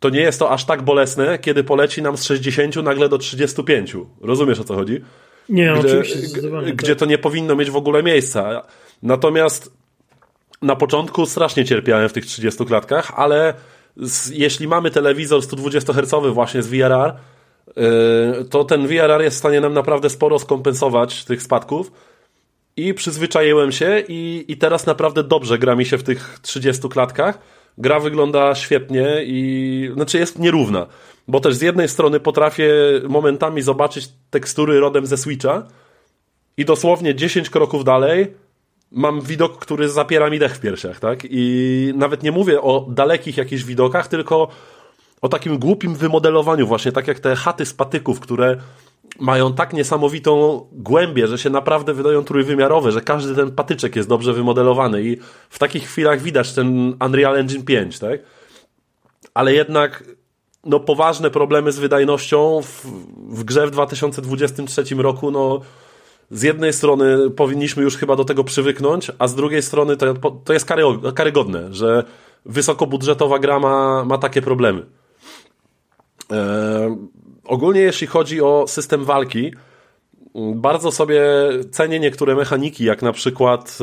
to nie jest to aż tak bolesne, kiedy poleci nam z 60 nagle do 35. Rozumiesz o co chodzi? Nie, gdzie, oczywiście. Gdzie tak. to nie powinno mieć w ogóle miejsca. Natomiast na początku strasznie cierpiałem w tych 30 klatkach, ale z, jeśli mamy telewizor 120 Hz właśnie z VRR, to ten VRR jest w stanie nam naprawdę sporo skompensować tych spadków. I przyzwyczaiłem się i, i teraz naprawdę dobrze gra mi się w tych 30 klatkach. Gra wygląda świetnie i znaczy jest nierówna, bo też z jednej strony potrafię momentami zobaczyć tekstury rodem ze Switcha i dosłownie 10 kroków dalej mam widok, który zapiera mi dech w piersiach, tak? I nawet nie mówię o dalekich jakichś widokach, tylko o takim głupim wymodelowaniu właśnie, tak jak te chaty z patyków, które mają tak niesamowitą głębię, że się naprawdę wydają trójwymiarowe, że każdy ten patyczek jest dobrze wymodelowany i w takich chwilach widać ten Unreal Engine 5, tak? Ale jednak no poważne problemy z wydajnością w, w grze w 2023 roku, no z jednej strony powinniśmy już chyba do tego przywyknąć, a z drugiej strony to, to jest kary, karygodne, że wysokobudżetowa gra ma, ma takie problemy. Eee, ogólnie jeśli chodzi o system walki, bardzo sobie cenię niektóre mechaniki, jak na przykład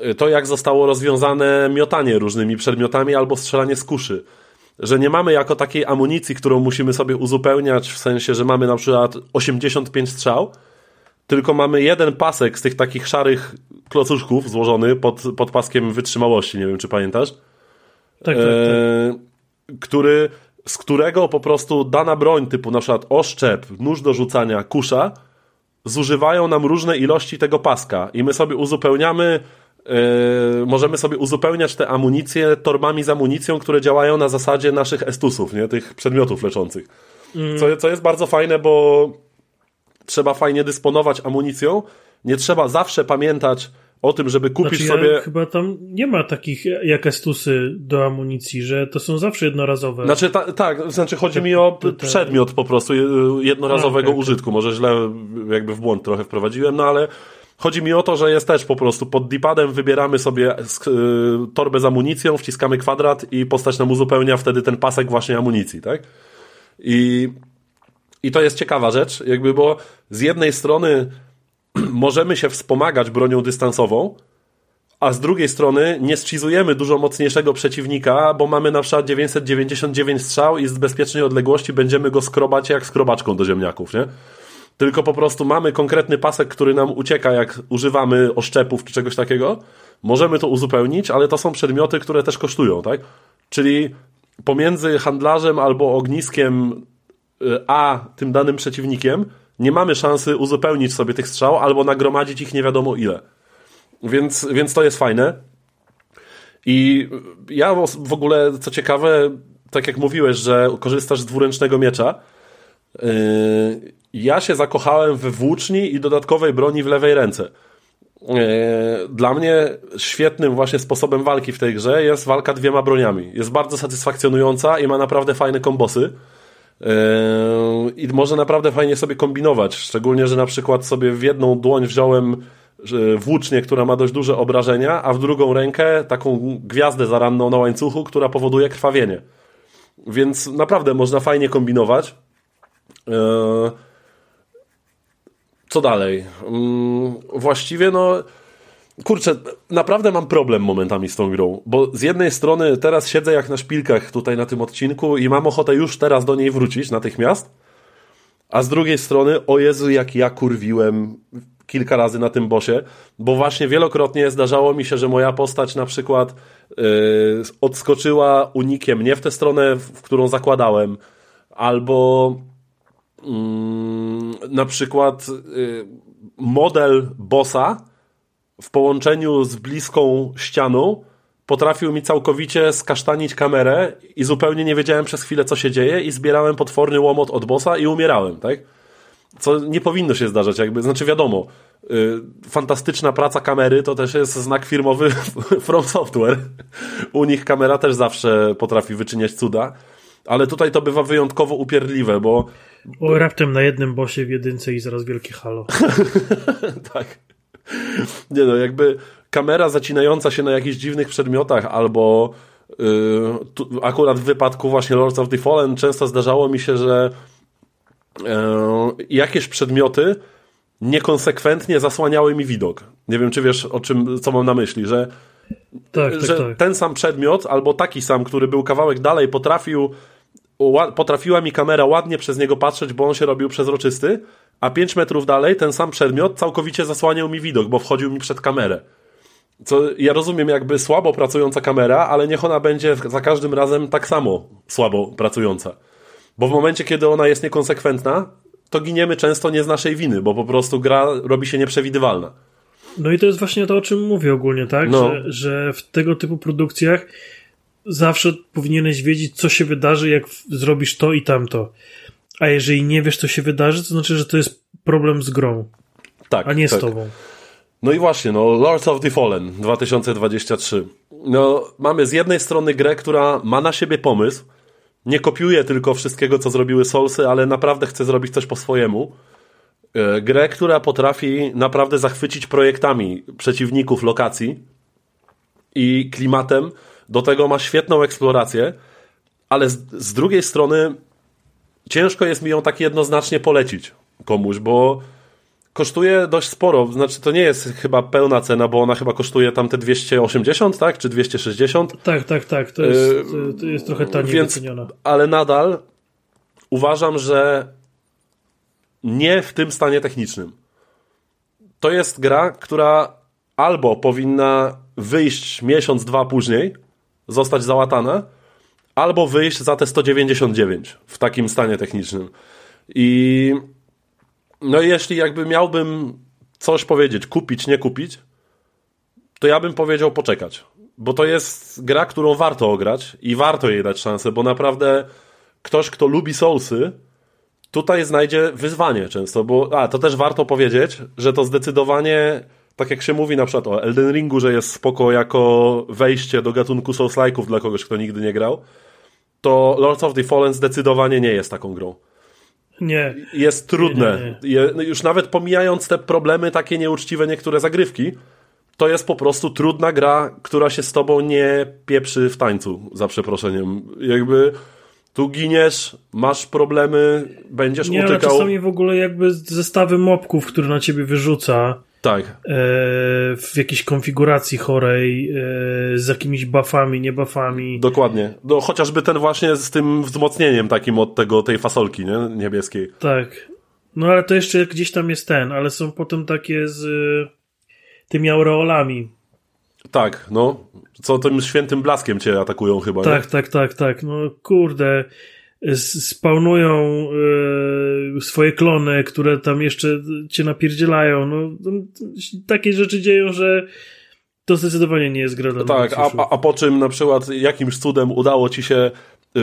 e, to, jak zostało rozwiązane miotanie różnymi przedmiotami albo strzelanie z kuszy. Że nie mamy jako takiej amunicji, którą musimy sobie uzupełniać, w sensie, że mamy na przykład 85 strzał, tylko mamy jeden pasek z tych takich szarych klocuszków złożony pod, pod paskiem wytrzymałości, nie wiem czy pamiętasz. Tak, tak, tak. E, który z którego po prostu dana broń, typu na przykład oszczep, nóż do rzucania, kusza, zużywają nam różne ilości tego paska i my sobie uzupełniamy, yy, możemy sobie uzupełniać te amunicje torbami z amunicją, które działają na zasadzie naszych estusów, nie? tych przedmiotów leczących. Mm. Co, co jest bardzo fajne, bo trzeba fajnie dysponować amunicją, nie trzeba zawsze pamiętać o tym, żeby kupić znaczy, sobie. chyba tam nie ma takich jak estusy do amunicji, że to są zawsze jednorazowe. Znaczy, ta, tak, znaczy chodzi mi o te, te... przedmiot po prostu jednorazowego A, okay, użytku. Może źle jakby w błąd trochę wprowadziłem, no ale chodzi mi o to, że jest też po prostu pod dipadem wybieramy sobie y, torbę z amunicją, wciskamy kwadrat i postać nam uzupełnia wtedy ten pasek właśnie amunicji, tak? I, i to jest ciekawa rzecz, jakby, bo z jednej strony możemy się wspomagać bronią dystansową, a z drugiej strony nie scizujemy dużo mocniejszego przeciwnika, bo mamy na przykład 999 strzał i z bezpiecznej odległości będziemy go skrobać jak skrobaczką do ziemniaków, nie? Tylko po prostu mamy konkretny pasek, który nam ucieka, jak używamy oszczepów czy czegoś takiego. Możemy to uzupełnić, ale to są przedmioty, które też kosztują, tak? Czyli pomiędzy handlarzem albo ogniskiem y, a tym danym przeciwnikiem nie mamy szansy uzupełnić sobie tych strzał albo nagromadzić ich nie wiadomo ile. Więc, więc to jest fajne. I ja w ogóle, co ciekawe, tak jak mówiłeś, że korzystasz z dwuręcznego miecza, yy, ja się zakochałem we włóczni i dodatkowej broni w lewej ręce. Yy, dla mnie świetnym właśnie sposobem walki w tej grze jest walka dwiema broniami. Jest bardzo satysfakcjonująca i ma naprawdę fajne kombosy. Yy, I może naprawdę fajnie sobie kombinować. Szczególnie, że na przykład sobie w jedną dłoń wziąłem włócznię, która ma dość duże obrażenia, a w drugą rękę taką gwiazdę zaranną na łańcuchu, która powoduje krwawienie. Więc naprawdę można fajnie kombinować. Yy, co dalej? Yy, właściwie no kurczę, naprawdę mam problem momentami z tą grą, bo z jednej strony teraz siedzę jak na szpilkach tutaj na tym odcinku i mam ochotę już teraz do niej wrócić natychmiast, a z drugiej strony, o Jezu, jak ja kurwiłem kilka razy na tym bosie, bo właśnie wielokrotnie zdarzało mi się, że moja postać na przykład yy, odskoczyła unikiem nie w tę stronę, w którą zakładałem, albo yy, na przykład yy, model bossa w połączeniu z bliską ścianą potrafił mi całkowicie skasztanić kamerę i zupełnie nie wiedziałem przez chwilę, co się dzieje i zbierałem potworny łomot od bossa i umierałem, tak? Co nie powinno się zdarzać, jakby, znaczy wiadomo, yy, fantastyczna praca kamery to też jest znak firmowy From Software. U nich kamera też zawsze potrafi wyczyniać cuda, ale tutaj to bywa wyjątkowo upierdliwe, bo... O, raptem na jednym bosie w jedynce i zaraz wielkie halo. tak. Nie no, jakby kamera zacinająca się na jakichś dziwnych przedmiotach albo yy, tu, akurat w wypadku właśnie Lords of the Fallen często zdarzało mi się, że yy, jakieś przedmioty niekonsekwentnie zasłaniały mi widok. Nie wiem, czy wiesz, o czym, co mam na myśli, że, tak, tak, że tak. ten sam przedmiot albo taki sam, który był kawałek dalej, potrafił potrafiła mi kamera ładnie przez niego patrzeć, bo on się robił przezroczysty, a 5 metrów dalej ten sam przedmiot całkowicie zasłaniał mi widok, bo wchodził mi przed kamerę. Co ja rozumiem, jakby słabo pracująca kamera, ale niech ona będzie za każdym razem tak samo słabo pracująca. Bo w momencie, kiedy ona jest niekonsekwentna, to giniemy często nie z naszej winy, bo po prostu gra robi się nieprzewidywalna. No i to jest właśnie to, o czym mówię ogólnie, tak? No. Że, że w tego typu produkcjach zawsze powinieneś wiedzieć, co się wydarzy, jak zrobisz to i tamto. A jeżeli nie wiesz, co się wydarzy, to znaczy, że to jest problem z grą. Tak. A nie tak. z tobą. No i właśnie, no Lords of the Fallen 2023. No, mamy z jednej strony grę, która ma na siebie pomysł, nie kopiuje tylko wszystkiego, co zrobiły Soulsy, ale naprawdę chce zrobić coś po swojemu. Grę, która potrafi naprawdę zachwycić projektami przeciwników lokacji i klimatem. Do tego ma świetną eksplorację, ale z, z drugiej strony ciężko jest mi ją tak jednoznacznie polecić komuś, bo kosztuje dość sporo. Znaczy, to nie jest chyba pełna cena, bo ona chyba kosztuje tam te 280, tak? Czy 260? Tak, tak, tak. To jest, to jest trochę taniej Więc, wyceniona. Ale nadal uważam, że nie w tym stanie technicznym. To jest gra, która albo powinna wyjść miesiąc, dwa później, zostać załatana, albo wyjść za te 199 w takim stanie technicznym. I no jeśli jakby miałbym coś powiedzieć, kupić, nie kupić, to ja bym powiedział poczekać. Bo to jest gra, którą warto ograć i warto jej dać szansę, bo naprawdę ktoś, kto lubi Soulsy, tutaj znajdzie wyzwanie często, bo a, to też warto powiedzieć, że to zdecydowanie tak jak się mówi na przykład o Elden Ringu, że jest spoko jako wejście do gatunku Souls-like'ów dla kogoś, kto nigdy nie grał, to Lords of the Fallen zdecydowanie nie jest taką grą. Nie. Jest trudne. Nie, nie, nie. Je, już nawet pomijając te problemy, takie nieuczciwe niektóre zagrywki, to jest po prostu trudna gra, która się z tobą nie pieprzy w tańcu, za przeproszeniem. Jakby tu giniesz, masz problemy, będziesz nie, utykał. Ale czasami w ogóle jakby zestawy mobków, które na ciebie wyrzuca tak. E, w jakiejś konfiguracji chorej, e, z jakimiś buffami, nie buffami. Dokładnie. No, chociażby ten właśnie z tym wzmocnieniem takim od tego, tej fasolki nie? niebieskiej. Tak. No ale to jeszcze gdzieś tam jest ten, ale są potem takie z tymi aureolami. Tak, no. Co tym świętym blaskiem cię atakują chyba, Tak, nie? tak, tak, tak. No kurde spawnują e, swoje klony, które tam jeszcze cię napierdzielają. No, takie rzeczy dzieją, że to zdecydowanie nie jest gra dla Tak, a, a, a, po czym na przykład jakimś cudem udało ci się yy,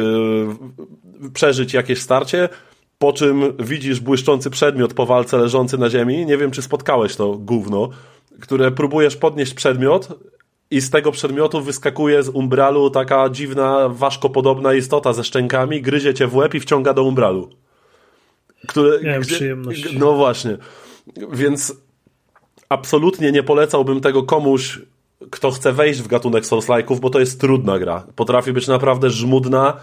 przeżyć jakieś starcie, po czym widzisz błyszczący przedmiot po walce leżący na ziemi, nie wiem czy spotkałeś to gówno, które próbujesz podnieść przedmiot i z tego przedmiotu wyskakuje z umbralu taka dziwna, ważkopodobna istota ze szczękami, gryzie cię w łeb i wciąga do umbralu. Które, Miałem gdzie, przyjemność. No właśnie. Więc absolutnie nie polecałbym tego komuś, kto chce wejść w gatunek Souls-like'ów, bo to jest trudna gra. Potrafi być naprawdę żmudna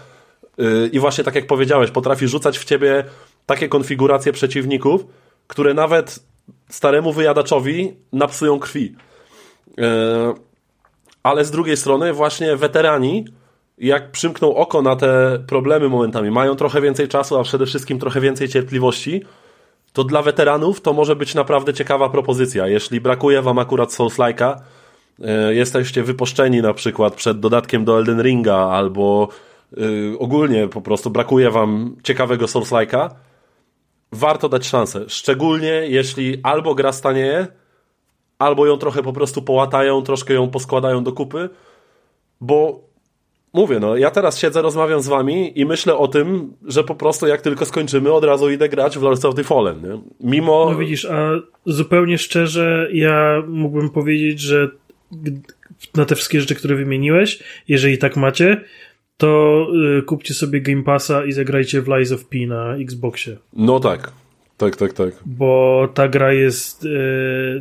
yy, i właśnie tak jak powiedziałeś, potrafi rzucać w ciebie takie konfiguracje przeciwników, które nawet staremu wyjadaczowi napsują krwi. E, ale z drugiej strony właśnie weterani, jak przymkną oko na te problemy momentami, mają trochę więcej czasu, a przede wszystkim trochę więcej cierpliwości, to dla weteranów to może być naprawdę ciekawa propozycja. Jeśli brakuje wam akurat Souls-like'a, e, jesteście wypuszczeni na przykład przed dodatkiem do Elden Ringa albo y, ogólnie po prostu brakuje wam ciekawego Souls-like'a, warto dać szansę. Szczególnie jeśli albo gra stanieje, albo ją trochę po prostu połatają, troszkę ją poskładają do kupy, bo mówię, no ja teraz siedzę, rozmawiam z wami i myślę o tym, że po prostu jak tylko skończymy, od razu idę grać w Lords of the Fallen, nie? Mimo... No widzisz, a zupełnie szczerze ja mógłbym powiedzieć, że na te wszystkie rzeczy, które wymieniłeś, jeżeli tak macie, to y, kupcie sobie Game Passa i zagrajcie w Lies of P na Xboxie. No tak. Tak, tak, tak. Bo ta gra jest y,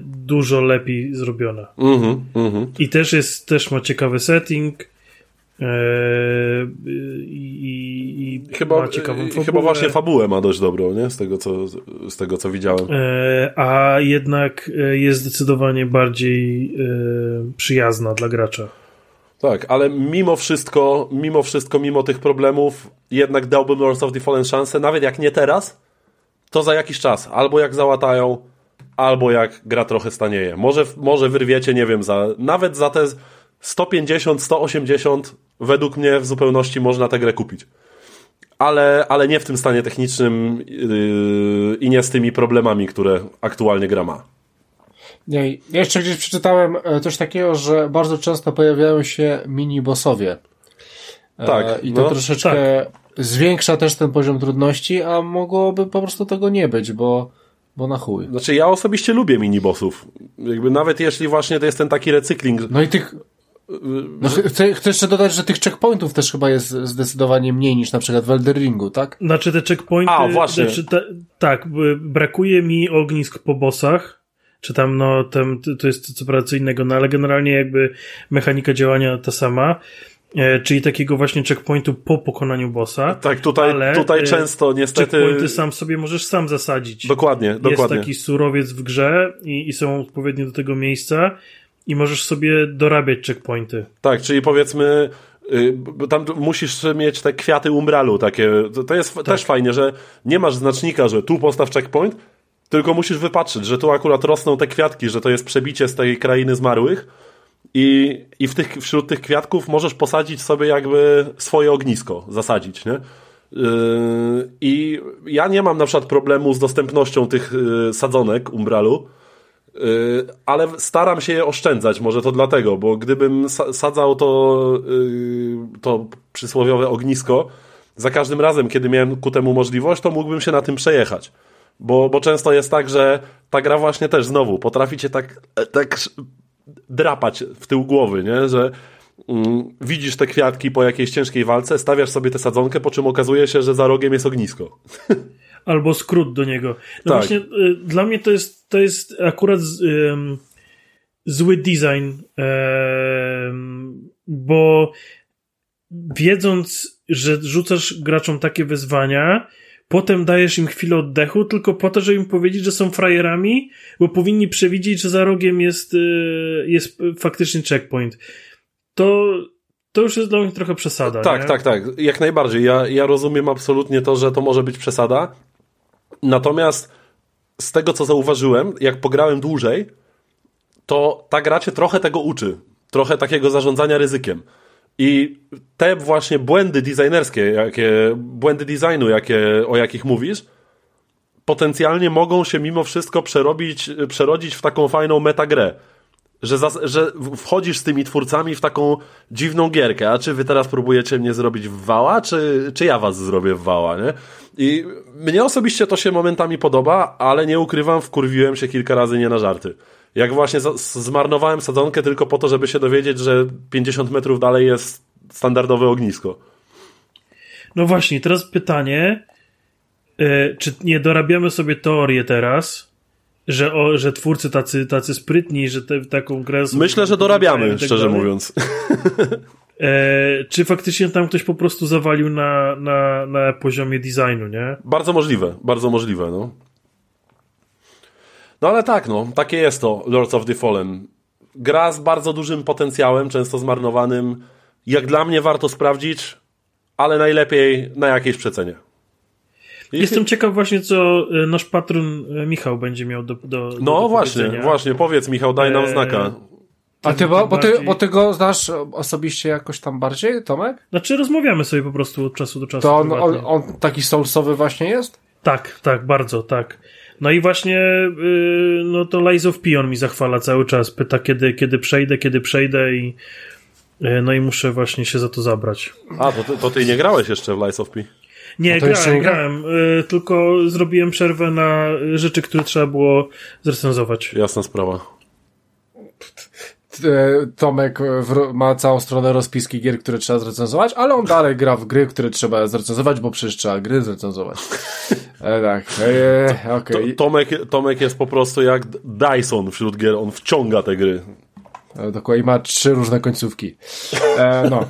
dużo lepiej zrobiona. Mhm, mhm. I też jest, też ma ciekawy setting. y, I, i Chyba, ma ciekawą fabułę. chyba właśnie fabułę ma dość dobrą, nie? Z tego, co, z tego, co widziałem. E, a jednak e, jest zdecydowanie bardziej e, przyjazna dla gracza. Tak, ale mimo wszystko, mimo wszystko, mimo tych problemów, jednak dałbym Lords of the Fallen szansę, nawet jak nie teraz, to za jakiś czas. Albo jak załatają, albo jak gra trochę stanieje. Może, może wyrwiecie, nie wiem, za, nawet za te 150, 180 według mnie w zupełności można tę grę kupić. Ale, ale nie w tym stanie technicznym yy, i nie z tymi problemami, które aktualnie gra ma. Nie, ja jeszcze gdzieś przeczytałem e, coś takiego, że bardzo często pojawiają się mini-bossowie. E, Tak, I to no, troszeczkę zwiększa też ten poziom trudności, a mogłoby po prostu tego nie być, bo, bo na chuj. Znaczy ja osobiście lubię minibossów. Jakby nawet jeśli właśnie to jest ten taki recykling, No i tych. No, ch- chcę, chcę jeszcze dodać, że tych checkpointów też chyba jest zdecydowanie mniej niż na przykład w Elden Ringu, tak? Znaczy te checkpointy... A, właśnie. Znaczy, te, tak, b- brakuje mi ognisk po bossach, czy tam, no, tam, to jest co prawda co innego, no ale generalnie jakby mechanika działania ta sama, czyli takiego właśnie checkpointu po pokonaniu bossa. Tak, tutaj, ale, tutaj e, często niestety. Checkpointy sam sobie możesz sam zasadzić. Dokładnie, Jest dokładnie. taki surowiec w grze i, i są odpowiednio do tego miejsca i możesz sobie dorabiać checkpointy. Tak, czyli powiedzmy. y, Tam musisz mieć te kwiaty umbralu takie. To- jest Tak. też fajnie, że nie masz znacznika, że tu postaw checkpoint, tylko musisz wypatrzeć, że tu akurat rosną te kwiatki, że to jest przebicie z tej krainy zmarłych. I, i w tych, wśród tych kwiatków możesz posadzić sobie jakby swoje ognisko, zasadzić, nie? Yy, I ja nie mam na przykład problemu z dostępnością tych yy, sadzonek umbralu, yy, ale staram się je oszczędzać, może to dlatego, bo gdybym sa- sadzał to, to przysłowiowe ognisko za każdym razem, kiedy miałem ku temu możliwość, to mógłbym się na tym przejechać. Bo, bo często jest tak, że ta gra właśnie też znowu potrafi cię tak, tak drapać w tył głowy, nie? że mm, widzisz te kwiatki po jakiejś ciężkiej walce, stawiasz sobie tę sadzonkę, po czym okazuje się, że za rogiem jest ognisko. Albo skrót do niego. No Tak. właśnie, y, dla mnie to jest, to jest akurat z, ym, zły design, ym, bo wiedząc, że rzucasz graczom takie wyzwania, potem dajesz im chwilę oddechu, tylko po to, żeby im powiedzieć, że są frajerami, bo powinni przewidzieć, że za rogiem jest, y, jest faktycznie checkpoint. To, to już jest dla mnie trochę przesada. Tak, nie? tak, tak. Jak najbardziej. Ja, ja rozumiem absolutnie to, że to może być przesada. Natomiast z tego, co zauważyłem, jak pograłem dłużej, to ta gra cię trochę tego uczy. Trochę takiego zarządzania ryzykiem. I te właśnie błędy designerskie, jakie, błędy designu, jakie, o jakich mówisz, potencjalnie mogą się mimo wszystko przerobić, przerodzić w taką fajną metagrę. Że, zas, że wchodzisz z tymi twórcami w taką dziwną gierkę. A czy wy teraz próbujecie mnie zrobić w wała, czy, czy ja was zrobię w wała, nie? I mnie osobiście to się momentami podoba, ale nie ukrywam, wkurwiłem się kilka razy nie na żarty. Jak właśnie zmarnowałem sadzonkę tylko po to, żeby się dowiedzieć, że 50 metrów dalej jest standardowe ognisko. No właśnie, teraz pytanie, e, czy nie dorabiamy sobie teorię teraz, że, o, że twórcy tacy, tacy sprytni, że te, taką grę... Myślę, że dorabiamy, tak szczerze dalej? mówiąc. E, czy faktycznie tam ktoś po prostu zawalił na, na, na poziomie designu, nie? Bardzo możliwe, bardzo możliwe, no. No ale tak, no, takie jest to Lords of the Fallen. gra z bardzo dużym potencjałem, często zmarnowanym. Jak dla mnie warto sprawdzić, ale najlepiej na jakiejś przecenie. I- Jestem ciekaw właśnie, co e, nasz patron e, Michał będzie miał do, do do No właśnie, powiedzenia. właśnie, powiedz Michał, daj nam Eee, znaka. A ty, bo, bo, ty, bo ty go znasz osobiście jakoś tam bardziej, Tomek? Znaczy rozmawiamy sobie po prostu od czasu do czasu. To on, on, on taki soulsowy właśnie jest? Tak, tak, bardzo, tak. No i właśnie yy, no to Lies of P on mi zachwala cały czas. Pyta kiedy, kiedy przejdę, kiedy przejdę i yy, no i muszę właśnie się za to zabrać. A, to ty, to ty nie grałeś jeszcze w Lies of P. Nie, grałem, nie gra- grałem, yy, tylko zrobiłem przerwę na rzeczy, które trzeba było zrecenzować. Jasna sprawa. E, Tomek ma całą stronę rozpiski gier, które trzeba zrecenzować, ale on dalej gra w gry, które trzeba zrecenzować, bo przecież trzeba gry zrecenzować. E, tak, e, To, okej. Tomek, Tomek jest po prostu jak Dyson wśród gier, on wciąga te gry. E, Dokładnie, ma trzy różne końcówki. E, no.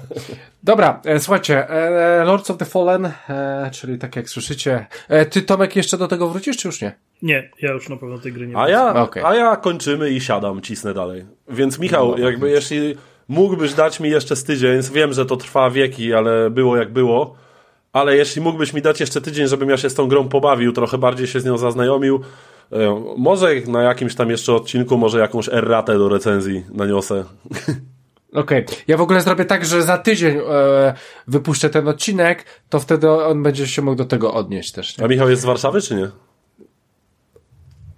Dobra, e, słuchajcie, e, Lords of the Fallen, e, czyli tak jak słyszycie. E, ty, Tomek, jeszcze do tego wrócisz, czy już nie? Nie, ja już na pewno tej gry nie A ja, Okej. a ja kończymy i siadam, cisnę dalej. Więc Michał, jakby jeśli mógłbyś dać mi jeszcze z tydzień, wiem, że to trwa wieki, ale było jak było, ale jeśli mógłbyś mi dać jeszcze tydzień, żebym ja się z tą grą pobawił, trochę bardziej się z nią zaznajomił, e, może na jakimś tam jeszcze odcinku, może jakąś erratę do recenzji naniosę. Okej, ja w ogóle zrobię tak, że za tydzień e, wypuszczę ten odcinek, to wtedy on będzie się mógł do tego odnieść też. Nie? A Michał jest z Warszawy, czy nie?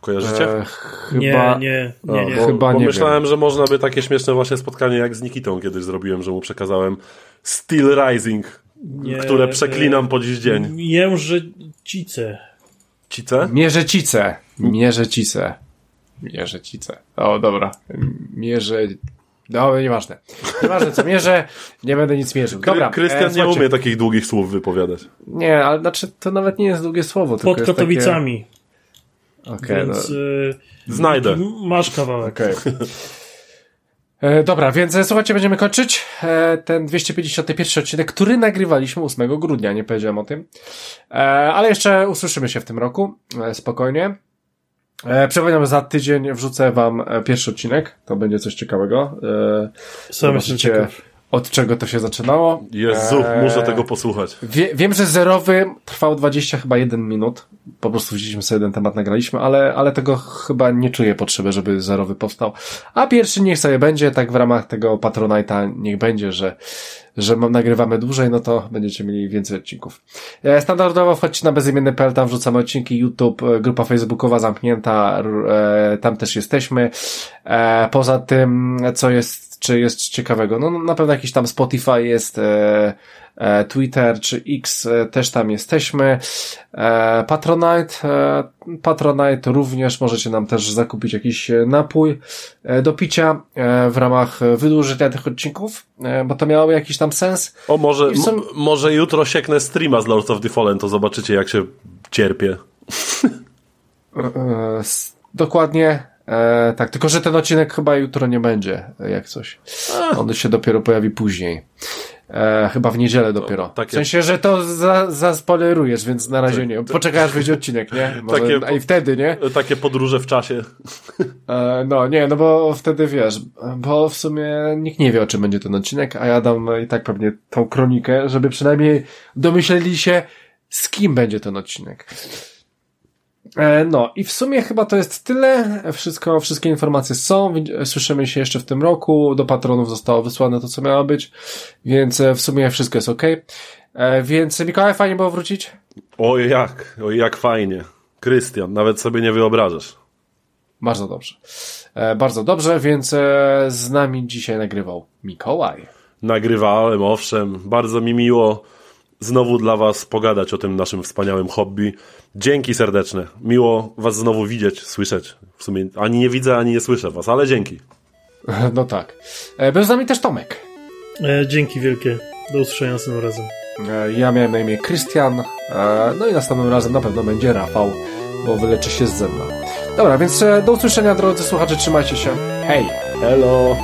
Kojarzycie? E, Nie, chyba... nie, nie, nie. bo- chyba Bo nie myślałem, że można by takie śmieszne właśnie spotkanie jak z Nikitą kiedyś zrobiłem, że mu przekazałem Steel Rising, Nie, które przeklinam po dziś dzień. Jężecice. Cice? Mierzecice. Mierzecice. Mierzecice. O, dobra. Mierze... No, nieważne. Nieważne co mierzę, nie będę nic mierzył. Dobra. Kry- Krystian e, nie umie takich długich słów wypowiadać. Nie, ale znaczy to nawet nie jest długie słowo. tylko Pod Katowicami. Takie... Okej, Więc no, y, Znajdę. masz kawałek. okej. E, Dobra, więc e, słuchajcie, będziemy kończyć e, ten 251 odcinek, który nagrywaliśmy 8 grudnia, nie powiedziałem o tym. E, Ale jeszcze usłyszymy się w tym roku, e, spokojnie. E, za tydzień wrzucę wam e, pierwszy odcinek, to będzie coś ciekawego. E, Sam jestem ciekaw. od czego to się zaczynało. Jezu, E, muszę tego posłuchać. Wie, wiem, że zerowy trwał 20 chyba 1 minut. Po prostu wzięliśmy sobie jeden temat, nagraliśmy, ale, ale tego chyba nie czuję potrzeby, żeby zerowy powstał. A pierwszy niech sobie będzie, tak w ramach tego Patronite'a niech będzie, że, że nagrywamy dłużej, no to będziecie mieli więcej odcinków. E, Standardowo wchodźcie na bezimienny.pl, tam wrzucamy odcinki YouTube, e, grupa facebookowa zamknięta, e, tam też jesteśmy. Poza tym, co jest, czy jest ciekawego? No na pewno jakiś tam Spotify jest, Twitter czy X e, też tam jesteśmy. E, Patronite, e, Patronite również możecie nam też zakupić jakiś e, napój e, do picia e, w ramach e, wydłużenia tych odcinków, e, bo to miało jakiś tam sens. O, może, I są- m- może jutro sieknę streama z Lords of the Fallen, to zobaczycie jak się cierpię. E, dokładnie. E, tak, tylko że ten odcinek chyba jutro nie będzie, e, jak coś. On się dopiero pojawi później. E, chyba w niedzielę dopiero. takie- W sensie, że to za, zaspoilerujesz, więc na razie nie. Poczekaj aż wyjdzie odcinek, nie? Może, Takie- A i wtedy, nie? Takie podróże w czasie. E, no, nie, no bo wtedy wiesz, bo w sumie nikt nie wie o czym będzie ten odcinek, a ja dam i tak pewnie tą kronikę, żeby przynajmniej domyśleli się, z kim będzie ten odcinek. E, No i w sumie chyba to jest tyle. Wszystko, wszystkie informacje są. Słyszymy się jeszcze w tym roku. Do patronów zostało wysłane to, co miało być. Więc e, w sumie wszystko jest ok. Więc Mikołaj, fajnie było wrócić. Oj jak, oj jak fajnie. Krystian, nawet sobie nie wyobrażasz. Bardzo dobrze. E, Bardzo dobrze, więc e, z nami dzisiaj nagrywał Mikołaj. Nagrywałem, owszem, bardzo mi miło znowu dla Was pogadać o tym naszym wspaniałym hobby. Dzięki serdeczne. Miło Was znowu widzieć, słyszeć. W sumie ani nie widzę, ani nie słyszę Was, ale dzięki. No tak. E, Był z nami też Tomek. E, dzięki wielkie. Do usłyszenia następnym razem. E, Ja miałem na imię Krystian. e, No i następnym razem na pewno będzie Rafał, bo wyleczy się z zęba. Dobra, więc e, do usłyszenia drodzy słuchacze, trzymajcie się. Hej! Hello!